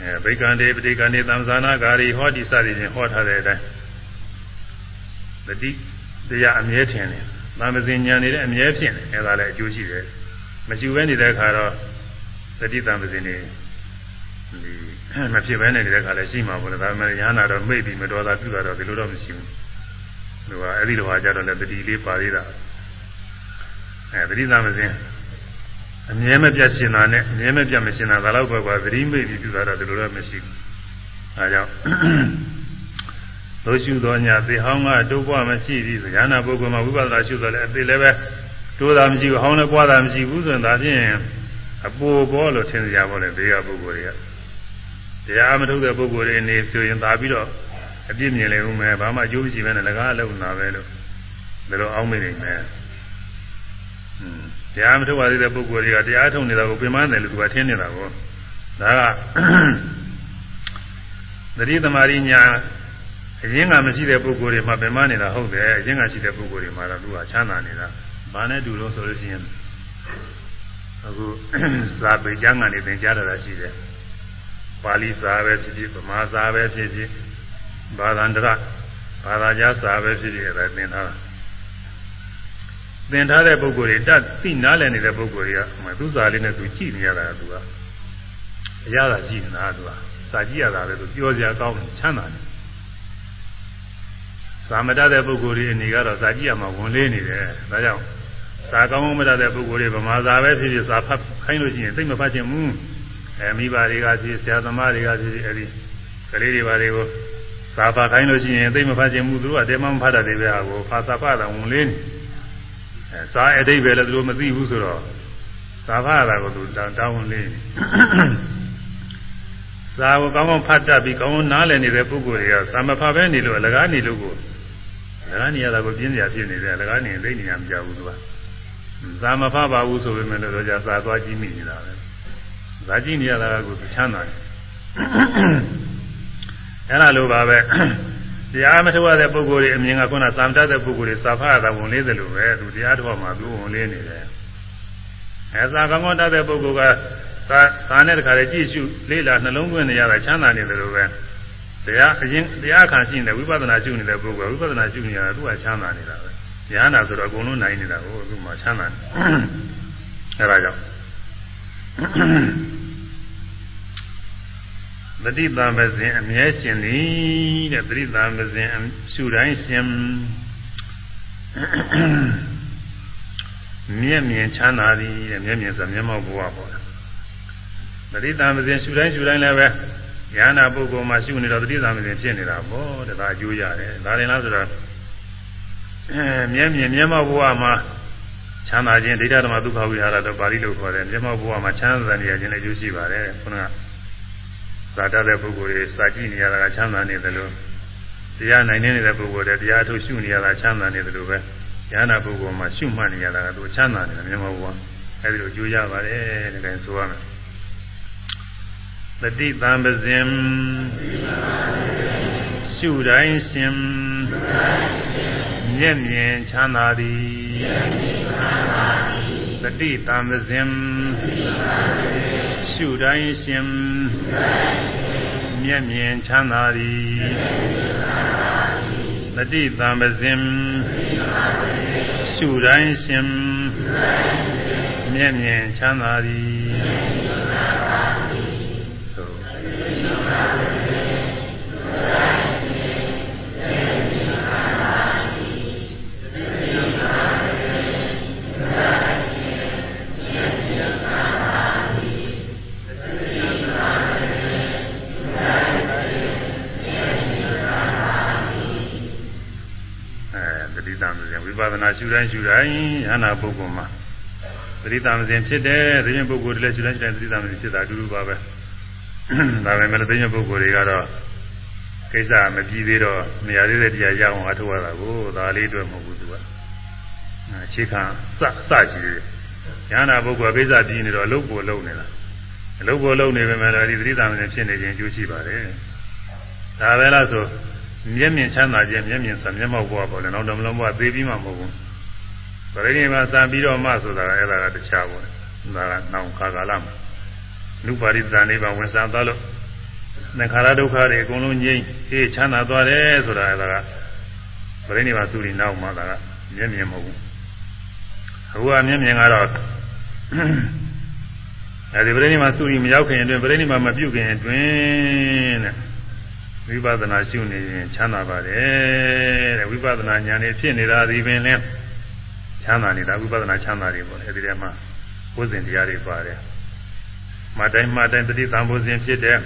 အဲဗိက္ကံတေပဋိကံတေသံဇာနာဂါရီဟောတိစသည်ဖြင့်ဟောထားတဲ့အတိုင်း သတိတရားအမြဲထင်တယ်။သံမစဉ်ဉာဏ်နေတဲ့အမြဲဖြစ်တယ်။အဲဒါလည်းအကျိုးရှိတယ်။မရှိဘဲနေတဲ့အခါတော့သတိတံပစဉ်နေဒီမဖြစ်ဘဲနေတဲ့ခါလည်းရှိမှာပေါ့လေဒါပေမဲ့ရဟနာတော့မိတ်ပြီးမတော်တာပြုတာတော့ဒီလိုတော့မရှိဘူးသူကအဲ့ဒီလိုဟာကြတော့လည်းတတိလေးပါသေးတာအဲသတိတံပစဉ်အမြဲမပြတ်ရှင်တာနဲ့အမြဲမပြတ်မရှင်တာဒါတော့ပဲကွာသတိမိတ်ပြီးပြုတာတော့ဒီလိုတော့မရှိဘူးအဲကြောင့် တို့ရှုတော်ညာသေဟောင်းကတိုးပွားမရှိသည်ဉာဏပုဂ္ဂိုလ်မှာဝိပဿနာရှုတော်လည်းအသေးလည်းပဲတိုးတာမရှိဘူးဟောင်းလည်းပွားတာမရှိဘူးဆိုရင်ဒါဖြင့်အပူဘောလို့ထင်ကြပါလေဘေးကပုဂ္ဂိုလ်တွေကတရားမထုတ်တဲ့ပုဂ္ဂိုလ်တွေနေဆိုရင်သာပြီးတော့အပြစ်မြင်လေဦးမယ်ဘာမှအကျိုးမရှိဘဲနဲ့လကားလုံးနာပဲလို့ဒါလိုအောင်းမိနေမယ်ဟွန်းတရားမထုတ်ပါသေးတဲ့ပုဂ္ဂိုလ်တွေကတရားထုတ်နေတာကိုပြင်ပန်းတယ်လို့သူကထင်နေတာကိုဒါကသတိသမารိညာ အရင်ကမရှိတဲ့ပုဂ္ဂိုလ်တွေမှပြင်ပန်းနေတာဟုတ်တယ်အရင်ကရှိတဲ့ပုဂ္ဂိုလ်တွေမှာတော့သူကချမ်းသာနေတာဘာနဲ့တူလို့ဆိုလို့ရှိရင်အခုစာပေကျမ်းကနေသင်ကြားရတာရှိတယ်ပါဠိစာပဲဖြစ်ဖြစ်ဗမာစာပဲဖြစ်ဖြစ်ဘာသာန္တရဘာသာကြားစာပဲဖြစ်ဖြစ်အဲဒါသင်ထားတာသင်ထားတဲ့ပုဂ္ဂိုလ်တွေတတ်သိနားလည်နေတဲ့ပုဂ္ဂိုလ်တွေကမသူစာလေးနဲ့သူကြည့်နေရတာကသူကအရသာကြည့်နေတာသူကစာကြည့်ရတာပဲသူပြောစရာကောင်းချမ်းသာတယ် သာမတတ်တဲ့ပုဂ္ဂိုလ်တွေအနေကတော့စာကြည့်ရမှာဝင်လေးနေတယ်ဒါကြောင့်စာကောင်းကောင်းမတတ်တဲ့ပုဂ္ဂိုလ်တွေဗမာစာပဲဖြစ်ဖြစ်စာဖတ်ခိုင်းလို့ရှိရင်သိမဖတ်ချင်ဘူးအဲမိဘတွေကဖြစ်ဆရာသမားတွေကဖြစ်အဲဒီကလေးတွေပါတွေကိုစာဖတ်ခိုင်းလို့ရှိရင်သိမဖတ်ချင်ဘူးသူတို့ကတဲမမဖတ်တတ်တယ်ပဲဟာကိုဖာစာဖတ်တာဝင်လေးနေအဲစာအတိတ်ပဲလည်းသူတို့မသိဘူးဆိုတော့စာဖတ်တာကိုသူတောင်းဝင်လေးနေစာကိုကောင်းကောင်းဖတ်တတ်ပြီးကောင်းကောင်းနားလည်နေတဲ့ပုဂ္ဂိုလ်တွေကစာမဖတ်ပဲနေလို့အလကားနေလို့ကိုအ လကားနေရတာကိုပြင်းစရာဖြစ်နေတယ်အလကားနေသိနေရမကြဘူးသူကဇာမဖပါဘူးဆိုပေမဲ့လည်းတော့ကြာသာသွားကြည့်မိနေတာပဲဇာကြည့်နေရတာကကိုချမ်းသာတယ်အဲ့ဒါလိုပါပဲတရားမထုတ်ရတဲ့ပုဂ္ဂိုလ်တွေအမြင်ကခုနသာမတတ်တဲ့ပုဂ္ဂိုလ်တွေစာဖတ်တာဝင်လေးတယ်လို့ပဲသူတရားတော်မှာသူဝင်လေးနေတယ်အဲစာကောင်းကောင်းတတ်တဲ့ပုဂ္ဂိုလ်ကသာသာနဲ့တခါလေကြည့်ရှုလေးလာနှလုံးသွင်းနေရတာချမ်းသာနေတယ်လို့ပဲ တရားအရင်တရားခံရှိနေဝိပဿနာရှုနေတဲ့ပုဂ္ဂိုလ်ဝိပဿနာရှုနေရတာသူကချမ်းသာနေတာပဲဉာဏ်နာဆိုတော့အကုန်လုံးနိုင်နေတာကိုသူ့မှာချမ်းသာတယ်အဲဒါကြောင့်သတိတံမစဉ်အမြဲရှင်သည်တဲ့သတိတံမစဉ်ရှုတိုင်းရှင်မျက်မြင်ချမ်းသာသည်တဲ့မျက်မြင်ဆိုမျက်မှောက်ဘဝပေါ့တတိတံပစဉ်ရှုတိုင်းရှုတိုင်းလည်းပဲ ဉာဏပုဂ္ဂိုလ်မှာရှုနေတော့တတိတံပစဉ်ဖြစ်နေတာပေါ့တခါအကျိုးရတယ်ဒါရင်လားဆိုတော့အဲမြဲမြင်မျက်မှောက်ဘဝမှာချမ်းသာခြင်းဒိဋ္ဌဓမ္မဒုက္ခဝိဟာရတော့ပါဠိလိုခေါ်တယ်မျက်မှောက်ဘဝမှာချမ်းသာနေရခြင်းလည်းအကျိုးရှိပါတယ်ခုနကသာတတဲ့ပုဂ္ဂိုလ်တွေစာကြည့်နေရတာကချမ်းသာနေတယ်လို့တရားနိုင်နေတဲ့ပုဂ္ဂိုလ်တွေတရားထုတ်ရှုနေရတာချမ်းသာနေတယ်လို့ပဲဉာဏပုဂ္ဂိုလ်မှာရှုမှတ်နေရတာကသူချမ်းသာနေတယ်မျက်မှောက်ဘဝအဲဒီလိုကြိုးရပါတယ်ဒီကနေ့ဆိုရမယ် တတိတံပဇင်ရှုတိုင်းရှင်မျက်မြင်ချမ်းသာသည်တတိတံပဇင်ရှုတိုင်းရှင်မျက်မြင်ချမ်းသာသည်တတိတံပဇင်ရှုတိုင်းရှင်မျက်မြင်ချမ်းသာသည် ရှုတိုင်းရှုတိုင်းယန္နာပုဂ္ဂိုလ်မှာသတိတမစဉ်ဖြစ်တယ်သိရင်ပုဂ္ဂိုလ်တွေလည်းရှုတိုင်းရှုတိုင်းသတိတမစဉ်ဖြစ်တာအတူတူပါပဲ ဒါပေမဲ့သိရင်ပုဂ္ဂိုလ်တွေကတော့ကိစ္စမပြီးသေးတော့မရသေးတဲ့တရားရအောင်အထောက်ရတာကိုဒါလေးအတွက်မဟုတ်ဘူးသူကအခြေခံစစကြည့်ရဟန္တာပုဂ္ဂိုလ်ကိစ္စပြီးနေတော့အလုတ်ကိုလုံနေတာအလုတ်ကိုလုံနေပေမဲ့ဒီသတိတမစဉ်ဖြစ်နေခြင်းအကျိုးရှိပါတယ်ဒါပဲလားဆိုမျက်မြင်ချမ်းသာခြင်းမျက်မြင်စမျက်မှောက်ဘဝပေါ့လေနောက်တော့မလုံးဘဝသေးပြီးမှမဟုတ်ဘူးပရိနိဗ္ဗာန်စံပြီးတော့မှဆိုတာကအဲ့ဒါကတခြားပေါ့ဒါကနောက်ခါကာလမှာ နုပါရိသနိဗ္ဗာန်ဝင်စားသွားလို့သင်္ခါရဒုက္ခတွေအကုန်လုံးငြိမ်းအေးချမ်းသာသွားတယ်ဆိုတာအဲ့ဒါကပရိနိဗ္ဗာန်သူတွေနောက်မှဒါကမျက်မြင်မဟုတ်ဘူးအခုကမျက်မြင်ကတော့အဲဒီပရိနိဗ္ဗာန်သူတွေမရောက်ခင်အတွင်းပရိနိဗ္ဗာန်မပြုတ်ခင်အတွင်းတဲ့ဝိပဿနာရှုနေရင်ချမ်းသာပါတယ်တဲ့ဝိပဿနာဉာဏ်နဲ့ဖြစ်နေတာဒီပင်လဲချမ်းသာနေတာဝိပဿနာချမ်းသာတွေပေါ့အဲဒီထဲမှာဘုဇင်တရားတွေပါတယ် မတိုင်းမတိုင်းတတိသံဘုဇင်ဖြစ်တယ်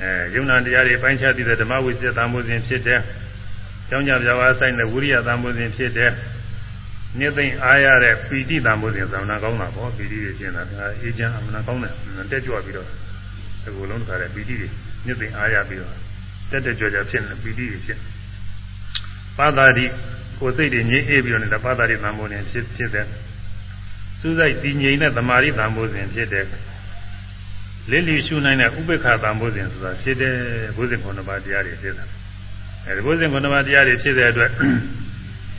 အဲယုံနာတရားတွေပိုင်းခြားသိတဲ့ဓမ္မဝိသေသံဘုဇင်ဖြစ်တယ်ကျောင်းကြပြဝါဆိုင်တဲ့ဝိရိယသံဘုဇင်ဖြစ်တယ်နိသိမ့်အားရတဲ့ပီတိသံဘုဇင်သမဏကောင်းတာပေါ့ပီတိတွေရှင်းတာဒါအေးချမ်းအမှန်ကောင်းတယ်တက်ကြွပြီးတော့ဒီလိုလုံးတခါတဲ့ပီတိတွေညစ်ပင်အားရပြီးတော့တက်တက်ကြွကြွဖြစ်နေပီတိဖြစ်ပါတာတိကိုယ်စိတ်တွေငြိမ်းအေးပြီးတော့နေတာပါတာတိသံဃောနေဖြစ်ဖြစ်တဲ့ စူးစိုက်တည်ငြိမ်တဲ့သမာဓိသံဃောစဉ်ဖြစ်တဲ့လိလိရှုနိုင်တဲ့ဥပေက္ခသံဃောစဉ်ဆိုတာဖြစ်တဲ့ဘုဇင်ခုနှစ်ပါးတရားတွေဖြစ်တာအဲဒီဘုဇင်ခုနှစ်ပါးတရားတွေဖြစ်တဲ့အတွက်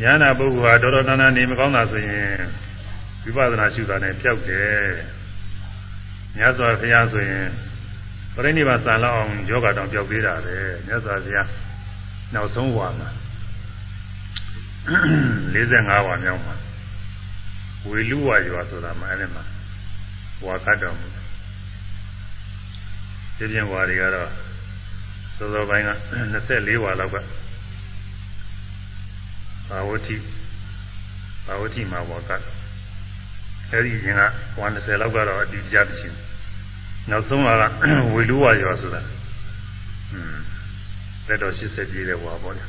ဉာဏပုဂ္ဂိုလ်ဟာတော်တော်တန်တန်နေမကောင်းတာဆိုရင်ဝိပဿနာရှုတာနဲ့ပြောက်တယ်မြတ်စွာဘုရားဆိုရင်ပရိနိဗ္ဗာန်စံလောက်အောင်ယောဂတောင်ပြောက်သေးတာပဲမြတ်စွာဘုရားနောက်ဆုံးဝါမှာ45ဝါမြောက်မှာ ဝေလူဝါရွာဆိုတာမှအဲ့ဒီမှာဝါကတ်တော်မူတယ်ဒီပြင်ဝါတွေကတော့စောစောပိုင်းက24ဝါလောက်ကဘာဝတိဘာဝတိမှာဝါကတ်အဲ့ဒီရင်ကဝါ20လောက်ကတော့အတိအကျမရှိဘူးနောက်ဆုံးကဝေလူဝါရွာဆိုတာอืมလက်တော်80ပြည့်တဲ့ဝါပေါ့လေ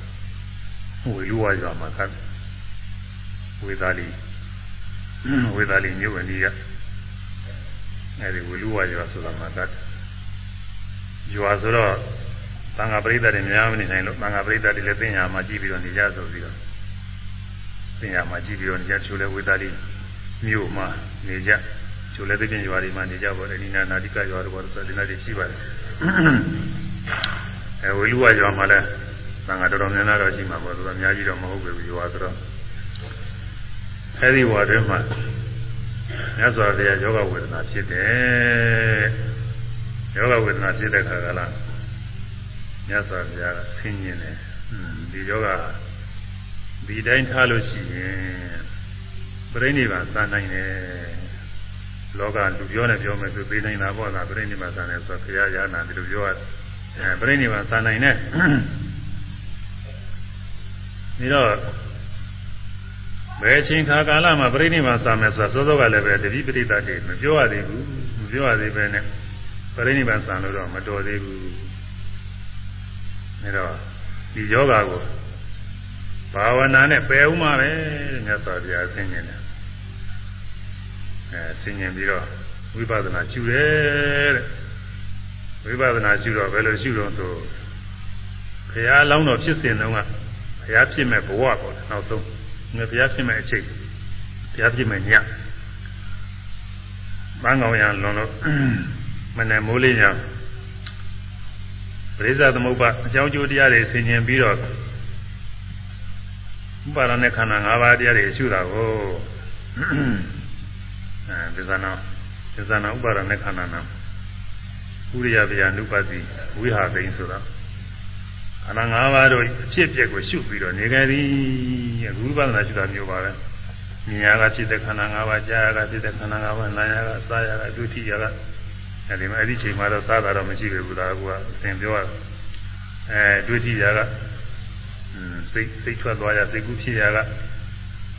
ဝေလူဝါရွာမှာကဝေသာလီ ဝေသာလီမြို့ဝင်ကြီးကအဲဒီဝေလူဝါရွာဆိုတာမှာကရွာဆိုတော့သံဃာပရိသတ်တွေများမနေနိုင်လို့သံဃာပရိသတ်တွေလည်းပညာမှာကြည့်ပြီးတော့နေကြဆိုပြီးတော့ပညာမှာကြည့်ပြီးတော့နေကြချိုးလဲဝေသာလီမြို့မှာနေကြကျိုလည်းသိချင်းရွာတွေမှာနေကြပါလေနိနာနာတိကရွာတွေပေါ်ဆိုဒီနာတွေရှိပါတယ်အဲဝေလူဝရွာမှာလည်းသံဃာတော်တော်များများတော့ရှိမှာပေါ့ဆိုတော့အများကြီးတော့မဟုတ်ဘူးရွာဆိုတော့ အဲဒီဝါတွေမှာမြတ်စွာဘုရားယောဂဝေဒနာဖြစ်တယ်ယောဂဝေဒနာဖြစ်တဲ့ခါကလားမြတ်စွာဘုရားကဆင်းញင်တယ်ဒီယောဂဒီတိုင်းထားလို့ရှိရင်ပြိဋိဘံစနိုင်တယ်လောကလူပြောနဲ့ပြောမယ်ဆိုသိနိုင်တာပေါ့လားပြိဋိနိဗ္ဗာန်ဆန်တယ်ဆိုဘုရားရဟနာဒီလိုပြောရအဲပြိဋိနိဗ္ဗာန်ဆန်နိုင်တဲ့ဒီတော့ ဘယ်အချိန်ခါကာလမှာပြိဋိနိဗ္ဗာန်ဆန်မယ်ဆိုတာစောစောကလည်းပဲတတိပရိသတ်တွေမပြောရသေးဘူးပြောရသေးပဲနဲ့ပရိနိဗ္ဗာန်ဆံလို့တော့မတော်သေးဘူးအဲတော့ဒီယောဂကိုဘာဝနာနဲ့ပယ်ဦးမှာပဲတဲ့မြတ်စွာဘုရားဆင်ញင်တယ်အဲဆင်ញင်ပြီးတော့ဝိပဿနာရှုတယ်တဲ့ဝိပဿနာရှုတော့ဘယ်လိုရှုတော့ဆိုဘုရားလောင်းတော်ဖြစ်စဉ်တုန်းကဘုရားဖြစ်မဲ့ဘဝပေါ့နောက်ဆုံးငါ ဘုရားဖြစ်မဲ့အချိန်ဘုရားဖြစ်မဲ့ညမန်းကောင်ရလွန်လို့မနဲ့မိုးလေးညပရိစ္ဆသမုပ္ပါအကြောင်းကျိုးတရားတွေဆင်ញင်ပြီးတော့ဥပါဒနဲ့ခန္ဓာ၅ပါးတရားတွေရှုတာကိုအဲဒီသနာဒီသနာဥပါဒနဲ့ခန္ဓာနာဥရိယဗျာနုပတိဝိဟာသိင်ဆိုတာ ခန္ဓာ၅ပါးတို့အဖြစ်အပျက်ကိုရှုပြီးတော့နေကြသည်ဝိပဿနာရှုတာမျိုးပါပဲမြင်ရကဖြစ်တဲ့ခန္ဓာ၅ပါးကြားရကဖြစ်တဲ့ခန္ဓာ၅ပါးနားရကစားရကဒုတိယကအဲဒီမှာအဲ့ဒီချိန်မှာတော့စားတာတော့မရှိပဲဘူးလားကွာသင်ပြောရအဲဒုတိယကစိတ်စိတ်ထွက်သွားရစိတ်ကူးဖြစ်ရက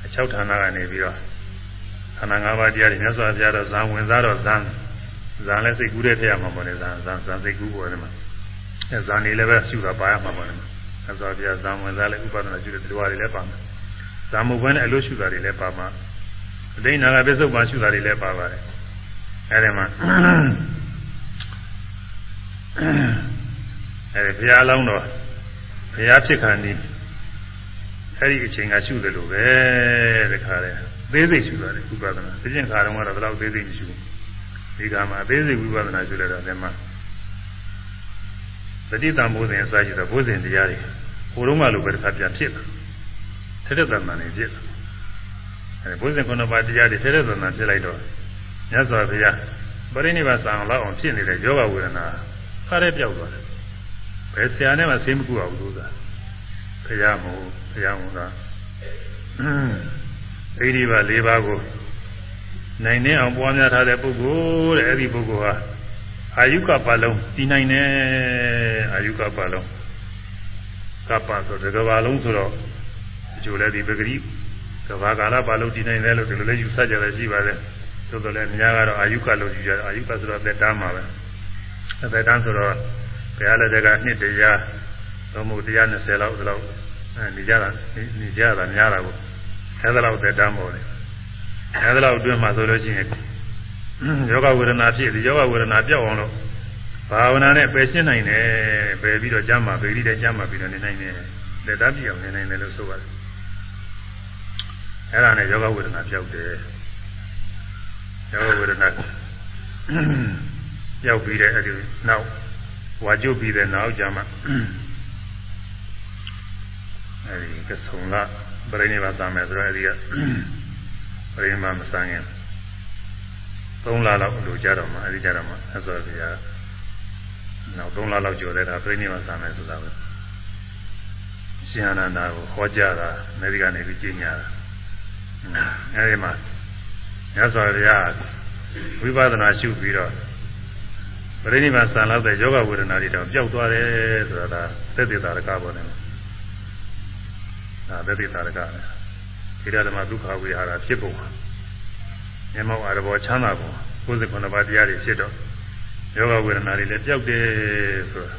အချောက်ဌာနကနေပြီးတော့ခန္ဓာ၅ပါးတရားတွေမြတ်စွာဘုရားတော့ဇံဝင်စားတော့ဇံဇံလည်းစိတ်ကူးတဲ့ထည့်ရမှာပေါ့လေဇံဇံဇံစိတ်ကူးပေါ်တယ်မှာ အဲဇံနေလည်းပဲရှုတာပါရမှာပေါ့လေမြတ်စွာဘုရားဇံဝင်စားလည်းဥပဒနာရှုတဲ့တရားတွေလည်းပါမှာဇံမုတ်ဘဲနဲ့အလို့ရှုတာတွေလည်းပါမှာအသိနာကပစ္စုပန်ရှုတာတွေလည်းပါပါတယ်အဲဒီမှာအဲဒီဘုရားလောင်းတော်ဘုရားဖြစ်ခါနီးအဲဒီအချိန်ကရှုတယ်လို့ပဲတခါလဲသေးစိတ်ရှုရတယ်ဥပဒနာသိကျင်ခါတော့ကတော့ဘယ်တော့သေးစိတ်မရှိဘူးဒီကမှာအသေးစိတ်ဝိပဿနာရှုလိုက်တော့ဒီမှာ ပဋိသင်္ဘောဇဉ်အစရှိသောဘုဇဉ်တရားတွေဟိုတုန်းကလိုပဲတစ်ခါပြန်ဖြစ်လာထက်တဲ့တန်တန်နေဖြစ်လာအဲဘုဇဉ်ခုနှစ်ပါးတရားတွေထက်တဲ့တန်တန်ဖြစ်လိုက်တော့မြတ်စွာဘုရားပရိနိဗ္ဗာန်ဆံလောက်အောင်ဖြစ်နေတဲ့ယောဂဝေဒနာဖားရဲပြောက်သွားတယ်ဘယ်ဆရာနဲ့မှသိမကူအောင်လို့သာဘုရားမို့ဘုရားမို့သာဣတိပါ၄ပါးကိုနိုင်နေအောင်ပွားများထားတဲ့ပုဂ္ဂိုလ်တဲ့အဲ့ဒီပုဂ္ဂိုလ်ဟာ အာယုကပါလုံးတည်နိုင်တယ်အာယုကပါလုံးကပ္ပဆိုတဲ့ကဘာလုံးဆိုတော့အကျိုးလည်းဒီပဂရိကဘာကာလပါလုံးတည်နိုင်တယ်လို့ဒီလိုလည်းယူဆကြတယ်ရှိပါတယ်သို့တော်လည်းအများကတော့အာယုကလို့ယူကြတယ်အာယုကဆိုတော့သက်တမ်းမှာပဲသက်တမ်းဆိုတော့ဘုရားလက်ထက်ကနှစ်တရားသုံးမှုတရား20လောက်ဒီလောက်နေကြတာနေကြတာများတာကိုအဲဒါလောက်သက်တမ်းပေါ်တယ်အဲဒါလောက်အတွင်းမှာဆိုလို့ရှိရင် ယောဂဝေဒနာဖြစ်ဒီယောဂဝေဒနာပြောက်အောင်လို့ဘာဝနာနဲ့ပယ်ရှင်းနိုင်တယ်ပယ်ပြီးတော့ကျမ်းမှာပယ်ပြီးတဲ့ကျမ်းမှာပြီးတော့နေနိုင်တယ်လက်သားပြအောင်နေနိုင်တယ်လို့ဆိုပါတယ်အဲဒါနဲ့ယောဂဝေဒနာပြောက်တယ်ယောဂဝေဒနာပြောက်ပြီးတဲ့အဲဒီနောက်ဝါကျုပ်ပြီးတဲ့နောက်ကျမှအဲဒီကဆုံလာပြိနေပါသားမယ်ဆိုတော့အဲဒီကပြိနေမှာမစမ်းရင် 3လလောက်လိုကြတော့မှအဲဒီကြတော့မှအစောပြာနောက်3လလောက်ကျော်တဲ့အခါပြိနေမှာစမ်းမယ်ဆိုတာပဲရှင်အနန္ဒာကိုဟောကြားတာအမေရိကန်နေပြီးကျင်းညာတာအဲဒီမှာမြတ်စွာဘုရားဝိပဿနာရှုပြီးတော့ပရိနိဗ္ဗာန်ဆံလောက်တဲ့ယောဂဝေဒနာတွေတော့ပျောက်သွားတယ်ဆိုတာဒါသက်သေတာရကပေါ်နေတယ်ဒါသက်သေတာရကပဲဒီရဓမ္မဒုက္ခဝိဟာရဖြစ်ပုံ မျက်မှောက်အရဘောချမ်းသာပုံ69ပါးတရားတွေဖြစ်တော့ယောဂဝေဒနာတွေလည်းပျောက်တယ်ဆိုတာ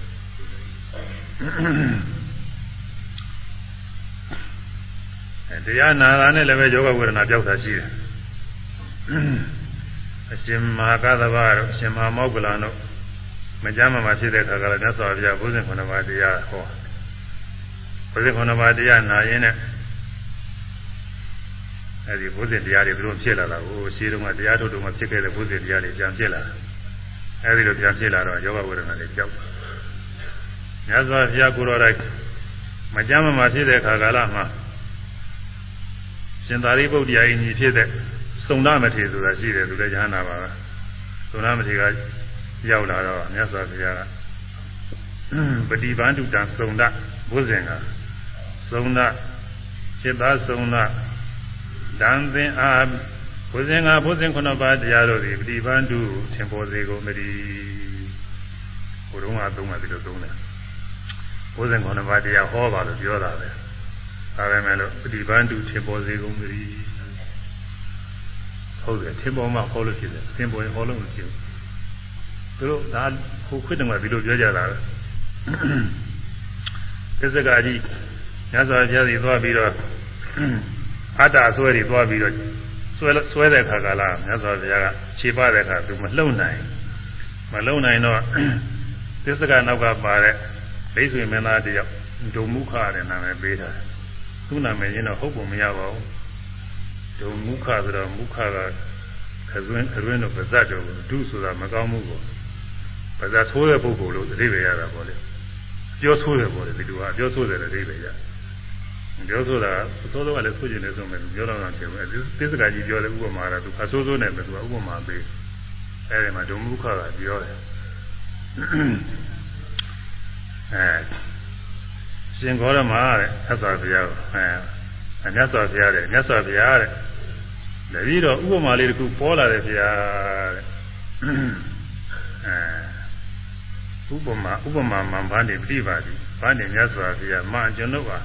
အဲတရားနာတာနဲ့လည်းပဲယောဂဝေဒနာပျောက်တာရှိတယ်အရှင်မဟာကသဗ္ဗတို့အရှင်မဟာမောဂ္ဂလန်တို့မကြမ်းမှမှဖြစ်တဲ့ခါကလည်းမြတ်စွာဘုရားဘုဇင်ခုနပါးတရားဟောဘုဇင်ခုနပါးတရားနာရင်နဲ့ အဲဒီဘုဇင်တရားတွေဘယ်လိုဖြစ်လာတာကိုရှင်းတော့ကတရားထုတ်တော့မှဖြစ်ခဲ့တဲ့ဘုဇင်တရားတွေပြန်ဖြစ်လာအဲဒီလိုပြန်ဖြစ်လာတော့ယောဂဝေဒနာတွေကြောက်မြတ်စွာဘုရားကိုယ်တော်တိုင်မကြမ်းမှမှဖြစ်တဲ့ခါကာလမှာရှင်သာရိပုတ္တရာကြီးညီဖြစ်တဲ့စုံနာမထေဆိုတာရှိတယ်သူလည်းဉာဏ်နာပါပဲစုံနာမထေကရောက်လာတော့မြတ်စွာဘုရားကပฏิပန္တုတံစုံဒဘုဇင်ကစုံဒจิตသားစုံဒ ဒံသင်အားဘုဇင်ကဘုဇင်ခုနပါးတရားတို့သည်ပฏิပန္တုသင်ပေါ်စေကုန်မည်ဘုရုံးကသုံးမှဒီလိုသုံးတယ်ဘုဇင်ခုနပါးတရားဟောပါလို့ပြောတာပဲဒါပဲမဲ့လို့ပฏิပန္တုသင်ပေါ်စေကုန်မည်ဟုတ်တယ်သင်ပေါ်မှဟောလို့ဖြစ်တယ်သင်ပေါ်ရင်ဟောလို့မဖြစ်ဘူးသူတို့ဒါဟိုခွတ်တယ်ကဒီလိုပြောကြတာပဲသစ္စကာကြီးညဇောပြားစီသွားပြီးတော့ အတ္တအစွဲတွေသွားပြီးတော့ဆွဲဆွဲတဲ့ခါကလာမြတ်စွာဘုရားကခြေပတဲ့ခါသူမလှုပ်နိုင်မလှုပ်နိုင်တော့သစ္စကနောက်ကပါတဲ့ဘိဆွေမင်းသားတယောက်ဒုံမုခတဲ့နာမည်ပေးတာသူ့နာမည်ရင်းတော့ဟုတ်ပုံမရပါဘူးဒုံမုခဆိုတော့မုခကခရွင်းခရွင်းတော့ပါဇတ်တော့ဒုဆိုတာမကောင်းမှုပေါ့ပါဇတ်ဆိုးတဲ့ပုဂ္ဂိုလ်လို့အဓိပ္ပာယ်ရတာပေါ့လေပြောဆိုးတယ်ပေါ့လေဒီလိုကပြောဆိုးတယ်အဓိပ္ပာယ်ရ ပြောဆိုတာအစိုးရကလည်းဆိုကျင်နေဆုံးမယ်ပြောတော့တာဖြစ်မယ်သစ္စကကြီးပြောတဲ့ဥပမာကသူအဆိုးဆိုးနဲ့ပဲသူကဥပမာပေးအဲဒီမှာဒုံမုခကပြောတယ်အဲရှင်ဂေါရမတဲ့သစ္စာဘုရားအဲမြတ်စွာဘုရားတဲ့မြတ်စွာဘုရားတဲ့တတိတော့ဥပမာလေးတစ်ခုပေါ်လာတယ်ဘုရားတဲ့အဲဥပမာဥပမာမှန်ဘာနေပြိပါသည်ဘာနေမြတ်စွာဘုရားမှကျွန်ုပ်ပါ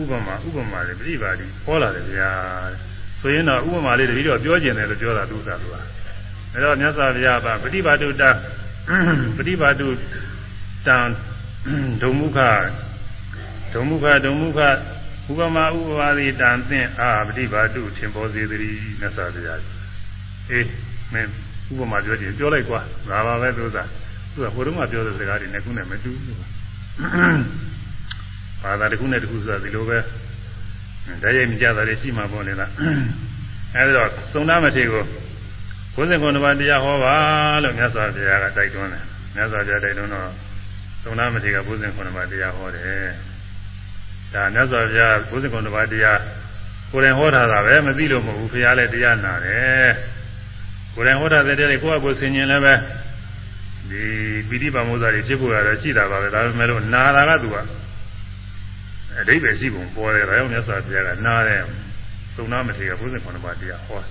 ဥပမာဥပမာလေးပြိပါသည်ပေါ်လာတယ်ဘုရားတဲ့ဆိုရင်တော့ဥပမာလေးတတိတော့ပြောကျင်တယ်လို့ပြောတာသူသာသူကအဲတော့မြတ်စွာဘုရားကပฏิပါတုတပฏิပါတုတံဒုံမုခဒုံမုခဒုံမုခဥပမာဥပပါတိတံသင်အာပฏิပါတုထင်ပေါ်စေတည်းမြတ်စွာဘုရားအေးမင်းဥပမာပြောချင်ပြောလိုက်ကွာဒါပါပဲသူသာသူကဟိုတုန်းကပြောတဲ့စကားတွေနဲ့ခုနဲ့မတူဘူး ဘာသာတစ်ခုနဲ့တစ်ခုဆိုတာဒီလိုပဲတည်းရဲ့မြကြတာတွေရှိမှပေါ်နေလားအဲဒီတော့သုံးသားမထေကို99ပါးတရားဟောပါလို့မြတ်စွာဘုရားကတိုက်တွန်းတယ်မြတ်စွာဘုရားတိုက်တွန်းတော့သုံးသားမထေက99ပါးတရားဟောတယ်ဒါမြတ်စွာဘုရား99ပါးတရားကိုယ်တိုင်ဟောထားတာပဲမသိလို့မဟုတ်ဘူးဘုရားလည်းတရားနာတယ်ကိုယ်တိုင်ဟောထားတဲ့တရားတွေကိုယ့်အကိုဆင်ញင်လည်းပဲဒီပိဋိပါမောဇာတွေဖြစ်ဖို့ရတော့ရှိတာပါပဲဒါပေမဲ့လို့နာတာကသူက အဓိပ္ပာယ်ရှိပုံပေါ်တယ်ဒါကြောင့်မြတ်စွာဘုရားကနာတယ်သုံးသားမထေက99ပါးတရားဟောတယ်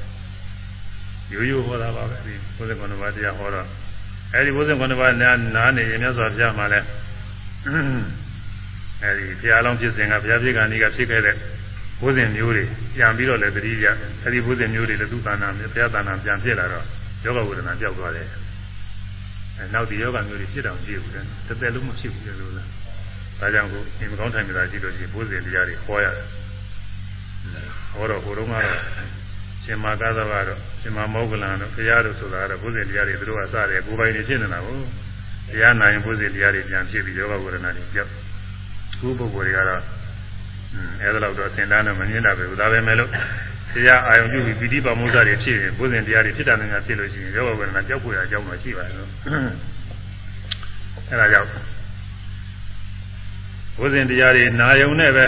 ရိုးရိုးဟောတာပါပဲဒီ99ပါးတရားဟောတော့အဲဒီ99ပါးနာနာနေရင်မြတ်စွာဘုရားမှလည်းအဲဒီဘုရားလောင်းဖြစ်စဉ်ကဘုရားဖြစ်ကံကြီးကဖြစ်ခဲ့တဲ့ဘုဇင်မျိုးတွေပြန်ပြီးတော့လည်းတတိယအဲဒီဘုဇင်မျိုးတွေလည်းသူ့တဏ္ဍာဘုရားတဏ္ဍာပြန်ဖြစ်လာတော့ယောဂဝေဒနာကြောက်သွားတယ်အဲနောက်ဒီယောဂမျိုးတွေဖြစ်တောင်ကြည့်ဘူးလေတစ်သက်လုံးမဖြစ်ဘူးလေလို့လား ဒါကြောင့်ကိုဒီမကောင်းထိုင်ကြတာကြည့်လို့ရှိရင်ဘုဇင်တရားတွေဟောရတယ်ဟောတော့ဟိုတုန်းကတော့ရှင်မာကာသဘာတော့ရှင်မာမောဂလန်တော့ဘုရားတို့ဆိုတာတော့ဘုဇင်တရားတွေသူတို့ကစတယ်ကိုယ်ပိုင်နေဖြစ်နေတာကိုတရားနိုင်ဘုဇင်တရားတွေပြန်ဖြစ်ပြီးယောဂဝေဒနာတွေကြောက်ခုပုဂ္ဂိုလ်တွေကတော့အဲဒါတော့သင်တန်းတော့မမြင်တာပဲဒါပဲမဲ့လို့တရားအာယုံပြုပြီးပိဋိပါမုဇ္ဇတွေဖြစ်ရင်ဘုဇင်တရားတွေဖြစ်တာနဲ့ဖြစ်လို့ရှိရင်ယောဂဝေဒနာကြောက်ဖွယ်အကြောင်းတော့ရှိပါတယ်လို့အဲဒါကြောင့် ဝိဇ္ဇင်တရားတွေနာယုံနဲ့ပဲ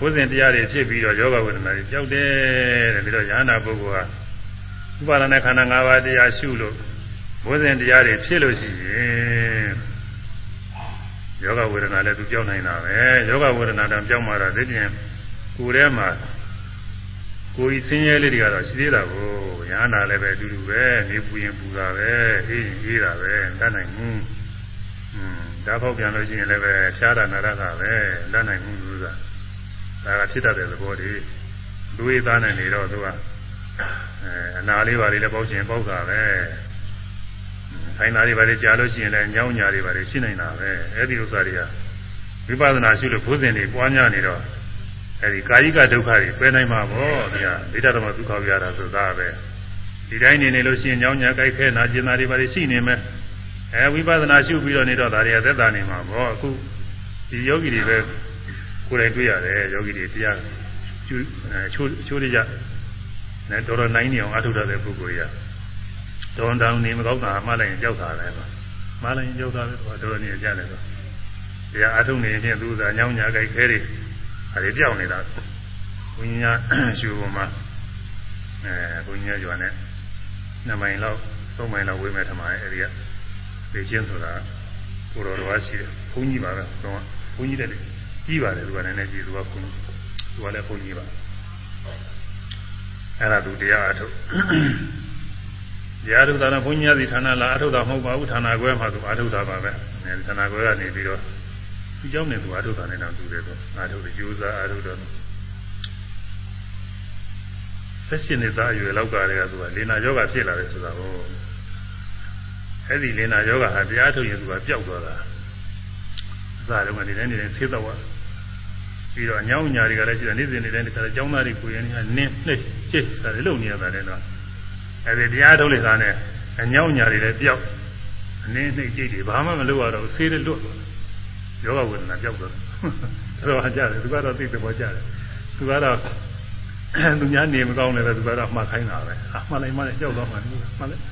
ဝိဇ္ဇင်တရားတွေဖြစ်ပြီးတော့ယောဂဝေဒနာတွေကြောက်တယ်တဲ့ပြီးတော့ယန္တာပုဂ္ဂိုလ်ဟာဥပါဒနာခန္ဓာ၅ပါးတရားရှုလို့ဝိဇ္ဇင်တရားတွေဖြစ်လို့ရှိရင်ယောဂဝေဒနာလည်းသူကြောက်နိုင်တာပဲယောဂဝေဒနာတောင်ကြောက်မှတော့သိပြင်ကိုယ်ထဲမှာကိုယ်ဤဆင်းရဲလေးတွေကတော့ရှိသေးတာကိုယန္တာလည်းပဲအတူတူပဲနေပူရင်ပူတာပဲအေးရင်အေးတာပဲတတ်နိုင်ဘူးอืม ဒါဖောက်ပြန်လို့ရှိရင်လည်းပဲရှားတာနာရတာပဲတတ်နိုင်ဘူးသူကဒါကဖြစ်တတ်တဲ့သဘောတွေလူရသားနဲ့နေတော့သူကအဲအနာလေးပါလေးလည်းပေါက်ခြင်းပေါက်တာပဲဆိုင်သားတွေပါလေကြားလို့ရှိရင်လည်းညောင်းညာတွေပါလေရှိနိုင်တာပဲအဲ့ဒီဥစ္စာတွေကဝိပဿနာရှုလို့ဘုဇင်တွေပွားများနေတော့အဲ့ဒီကာယကဒုက္ခတွေပယ်နိုင်မှာပေါ့ဒီဟာဒိဋ္ဌသမဒုက္ခဝိရတာဆိုတာပဲဒီတိုင်းနေနေလို့ရှိရင်ညောင်းညာကြိုက်ခဲနာကျင်နာတွေပါလေရှိနေမယ် အဲဝိပဿနာရှုပြီးတော့နေတော့ဒါတွေကသက်သာနေမှာပေါ့အခုဒီယောဂီတွေပဲကိုယ်တိုင်တွေ့ရတယ်ယောဂီတွေတရားကျိုးချိုးချိုးရကြနဲ့တော်တော်နိုင်နေအောင်အထုထားတဲ့ပုဂ္ဂိုလ်ကြီးကတော်တောင်နေမကောက်တာမှလိုက်ရင်ကြောက်တာလည်းပါမှလိုက်ရင်ကြောက်တာပဲတော်တော်နေကြတယ်ဆိုတရားအထုနေရင်သူကညောင်းညာကြိုက်ခဲတွေအဲဒီပြောင်းနေတာဘုညာရှုပေါ်မှာအဲဘုညာကျွမ်းနဲ့နှစ်မိုင်လောက်သုံးမိုင်လောက်ဝေးမဲ့ထမရဲ့အဲဒီက လေချင်းဆိုတာကိုတော်တော်ရှိတယ်ဘုန်းကြီးပါပဲတော့ဘုန်းကြီးတဲ့ကြီးပါတယ်သူကလည်းနည်းကြီးသူကဘုန်းကြီးသူကလည်းဘုန်းကြီးပါအဲ့ဒါသူတရားအထုတ်တရားထုတ်တာတော့ဘုန်းကြီးစီဌာနလာအထုတ်တာမဟုတ်ပါဘူးဌာနကွဲမှာသူအထုတ်တာပါပဲဌာနကွဲကနေပြီးတော့ဒီเจ้าနဲ့သူအထုတ်တာနဲ့တော့သူတယ်တော့အထုတ်ကြိုးစားအထုတ်တော့ဆက်ရှင်နေသားအရွယ်လောက်ကတည်းကသူကလေနာယောဂဖြစ်လာတယ်ဆိုတာကို အဲ့ဒီလင်နာယောဂဟာတရားထုတ်ရင်သူကပျောက်သွားတာအစားတော့ဒီနေ့နေဆေးတော့ပြီးတော့အညောင်းညာတွေကလည်းရှိတယ်နေ့စဉ်နေ့တိုင်းတခါကျောင်းသားတွေကိုရင်ကနင်းနှိမ့်ချစ်ဒါလည်းလုံနေရတာလည်းတော့အဲ့ဒီတရားထုတ်လိုက်တာနဲ့အညောင်းညာတွေလည်းပျောက်အနည်းနှိမ့်ကြိတ်တွေဘာမှမလုပ်ရတော့ဆေးတွေလွတ်သွားယောဂဝေဒနာပျောက်သွားတယ်တော့ကြားတယ်သူကတော့သိတဲ့ဘောကြားတယ်သူကတော့သူများနေမကောင်းလည်းပဲသူကတော့မှတ်ခိုင်းတာပဲအမှန်လိုက်မှလည်းကြောက်တော့မှမှလည်း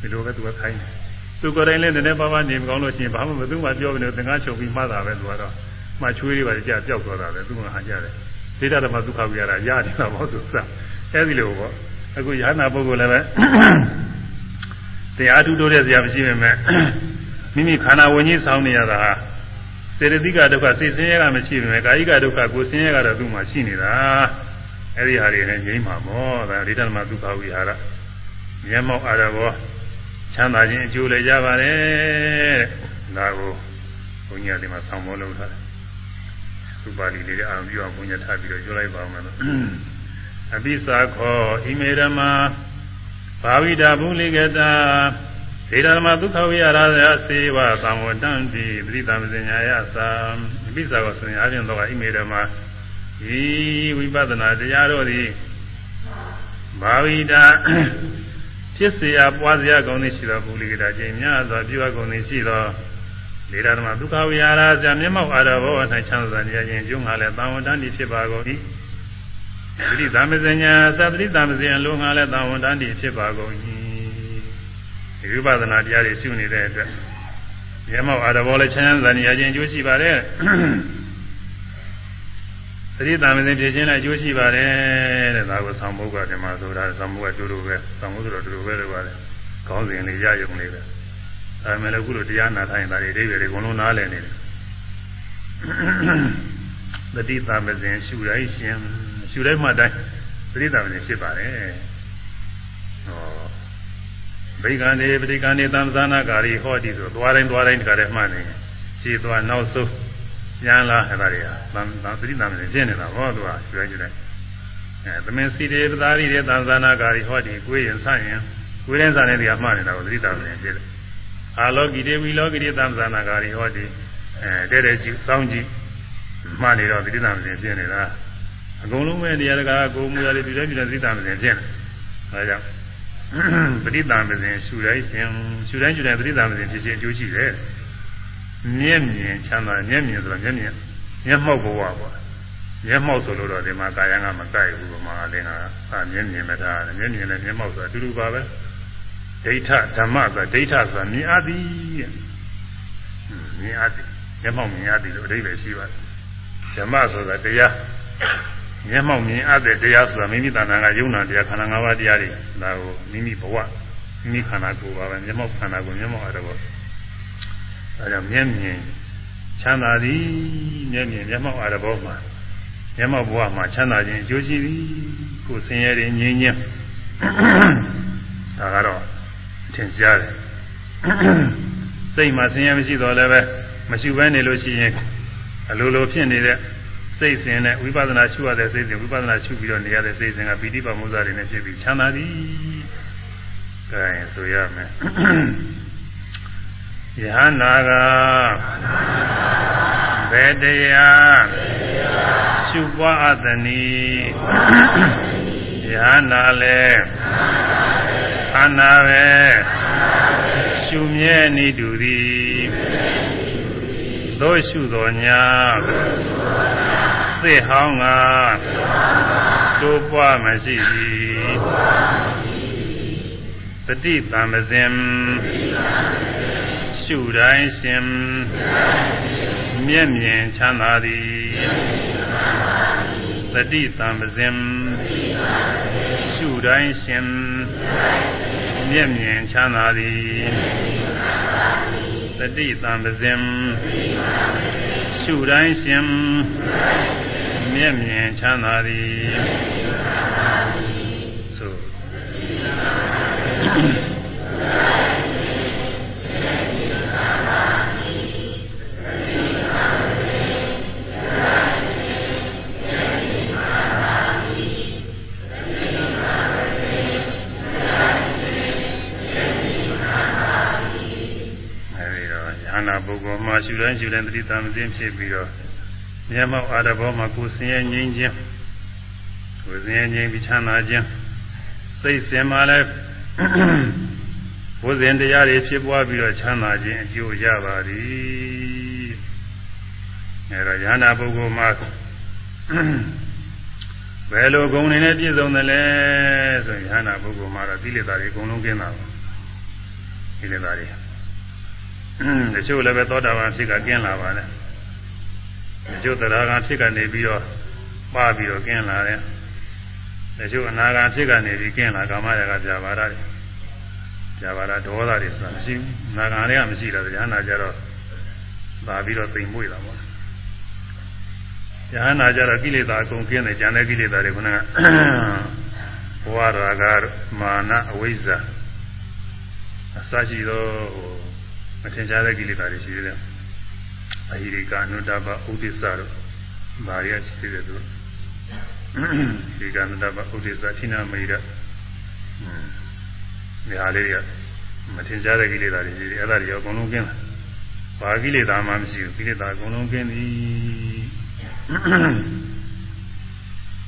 ဒီလိုပဲသူကခိုင်းတယ် သူကိုယ်တိုင်လည်းနည်းနည်းပါးပါးနေမကောင်းလို့ရှိရင်ဘာမှမသူမှပြောပြီးတော့သင်္ကားချုပ်ပြီးမှတ်တာပဲသူကတော့မှချွေးတွေပါကြာပျောက်သွားတာပဲသူကဟာကြတယ်ဒိဋ္ဌဓမ္မဒုက္ခဝိရတာရနေတာမဟုတ်သူစအဲဒီလိုပေါ့အခုရဟနာပုဂ္ဂိုလ်လည်းပဲတရားထုတိုးတဲ့ဆရာမရှိပေမဲ့မိမိခန္ဓာဝင်ကြီးဆောင်းနေရတာဟာစေတသိကဒုက္ခစိတ်ဆင်းရဲကမရှိပေမဲ့ကာယကဒုက္ခကိုယ်ဆင်းရဲကတော့သူ့မှာရှိနေတာအဲဒီဟာတွေလည်းငြိမ်းမှာပေါ့ဒါဒိဋ္ဌဓမ္မဒုက္ခဝိဟာရမျက်မှောက်အာရဘော ချမ်းသာခြင်းအကျိုးလည်းရပါတယ်ဒါကိုဘုန်းကြီးကဒီမှာဆောင်းမောလုပ်ထားတယ်သူပါဠိလေးအာရုံပြုအောင်ဘုန်းကြီးထားပြီးတော့ပြောလိုက်ပါမယ်လို့အပိစာခောဣမေရမဘာဝိတာဘုလိကတာဒေဓမ္မဒုက္ခဝိရရာစေဝသံဝတ္တံတိပရိသမဇဉာယသာအပိစာခောဆိုရင်အပြင်တော့ဣမေရမဤဝိပဿနာတရားတော်သည်ဘာဝိတာ ဖြစ်เสียပွားเสียကောင်းနေရှိသောပုလိကတာခြင်းများစွာပြုအပ်ကုန်နေရှိသောလေဓမ္မဒုက္ခဝိဟာရဇာမျက်မှောက်အာရဘော၌ချမ်းသာနေခြင်းကျုံငါလည်းတန်ဝန်တန်းတိဖြစ်ပါကုန်၏ပရိသမဇညာသပရိသမဇဉ်အလုံးငါလည်းတန်ဝန်တန်းတိဖြစ်ပါကုန်၏ဒီဝိပဿနာတရားတွေရှုနေတဲ့အတွက်မျက်မှောက်အာရဘောလည်းချမ်းသာနေခြင်းကျိုးရှိပါတယ် သတိသမဇဉ်ဖြစ်ခြင်းလည်းကျိုးရှိပါတယ်တဲ့ဒါကိုသံဃုကဒီမှာဆိုတာသံဃုကတူတူပဲသံဃုဆိုတော့တူတူပဲလို့ပါတယ်ခေါင်းစဉ်လေးရယုံလေးပဲဒါပေမဲ့လည်းခုလိုတရားနာထိုင်တာတွေအိဗယ်တွေအကုန်လုံးနားလည်နေတယ်သတိသမဇဉ်ရှုတိုင်းရှင်ရှုတိုင်းမှတိုင်းသတိသမဇဉ်ဖြစ်ပါတယ်ဟောဗိက္ခန္တိပဋိက္ခန္တိသံသနာကာရီဟောဒီဆိုသွားတိုင်းသွားတိုင်းတခါတည်းမှတ်နေရှင်းသွားနောက်ဆုံး ပြန်လာအဲ့ဒါတွေကသံသတိသမဇဉ်ဖြစ်နေတာဟောသူကရှုတိုင်းရှုတိုင်းအဲသမင်စီတေပသာရီတဲ့သံသနာကာရီဟောဒီကိုယ်ရင်ဆန့်ရင်ကိုယ်ရင်ဆန့်တဲ့နေရာမှတ်နေတာကိုသတိသမဇဉ်ဖြစ်တယ်အာလောကိတေဝီလောကိတေသံသနာကာရီဟောဒီအဲတဲ့တဲ့ကြည့်စောင်းကြည့်မှနေတော့သတိသမစဉ်ဖြစ်နေတာအကုန်လုံးပဲတရားတကာကိုမူရလေးဒီတိုင်းပြည်သတိသမစဉ်ဖြစ်နေဒါကြောင့်ပဋိသံမစဉ်ရှုတိုင်းရှင်ရှုတိုင်းရှုတိုင်းပဋိသံမစဉ်ဖြစ်ခြင်းအကျိုးရှိတယ် မျက်မြင်ချမ်းသာမျက်မြင်ဆိုတော့မျက်မြင်မျက်မှောက်ဘဝပေါ့မျက်မှောက်ဆိုလို့တော့ဒီမှာကာယကမကြိုက်ဘူးဗမာအလင်းကအာမျက်မြင်မထားတယ်မျက်မြင်နဲ့မျက်မှောက်ဆိုတာအတူတူပါပဲဒိဋ္ဌဓမ္မဆိုဒိဋ္ဌဆိုတာမြင်အပ်သည်မြင်အပ်သည်မျက်မှောက်မြင်အပ်သည်လို့အဓိပ္ပာယ်ရှိပါတယ်ဓမ္မဆိုတာတရားမျက်မှောက်မြင်အပ်တဲ့တရားဆိုတာမိမိတဏ္ဍာကယုံနာတရားခန္ဓာ၅ပါးတရားတွေဒါကိုမိမိဘဝမိမိခန္ဓာကိုယ်ပါပဲမျက်မှောက်ခန္ဓာကိုယ်မျက်မှောက်အတော့ အဲဒါမျက်မြင်ချမ်းသာသည်မျက်မြင်မျက်မှောက်အတော့မှာမျက်မှောက်ဘဝမှာချမ်းသာခြင်းအကျိုးရှိသည်ကိုယ်ဆင်းရဲတွေငြိမ်းချမ်းဒါကတော့ထင်ရှားတယ်စိတ်မှာဆင်းရဲမရှိတော့လည်းပဲမရှိဘဲနေလို့ရှိရင်အလိုလိုဖြစ်နေတဲ့စိတ်စဉ်နဲ့ဝိပဿနာရှုရတဲ့စိတ်စဉ်ဝိပဿနာရှုပြီးတော့နေရတဲ့စိတ်စဉ်ကပီတိပါမုဇ္ဇာတွေနဲ့ဖြစ်ပြီးချမ်းသာသည်။ဒါရင်ဆိုရမယ်။ ယဟနာကဘယ်တရားရှုပွားအပ်သနည်းယဟနာလည်းအာနာပဲရှုမြဲနေတူသည်သို့ရှုတော်ညာသိဟောင်းကတိုးပွားမရှိသည်တတိတံမဇင် ရှုတိုင်းရှင်မျက်မြင်ချမ်းသာသည်တတိတံပဇင်ရှုတိုင်းရှင်မျက်မြင်ချမ်းသာသည်တတိတံပဇင်ရှုတိုင်းရှင်မျက်မြင်ချမ်းသာသည်သို့ ယန္နာပုဂ္ဂိုလ်မှာရှုတိုင်းရှုတိုင်းတတိသမသိဖြစ်ပြီးတော့မျက်မှောက်အာရဘောမှာကိုယ်ဆင်းရဲငြိမ်းခြင်းကိုယ်ဆင်းရဲငြိမ်းပြီးချမ်းသာခြင်းစိတ်စင်မှလည်းဘုဇင်တရားတွေဖြစ်ပွားပြီးတော့ချမ်းသာခြင်းအကျိုးရပါသည်အဲတော့ယန္နာပုဂ္ဂိုလ်မှာဘယ်လိုဂုဏ်တွေနဲ့ပြည့်စုံတယ်လဲဆိုရင်ယန္နာပုဂ္ဂိုလ်မှာတော့ကိလေသာတွေအကုန်လုံးကင်းတာပါကိလေသာတွေ တချို့လည်းပဲသောတာပန်ဖြစ်ကကင်းလာပါလေတချို့တရားကဖြစ်ကနေပြီးတော့ပါပြီးတော့ကင်းလာတယ်တချို့အနာဂါဖြစ်ကနေပြီးကင်းလာကာမရာဂပြာပါဒတွေပြာပါဒဒေါသတွေဆိုတာမရှိဘူးအနာဂါတွေကမရှိတော့တရားနာကြတော့ပါပြီးတော့သိမ်မွေ့တာပေါ့တရားနာကြတော့ကိလေသာအကုန်ကင်းတယ်ဉာဏ်တဲ့ကိလေသာတွေခုနကဘဝရာဂမာနအဝိဇ္ဇာအစရှိသောဟို မထင်ရှားတဲ့ကိလေသာတွေရှိသေးတယ်အဟိရိကအနုတ္တပဥဒိစ္စတို့ဘာရရှိသေးတယ်သူဒီကနုတ္တပဥဒိစ္စဌိနမိရဒီဟာလေးတွေကမထင်ရှားတဲ့ကိလေသာတွေရှိတယ်အဲ့ဒါတွေအကုန်လုံးကင်းတယ်ဘာကိလေသာမှမရှိဘူးကိလေသာအကုန်လုံးကင်းသည်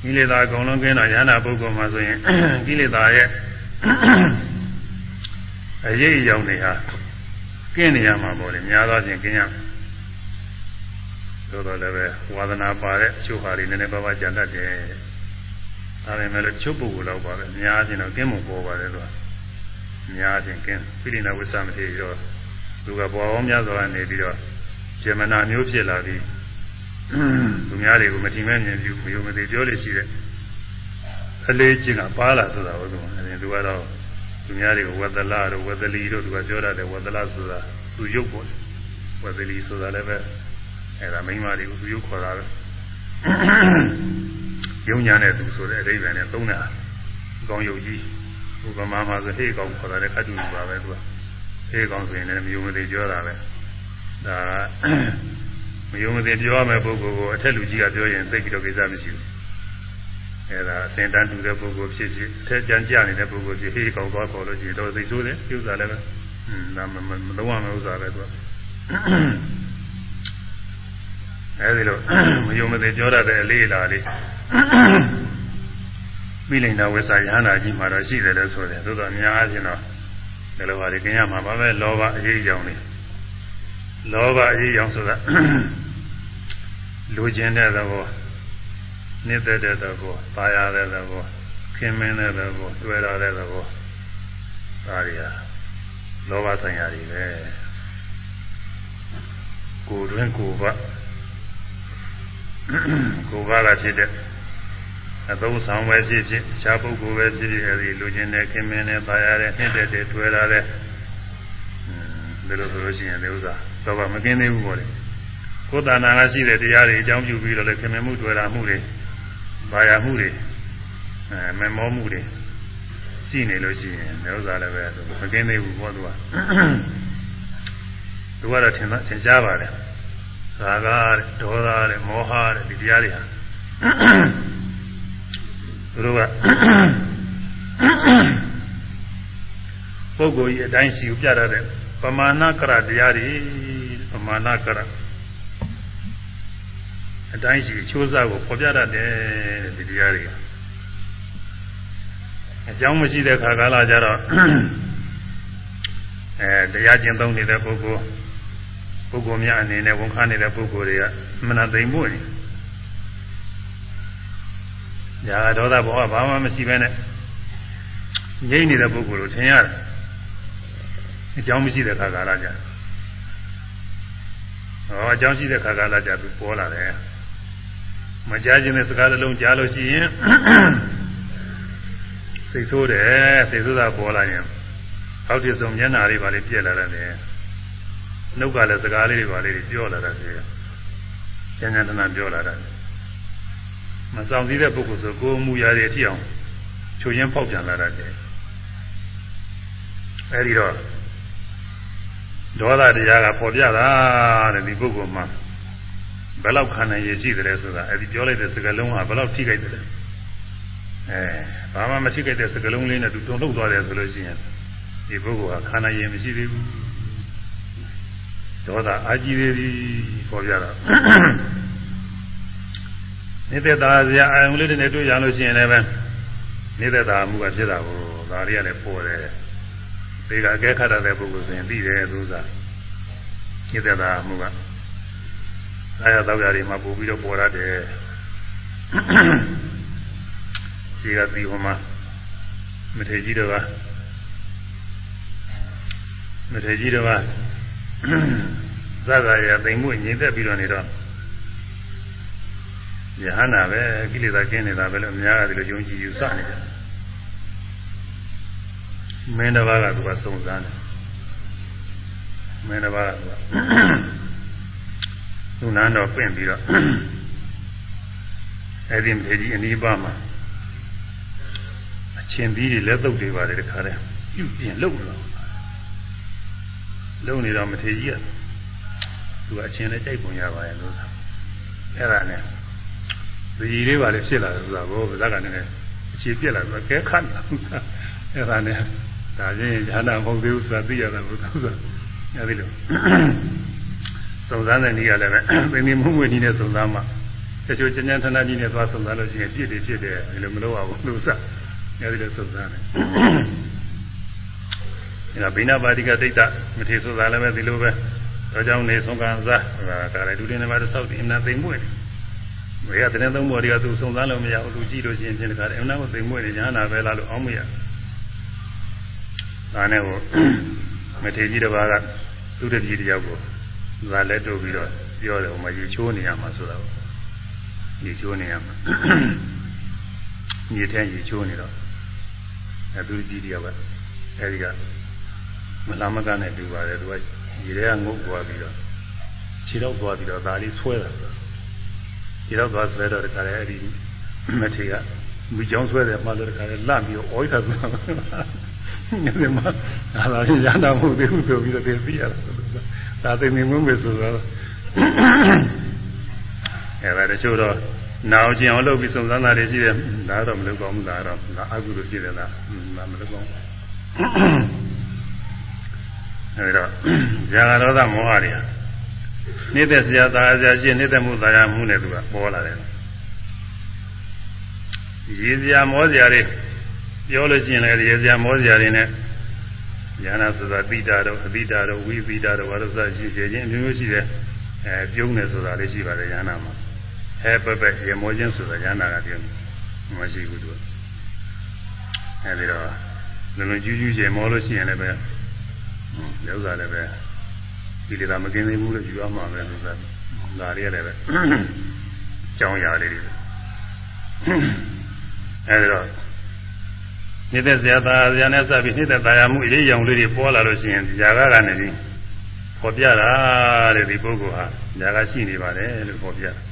ကိလေသာအကုန်လုံးကင်းတော့ယန္တာပုဂ္ဂိုလ်မှာဆိုရင်ကိလေသာရဲ့အရေးအယောင်တွေဟာ ကင်းနေရမှာပေါ့လေများသောအားဖြင့်ကင်းရမယ်သို့တော်လည်းပဲဝါသနာပါတဲ့အချို့ဟာတွေနည်းနည်းပါးပါးကြံတတ်တယ်ဒါပေမဲ့လို့ချုပ်ပုဂ္ဂိုလ်တော့ပါပဲများအားဖြင့်တော့ကင်းမှုပေါ်ပါတယ်လို့များအားဖြင့်ကင်းပိဋိနာဝိသမတိရောသူကပေါ်အောင်များစွာနေပြီးတော့ဇေမနာမျိုးဖြစ်လာပြီးသူများတွေကိုမထင်မဲ့မြင်ပြုမယုံမသိပြောလို့ရှိတဲ့အလေးချင်းကပါလာဆိုတာဟုတ်ကဲ့အဲဒီသူကတော့ သူများတွေကိုဝက်သလာတို့ဝက်သလီတို့သူကပြောရတယ်ဝက်သလာဆိုတာသူရုပ်ပေါ့ဝက်သလီဆိုတာလည်းပဲအဲဒါမိန်းမတွေကိုသူရုပ်ခေါ်တာပဲယုံညာနဲ့သူဆိုတဲ့အဓိပ္ပာယ်နဲ့သုံးတာကောင်းယုတ်ကြီးဥပမာမှာဆိုဟေ့ကောင်းခေါ်တာလည်းခတ်တူပါပဲသူကဟေ့ကောင်းဆိုရင်လည်းမယုံမသိပြောတာပဲဒါမယုံမသိပြောရမယ့်ပုဂ္ဂိုလ်ကိုအထက်လူကြီးကပြောရင်သိပြီးတော့ကိစ္စမရှိဘူး အဲဒါအစင်တန်းတူတဲ့ပုဂ္ဂိုလ်ဖြစ်ဖြစ်အထက်ကျန်ကြနေတဲ့ပုဂ္ဂိုလ်ဖြစ်ဟေးကောက်သွားခေါ်လို့ရှိရင်တော့သိဆိုးတယ်ပြုစားလည်းပဲอืมဒါမမလုံးဝမဥစ္စာပဲသူကအဲဒီလိုမယုံမသိပြောရတဲ့အလေးလာလေးမိလိန်နာဝိစာယဟနာကြီးမှာတော့ရှိတယ်လို့ဆိုတယ်သို့တော့အများအားဖြင့်တော့ဒီလိုပါလေကျင်ရမှာပါပဲလောဘအရေးကြောင်လေးလောဘအရေးကြောင်ဆိုတာလူကျင်တဲ့သဘော နေတဲ့တဲ့သဘောပါရတဲ့သဘောခင်မင်းတဲ့သဘောတွေ့ရတဲ့သဘောဒါတွေဟာလောဘဆိုင်ရာတွေပဲကိုယ်တွင်ကိုယ်ပါကိုယ်ပါကဖြစ်တဲ့အသုံးဆောင်ပဲဖြစ်ဖြစ်ခြားပုဂ္ဂိုလ်ပဲဖြစ်ဖြစ်အဲဒီလူချင်းနဲ့ခင်မင်းနဲ့ပါရတဲ့နှိမ့်တဲ့တဲ့တွေ့ရတဲ့ဒီလိုဆိုလို့ရှိရင်ဒီဥစ္စာတော့မကင်းသေးဘူးပေါ့လေကိုယ်တဏ္ဍာကရှိတဲ့တရားတွေအကြောင်းပြုပြီးတော့လည်းခင်မင်းမှုတွေ့ရမှုတွေ ဘာယာမှုတွေအဲမမောမှုတွေရှိနေလို့ရှိရင်ဒီဥစ္စာလည်းပဲမကင်းသေးဘူးပေါ့သူကသူကတော့ထင်ထင်ရှားပါတယ်သာကတဲ့ဒေါသတဲ့မောဟတဲ့ဒီတရားတွေဟာသူတို့ကပုဂ္ဂိုလ်ကြီးအတိုင်းရှိပြရတဲ့ပမာဏကရတရားတွေပမာဏကရ အတိုင်းရှိချိုးစားကိုပေါ်ပြတတ်တယ်ဒီတရားတွေအကြောင်းမရှိတဲ့ခါကာလကြတော့အဲတရားကျင့်သုံးနေတဲ့ပုဂ္ဂိုလ်ပုဂ္ဂိုလ်များအနေနဲ့ဝန်ခံနေတဲ့ပုဂ္ဂိုလ်တွေကမနာသိမ်မှုနေညာဒေါသဘောကဘာမှမရှိဘဲနဲ့ငြိမ့်နေတဲ့ပုဂ္ဂိုလ်ကိုထင်ရတယ်အကြောင်းမရှိတဲ့ခါကာလကြဟောအကြောင်းရှိတဲ့ခါကာလကြသူပေါ်လာတယ် မကြားခြင်းတဲ့စကားလုံးကြားလို့ရှိရင်စိတ်ဆိုးတယ်စိတ်ဆိုးတာပေါ်လာရင်ဟောက်တည်ဆုံးမျက်နာလေးပါလေးပြက်လာတယ်နှုတ်ကလည်းစကားလေးတွေပါလေးပြောလာတာဖြစ်ကျန်ကျန်တနာပြောလာတာမဆောင်စည်းတဲ့ပုဂ္ဂိုလ်ဆိုကိုယ်မူရာတွေအထီအောင်ချိုးရင်းပေါက်ပြန်လာတာကျအဲဒီတော့ဒေါသတရားကပေါ်ပြတာတဲ့ဒီပုဂ္ဂိုလ်မှာ ဘယ်လောက်ခံနိုင်ရရှိတယ်ဆိုတာအဲဒီပြောလိုက်တဲ့စကားလုံးကဘယ်လောက်ထိခိုက်တယ်အဲဘာမှမထိခိုက်တဲ့စကားလုံးလေးနဲ့သူတုံ့လောက်သွားတယ်ဆိုလို့ရှိရင်ဒီပုဂ္ဂိုလ်ကခံနိုင်ရမရှိသေးဘူးဒေါသအာကြီးသေးသည်ပေါ်ပြတော့နေတဲ့သာစရာအာယုံလေးတွေနဲ့တွေ့ရလို့ရှိရင်လည်းပဲနေတဲ့သာမှုကဖြစ်တာကိုဒါတွေကလည်းပေါ်တယ်ဒီကအကဲခတ်တဲ့ပုဂ္ဂိုလ်ဆိုရင်သိတယ်သူစားနေတဲ့သာမှုက အားရတော့ရတွေမှာပို့ပြီးတော့ပေါ်ရတယ်ရှိကပြီးဟိုမှာမထေကြီးတော်ကမထေကြီးတော်ကသက္ကာရသိမ်မှုညင်သက်ပြီးတော့နေတော့ယဟနာပဲကိလေသာကျင်းနေတာပဲလို့အများကဒီလိုယုံကြည်ယူဆနေတယ်မင်းတစ်ပါးကသူကစုံစမ်းတယ်မင်းတစ်ပါးကသူက သူနန်းတော်ပြင့်ပြီးတော့အဲ့ဒီမေကြီးအနီးပါးမှာအချင်းပြီးတွေလက်သုတ်တွေပါတယ်တခါတည်းပြုပြင်လုံတော့လုံနေတော့မထေကြီးကသူကအချင်းနဲ့ကြိုက်ပုံရပါရဲ့လို့ဆိုအဲ့ဒါနဲ့ဒီလေးပါလေဖြစ်လာတယ်ဆိုတာကိုဗဇက်ကလည်းအခြေပြက်လာဆိုကဲခတ်လာအဲ့ဒါနဲ့ဒါချင်းဉာဏ်မဟုတ်သေးဘူးဆိုတာသိရတာဘုရားဆိုအဲ့ဒီလို စုံစမ်းတဲ့နည်းကလည်းပဲသင်္နေမှုမွေနည်းနဲ့စုံစမ်းမှတချို့ကျဉ်းကျဉ်းထဏကြီးနဲ့သွားစုံစမ်းလို့ရှိရင်ပြည့်တယ်ဖြစ်တယ်ဒီလိုမလုပ်ရဘူးလို့စအဲ့ဒီလိုစုံစမ်းတယ်အဲ့ဒါဘိနာပါတိကတိတ်တမထေဆိုတာလည်းပဲဒီလိုပဲတော့ကြောင့်နေဆုံးကံစားဒါလည်းဒုတိယနေမှာသောက်ဒီအနာသိမ့်မွေဘယ်ကတည်းကသုံးပေါ်တွေကသူစုံစမ်းလို့မရဘူးသူကြည့်လို့ရှိရင်ပြင်တခါတည်းအနာကိုသိမ့်မွေနေညာနာပဲလားလို့အောင်းမရဒါနဲ့ဟိုမထေကြီးတစ်ပါးကသူတတိတယောက်ကို သူကလက်တို့ပြီးတော့ပြောတယ်ဟိုမှာရေချိုးနေရမှာဆိုတာကိုရေချိုးနေရမှာရေထဲရေချိုးနေတော့အဲသူတတိတယောက်ကအဲဒီကမလာမကနဲ့တူပါတယ်သူကရေထဲကငုတ်သွားပြီးတော့ခြေတော့သွားပြီးတော့ဒါလေးဆွဲတာခြေတော့သွားဆွဲတော့တခါလေအဲဒီမထေကမိချောင်းဆွဲတယ်မှလို့တခါလေလန့်ပြီးတော့ဩိတာသူ ဒီမှာဒါလာရတာမဟုတ်သေးဘူးဆိုပြီးတော့သိသိရတာဒါသိနေမွန်းပဲဆိုတော့အဲဒါတချို့တော့နာအောင်ကျင်အောင်လုပ်ပြီးစုံစမ်းတာတွေရှိတယ်ဒါတော့မလုပ်ကောင်းဘူးဒါတော့ဒါအကုသိုလ်ဖြစ်တယ်လားဒါမလုပ်ကောင်းဘူးအဲဒီတော့ဇာဂရောသမောဟတွေဟာနေတဲ့ဆရာသားဆရာရှိနေတဲ့မှုသားရမှုနဲ့သူကပေါ်လာတယ်ရည်စရာမောစရာတွေ ပြောလို့ရှိရင်လည်းရည်စရာမောစရာတွေနဲ့ဉာဏ်ဆိုတာတိတာတော့အတိတာတော့ဝိပိတာတော့ဘာလို့စရှိကြခြင်းအမျိုးမျိုးရှိတယ်အဲပြုံးတယ်ဆိုတာလေးရှိပါတယ်ဉာဏ်မှာဟဲပပရေမောခြင်းဆိုတာဉာဏ်ကပြုံးမရှိဘူးသူအဲဒီတော့လုံလုံကျူးကျူးရေမောလို့ရှိရင်လည်းပဲဥစ္စာလည်းပဲဒီလေသာမကင်းသေးဘူးလို့ယူရမှာပဲလို့ဆိုတာဒါတွေလည်းပဲကြောင်းရာလေးတွေအဲဒီတော့ နေတဲ့ဇာတာဇာနဲ့စပြီးနေတဲ့တာယာမှုအရေးရောင်လေးတွေပေါ်လာလို့ရှိရင်ဇာကကနေပြီးပေါ်ပြတာတဲ့ဒီပုဂ္ဂိုလ်ဟာဇာကရှိနေပါတယ်လို့ပေါ်ပြတာ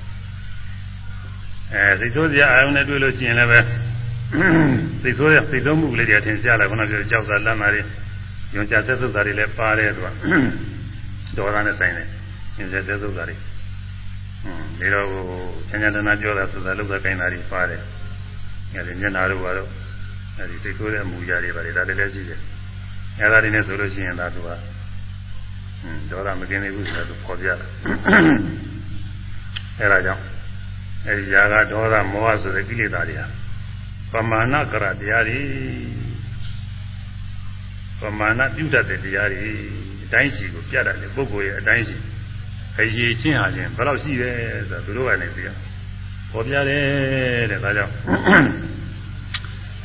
အဲစိတ်ဆိုးစရာအာယုန်နဲ့တွေ့လို့ရှိရင်လည်းပဲစိတ်ဆိုးရစိတ်ဆိုးမှုလေးတွေထင်ရှားလာခုနကပြောကြောက်တာလမ်းတာတွေညွန်ကြဆက်သုတ်တာတွေလည်းပါတယ်သူကဒေါသနဲ့ဆိုင်တယ်ညွန်ကြဆက်သုတ်တာတွေဟွန်းဒါတော့ချမ်းချမ်းတနာပြောတာဆိုတာလောက်တာကိုင်းတာတွေပါတယ်အဲဒီမျက်နာတို့ကတော့ အဲဒီသိဆိုးတဲ့အမူအရာတွေပါတယ်ဒါလည်းလည်းရှိတယ်အဲဒါတွေနဲ့ဆိုလို့ရှိရင်ဒါသူကဟွန်းဒေါသမကင်းသေးဘူးဆိုတာသူပေါ်ပြတာအဲဒါကြောင့်အဲဒီຢာကဒေါသမောဟဆိုတဲ့ကိလေသာတွေဟာပမာဏကရတရားတွေပမာဏပြုတတ်တဲ့တရားတွေအတိုင်းရှိကိုပြတတ်တယ်ပုဂ္ဂိုလ်ရဲ့အတိုင်းရှိအရေးချင်းဟာချင်းဘယ်လောက်ရှိတယ်ဆိုတော့သူတို့ကနေပြီးတော့ပေါ်ပြတယ်တဲ့ဒါကြောင့်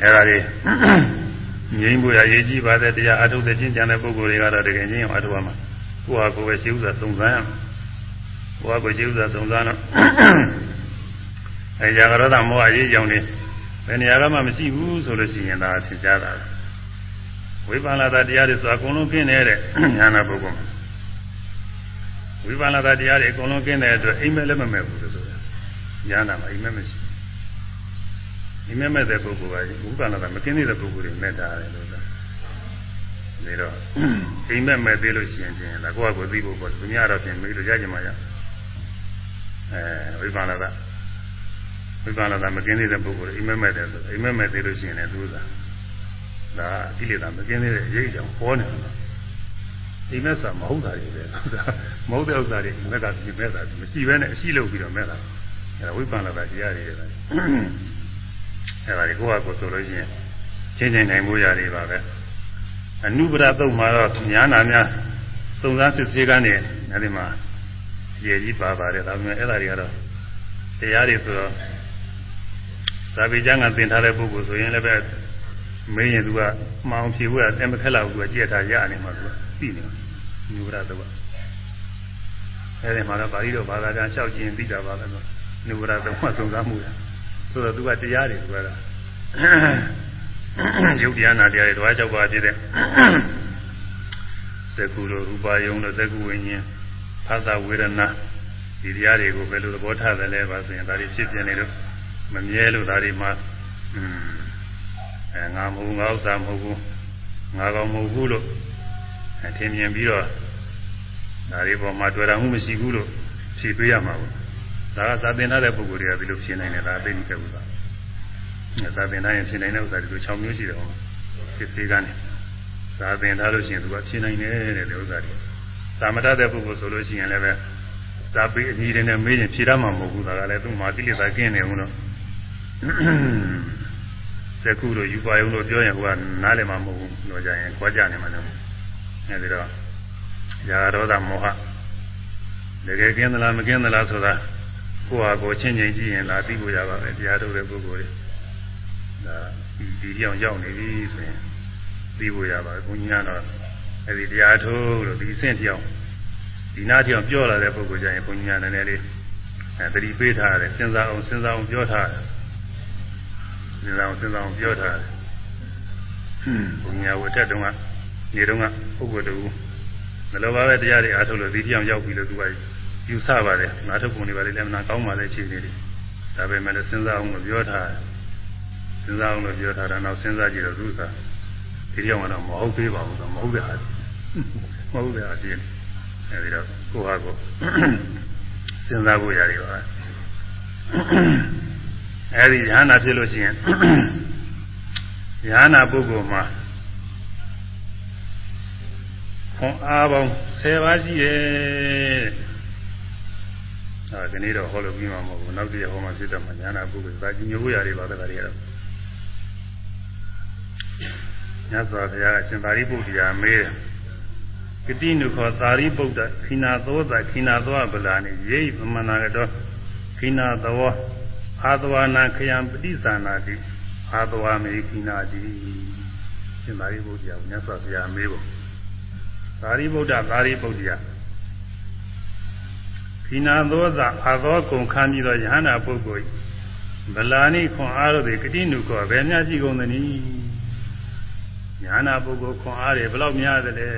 အဲဒါတွေငြိမ်းဖို့ရရေးကြည့်ပါတဲ့တရားအထုတ်တဲ့ကျင့်ကြံတဲ့ပုဂ္ဂိုလ်တွေကတော့တကယ်ချင်းအောင်အထုတ်ရမှာကိုယ့်ဟာကိုယ်ပဲရှိဥစွာစုံစမ်းရမှာကိုယ့်ဟာကိုယ်ရှိဥစွာစုံစမ်းတော့အဲရာဂရဒမောဟရေးကြောင်နေဘယ်နေရာမှမရှိဘူးဆိုလို့ရှိရင်ဒါသင်ကြားတာဝိပန္နတာတရားတွေဆိုအကုန်လုံးကျင်းနေတဲ့ညာနာပုဂ္ဂိုလ်ဝိပန္နတာတရားတွေအကုန်လုံးကျင်းတဲ့အတွက်အိမ်မက်လည်းမမဲ့ဘူးလို့ဆိုတာညာနာမှာအိမ်မက်မရှိ အိမ်မက်မဲ့တဲ့ပုဂ္ဂိုလ်ကဝိပန္နတာမကျင်းတဲ့ပုဂ္ဂိုလ်တွေမဲ့တာတယ်လို့ဆိုတာဒါတော့အိမ်မက်မဲ့သေးလို့ရှိရင်ချင်းဒါကိုယ့်အကိုသိဖို့ပေါ့သူများတော့ပြင်ပြီးလို့ရကြမှာရအဲဝိပန္နတာဝိပန္နတာမကျင်းတဲ့ပုဂ္ဂိုလ်အိမ်မက်မဲ့တယ်ဆိုအိမ်မက်မဲ့သေးလို့ရှိရင်လည်းသူကဒါကိလေသာမကင်းသေးတဲ့အရေးအကြောင်းပေါ်နေတယ်ဒီမဲ့ဆိုမဟုတ်တာတွေပဲဒါမဟုတ်တဲ့ဥစ္စာတွေမက်ကပြမဲ့တာမရှိဘဲနဲ့အရှိလုပ်ပြီးတော့မဲ့တာအဲဝိပန္နတာတရားတွေပဲ အဲဒါကိုကိုယ့်ဟာကိုယ်ဆိုလို့ရှိရင်ချင်းချင်းနိုင်မှုရတယ်ပါပဲအနုပဒသုတ်မှာတော့ညာနာများစုံစမ်းစစ်ဆေးကနေအဲဒီမှာရေကြီးပါပါတယ်ဒါပေမဲ့အဲ့ဒါတွေကတော့တရားတွေဆိုတော့သာဝေကျမ်းကသင်ထားတဲ့ပုဂ္ဂိုလ်ဆိုရင်လည်းပဲမင်းရင်သူကမှောင်ဖြေဖို့ကတဲမခက်လောက်ဘူးကကြည့်ထားရနေမှာသူကသိနေမှာညူရတော့အဲဒီမှာတော့ပါဠိတော်ဘာသာပြန်လျှောက်ခြင်းပြီးတာပါပဲလို့ညူရတော့မှစုံစမ်းမှုရ ဆိုတော့သူကတရားတွေသူကရုပ်တရားနာတရားတွေတွားကြောက်ပါဖြစ်တဲ့သက္ကုလိုရူပါယုံလို့သက္ကုဝိညာဉ်ဖသဝေဒနာဒီတရားတွေကိုဘယ်လိုသဘောထားသလဲပါဆိုရင်ဒါတွေဖြစ်ပြနေလို့မမြဲလို့ဒါတွေမှာอืมအဲငါမဟုတ်ငါဥစ္စာမဟုတ်ဘူးငါကောင်မဟုတ်ဘူးလို့အထင်မြင်ပြီးတော့ဒါတွေပေါ်မှာတွေ့တာမှုမရှိဘူးလို့ဖြေပေးရမှာပေါ့ ဒါကသာသင်ထားတဲ့ပုဂ္ဂိုလ်တွေကဒီလိုဖြေနိုင်တယ်ဒါသိနေကြဘူးလားသာသင်ထားရင်ဖြေနိုင်တဲ့ဥစ္စာတွေ6မျိုးရှိတယ်ဟောဖြစ်သေးကနေသာသင်ထားလို့ရှိရင်သူကဖြေနိုင်တယ်တဲ့ဒီဥစ္စာတွေသာမတတ်တဲ့ပုဂ္ဂိုလ်ဆိုလို့ရှိရင်လည်းပဲသာပေအညီတွေနဲ့မေးရင်ဖြေရမှာမဟုတ်ဘူးဒါကလည်းသူ့မှာကိလေသာကင်းနေဘူးလို့သက္ကုတို့ယူပါယုံတို့ပြောရင်ဟိုကနားလည်မှာမဟုတ်ဘူးလို့ကြရင်ကြွားကြနေမှာလည်းအဲဒီတော့ယာရောဒမောဟတကယ်ကင်းသလားမကင်းသလားဆိုတာ ကိုယ့်ဟာကိုယ်ချင်းချင်းကြည့်ရင်လာသိဖို့ရပါပဲတရားထုတ်တဲ့ပုဂ္ဂိုလ်တွေဒါဒီကြောင်ရောက်နေပြီဆိုရင်သိဖို့ရပါဘုညာတော့အဲဒီတရားထုတ်လို့ဒီအဆင့်ကြောင်ဒီနာကြောင်ပြောလာတဲ့ပုဂ္ဂိုလ်ကြရင်ဘုညာနည်းနည်းလေးအဲတတိပေးထားတယ်စဉ်းစားအောင်စဉ်းစားအောင်ပြောထားတယ်စဉ်းစားအောင်စဉ်းစားအောင်ပြောထားတယ်ဘုညာဝတ္တတုံးကနေတုံးကပုဂ္ဂိုလ်တူမလိုပါပဲတရားတွေအားထုတ်လို့ဒီကြောင်ရောက်ပြီလို့သူက ယူဆပါတယ်နားထုတ်ပုံတွေပါလေလည်းမနာကောင်းပါလေခြေနေတယ်ဒါပေမဲ့လည်းစဉ်းစားအောင်လို့ပြောထားတယ်စဉ်းစားအောင်လို့ပြောထားတာနောက်စဉ်းစားကြည့်တော့သူကဒီကြောင်ကတော့မဟုတ်သေးပါဘူးဆိုမဟုတ်တဲ့အားမဟုတ်တဲ့အားပြင်းအဲဒီတော့ကိုဟာကိုစဉ်းစားဖို့ရတယ်ပါအဲဒီဉာဏ်နာဖြစ်လို့ရှိရင်ဉာဏ်နာပုဂ္ဂိုလ်မှာခွန်အားပေါင်း10ပါးရှိတယ် အဲဒီနေ့တော့ဟောလို့ပြီးမှာမဟုတ်ဘူးနောက်တည့်ဟောမှဖြစ်တော့မှဉာဏ်နာပုဂ္ဂိုလ်ဒါကြီးညိုရတွေပါတဲ့ခါတွေကတော့ညဇောဘုရားအရှင်သာရိပုတ္တရာမေးတယ်ကတိနုခောသာရိပုတ္တခိနာသောသာခိနာသောဗလာနိယေပမနာကတော့ခိနာသောအာသဝနာခယံပฏิသနာတိအာသဝမေခိနာတိရှင်သာရိပုတ္တရာမြတ်စွာဘုရားမေးဖို့သာရိပုတ္တသာရိပုတ္တရာ ခိနာသောသာအာသောကုံခံပြီးတော့ယဟန္တာပုဂ္ဂိုလ်ဗလာနိခွန်အားတို့သည်ကတိနုခောဘယ်များရှိကုန်သနည်းညာနာပုဂ္ဂိုလ်ခွန်အားတွေဘယ်လောက်များသလဲ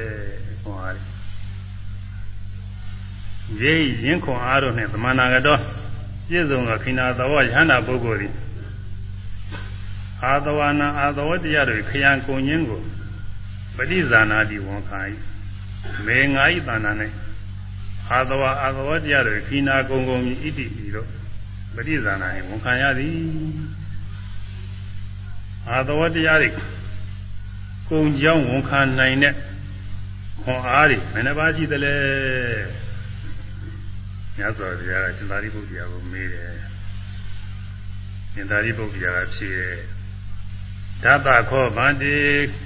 ခွန်အားတွေရေးရင်းခွန်အားတို့နဲ့သမဏဂတောပြည့်စုံသောခိနာသဝယဟန္တာပုဂ္ဂိုလ်သည်အာသဝနာအာသဝတရားတွေခယံကုန်ခြင်းကိုပฏิဇာနာတိဝန်ခံ၏မေငါဤတဏ္ဍာ၌ အာသဝအာသဝတရားတွေခိနာကုန်ကုန်မြည်ဣတိဤတို့ပฏิဇာနာ၏ဝန်ခံရသည်အာသဝတရားတွေကုံကြောင်းဝန်ခံနိုင်တဲ့ခွန်အားတွေမနှပါရှိသလဲမြတ်စွာဘုရားကရှင်သာရိပုတ္တရာကိုမေးတယ်ရှင်သာရိပုတ္တရာကဖြေတယ်ဓတ္တခောဗန္တိ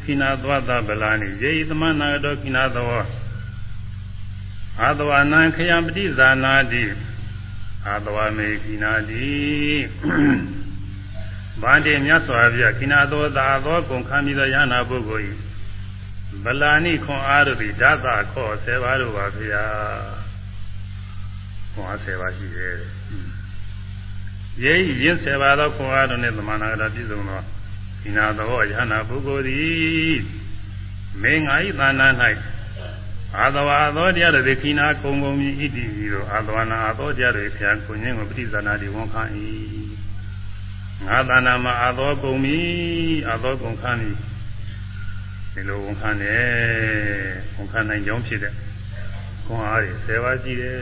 ခိနာသဝတဗလာနိယေဤသမနာတောခိနာသော အာသဝနံခယံပฏิဇာနာတိအာသဝမေခိနာတိဗန္တိမြတ်စွာဘုရားခိနာသောသာသောကုံခံပြီးသောယနာပုဂ္ဂိုလ်ဤဗလာနိခွန်အားတို့သည်ဓာတာခော10ပါးတို့ပါဗျာခွန်အား10ပါးရှိတယ်ယေရင်း10ပါးသောခွန်အားတို့နှင့်သမဏဂရပြည့်စုံသောခိနာသောယနာပုဂ္ဂိုလ်သည်မေငါဤသာနာ၌ အာသဝါသောတရားတွေခိနာကုံကုံမြည်ဣတိဤသို့အာသဝနာအာသောတရားတွေဖျားကိုခြင်းကိုပဋိဇာနာတိဝန်ခံ၏ငါသာနာမှာအာသောကုန်ပြီအာသောကုန်ခန်းပြီဒီလိုဝန်ခံတယ်ဝန်ခံနိုင်ကြောင်းဖြစ်တဲ့ခွန်အားတွေ၁၀ပါးရှိတယ်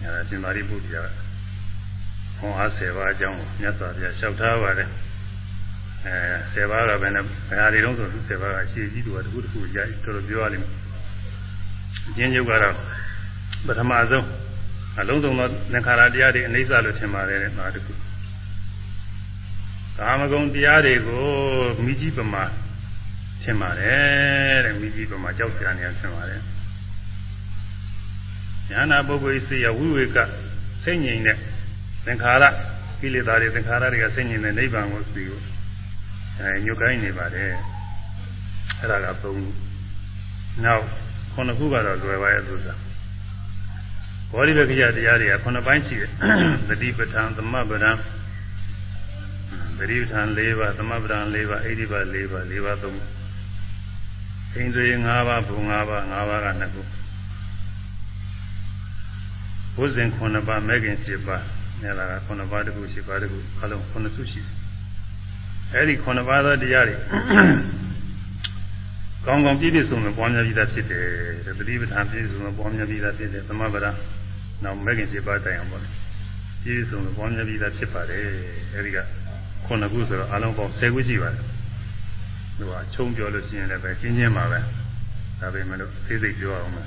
ညာရှင်သာရိပုတ္တရာခွန်အား၁၀ပါးအကြောင်းကိုမြတ်စွာဘုရားလျှောက်ထားပါတယ် အဲ၁၀ပါးကပဲနဲ့ဘယ်ဟာတွေတုံးဆို၁၀ပါးကရှေ့ကြီးတူကတခုတခုကြာတော်တော်ပြောရလိမ့်မယ်ကျင်းချုပ်ကတော့ပထမဆုံးအလုံးစုံသောသင်္ခါရတရားတွေအိဋ္ဌလို့ထင်ပါတယ်တဲ့ဒါတခုကာမဂုဏ်တရားတွေကိုမိကြီးပမာထင်ပါတယ်တဲ့မိကြီးပမာကြောက်ကြနေရထင်ပါတယ်ဉာဏပုဂ္ဂိုလ်စိတ်ရဝိဝေကစိတ်ငြိမ်တဲ့သင်္ခါရကိလေသာတွေသင်္ခါရတွေကစိတ်ငြိမ်တဲ့နိဗ္ဗာန်ကိုသိကို အဲညွတ်ကိုင်းနေပါတယ်အဲ့ဒါကသုံးခုနောက်ခုနှစ်ခုကတော့လွယ်ပါရဲ့သူစားဘောဓိပက္ခယတရားတွေကခုနှစ်ပိုင်းရှိတယ်သတိပဋ္ဌာန်သမပဋ္ဌာန်သတိပဋ္ဌာန်၄ပါးသမပဋ္ဌာန်၄ပါးအိဋ္ဌိပါ၄ပါး၄ပါးသုံးအိန္ဒြေ၅ပါးဘုံ၅ပါး၅ပါးကနှစ်ခုဘုဇင်9ပါးမဲခင်7ပါးမြတ်လာက9ပါးတခု7ပါးတခုအလုံး9စုရှိတယ် အဲဒီ9ပါးသောတရားတွေကောင်းကောင်းပြည့်ပြည့်စုံစုံပွားများပြီးသားဖြစ်တယ်တတိပဋ္ဌာန်ပြည့်စုံစုံပွားများပြီးသားဖြစ်တယ်သမဗရာနောက်မဲခင်7ပါးတိုင်အောင်ပေါ့ပြည့်စုံစုံပွားများပြီးသားဖြစ်ပါတယ်အဲဒီက9ခုဆိုတော့အလုံးပေါင်း10ခုရှိပါတယ်သူကချုံပြောလို့ရှိရင်လည်းပဲကျင်းချင်းပါပဲဒါပေမဲ့လို့သိသိပြောအောင်မယ်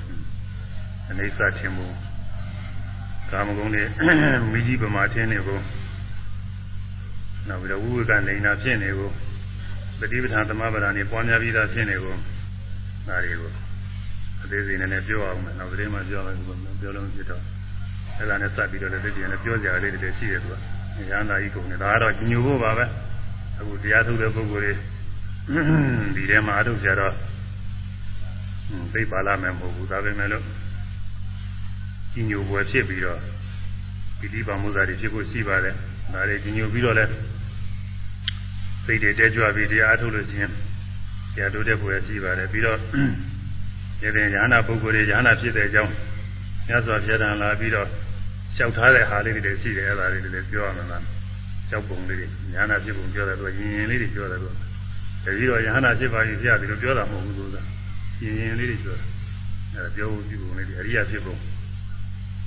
အနေစာထင်မှုကာမဂုဏ်တွေမိကြီးပမာထင်းနေကို နောက်ပြီးတော့ဝိဝေကနေနာဖြစ်နေကိုပฏิပဋ္ဌာန်သမဗရာနေပွားများပြီးသားဖြစ်နေကိုဒါတွေကိုအသေးစိတ်နဲ့ပြောအောင်မယ်နောက်သတင်းမှပြောမယ်ပြောလို့ဖြစ်တော့အဲ့ဒါနဲ့စပ်ပြီးတော့လည်းသိတယ်လည်းပြောကြရလေးတွေရှိတယ်သူကဉာဏ်သာဤကုန်တယ်ဒါကတော့ညိုဖို့ပါပဲအခုတရားထုတ်တဲ့ပုဂ္ဂိုလ်တွေဒီထဲမှာအထုတ်ကြတော့သိပါလာမယ်မဟုတ်ဘူးဒါပေမဲ့လို့ကြီးညိုပွဲဖြစ်ပြီးတော့ပိဋိပါမှုသာတွေဖြစ်ဖို့ရှိပါတယ်ဒါတွေကြီးညိုပြီးတော့လဲ စိတ်တွေတဲကြွပြီးတရားအထုတ်လို့ချင်းတရားတို့တဲ့ပွဲရှိပါတယ်ပြီးတော့ဒီပြင်ညာနာပုဂ္ဂိုလ်တွေညာနာဖြစ်တဲ့အကြောင်းမြတ်စွာဘုရားတန်လာပြီးတော့လျှောက်ထားတဲ့ဟာလေးတွေရှိတယ်အဲ့ဒါလေးတွေပြောရမှာလားလျှောက်ပုံလေးတွေညာနာဖြစ်ပုံပြောတယ်သူရင်ရင်လေးတွေပြောတယ်သူတတိတော့ညာနာဖြစ်ပါပြီပြပြီးတော့ပြောတာမဟုတ်ဘူးသူကရင်ရင်လေးတွေပြောတယ်အဲ့ဒါပြောဖို့ပြုပုံလေးတွေအရိယာဖြစ်ပုံ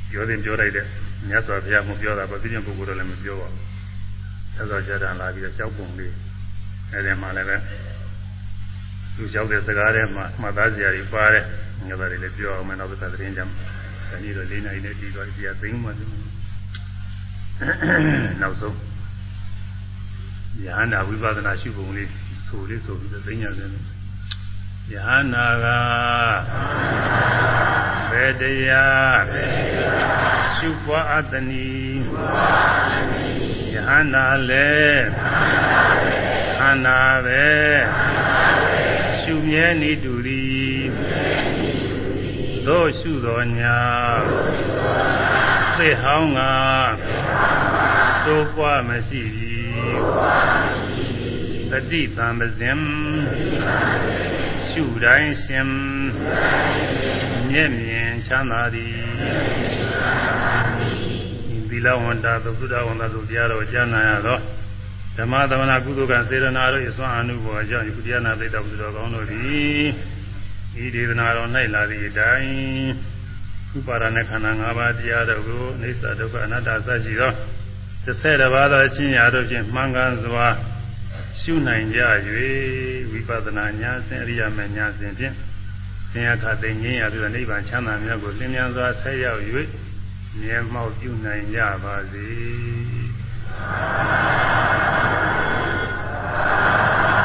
ပြောရင်ပြောလိုက်တဲ့မြတ်စွာဘုရားမှပြောတာပေါ့သိတဲ့ပုဂ္ဂိုလ်တော့လည်းမပြောပါဘူးဆက်စောကြတာလာပြီးတော့ကြောက်ပုံလေး အဲဒီမှာလည်းပဲသူကြောက်တဲ့စကားထဲမှာမှတ်သားစရာတွေပါတယ်ငါတို့လည်းပြောအောင်မယ်နောက်တစ်သတင်းကြမှာဒီနေ့တော့၄နိုင်နဲ့ပြီးတော့ဒီအသိမှနောက်ဆုံးယဟနာဝိပဿနာရှုပုံလေးဆိုလေးဆိုပြီးတော့သိညာတယ်ယဟနာကဘယ်တရားရှုပွားအတ္တနီယဟနာလည်း ခန္ဓာပဲရှုမြဲနေတူသည်သို့ရှုတော်ညာသိဟောင်းကသို့ပွားမရှိသည်တတိသံပဇင်ရှုတိုင်းရှင်မျက်မြင်ချမ်းသာသည်သီလဝန္တာသုဒ္ဓဝန္တာတို့တရားတော်ကြားနာရသော ဓမ္မသမဏကုသကစေရနာတို့အစွမ်းအမှုပေါ်ကြောင့်ယခုတရားနာသိတဲ့ဘုရားကောင်းတို့သည်ဤဒေသနာတော်၌လာသည့်အတိုင်းဥပါဒနဲ့ခန္ဓာ၅ပါးတရားတို့ကိုအိစ္ဆဒုက္ခအနတ္တစရှိသောတစ်ဆက်တစ်ပါးသောအချင်းရာတို့ဖြင့်မှန်ကန်စွာရှုနိုင်ကြ၍ဝိပဿနာဉာဏ်စဉ်အရိယာမဉာဏ်စဉ်ဖြင့်သင်္ခါသိငြိမ်းရပြီးတော့နိဗ္ဗာန်ချမ်းသာမြတ်ကိုသင်မြန်စွာဆက်ရောက်၍မြဲမောက်ပြုနိုင်ကြပါစေ။ သာ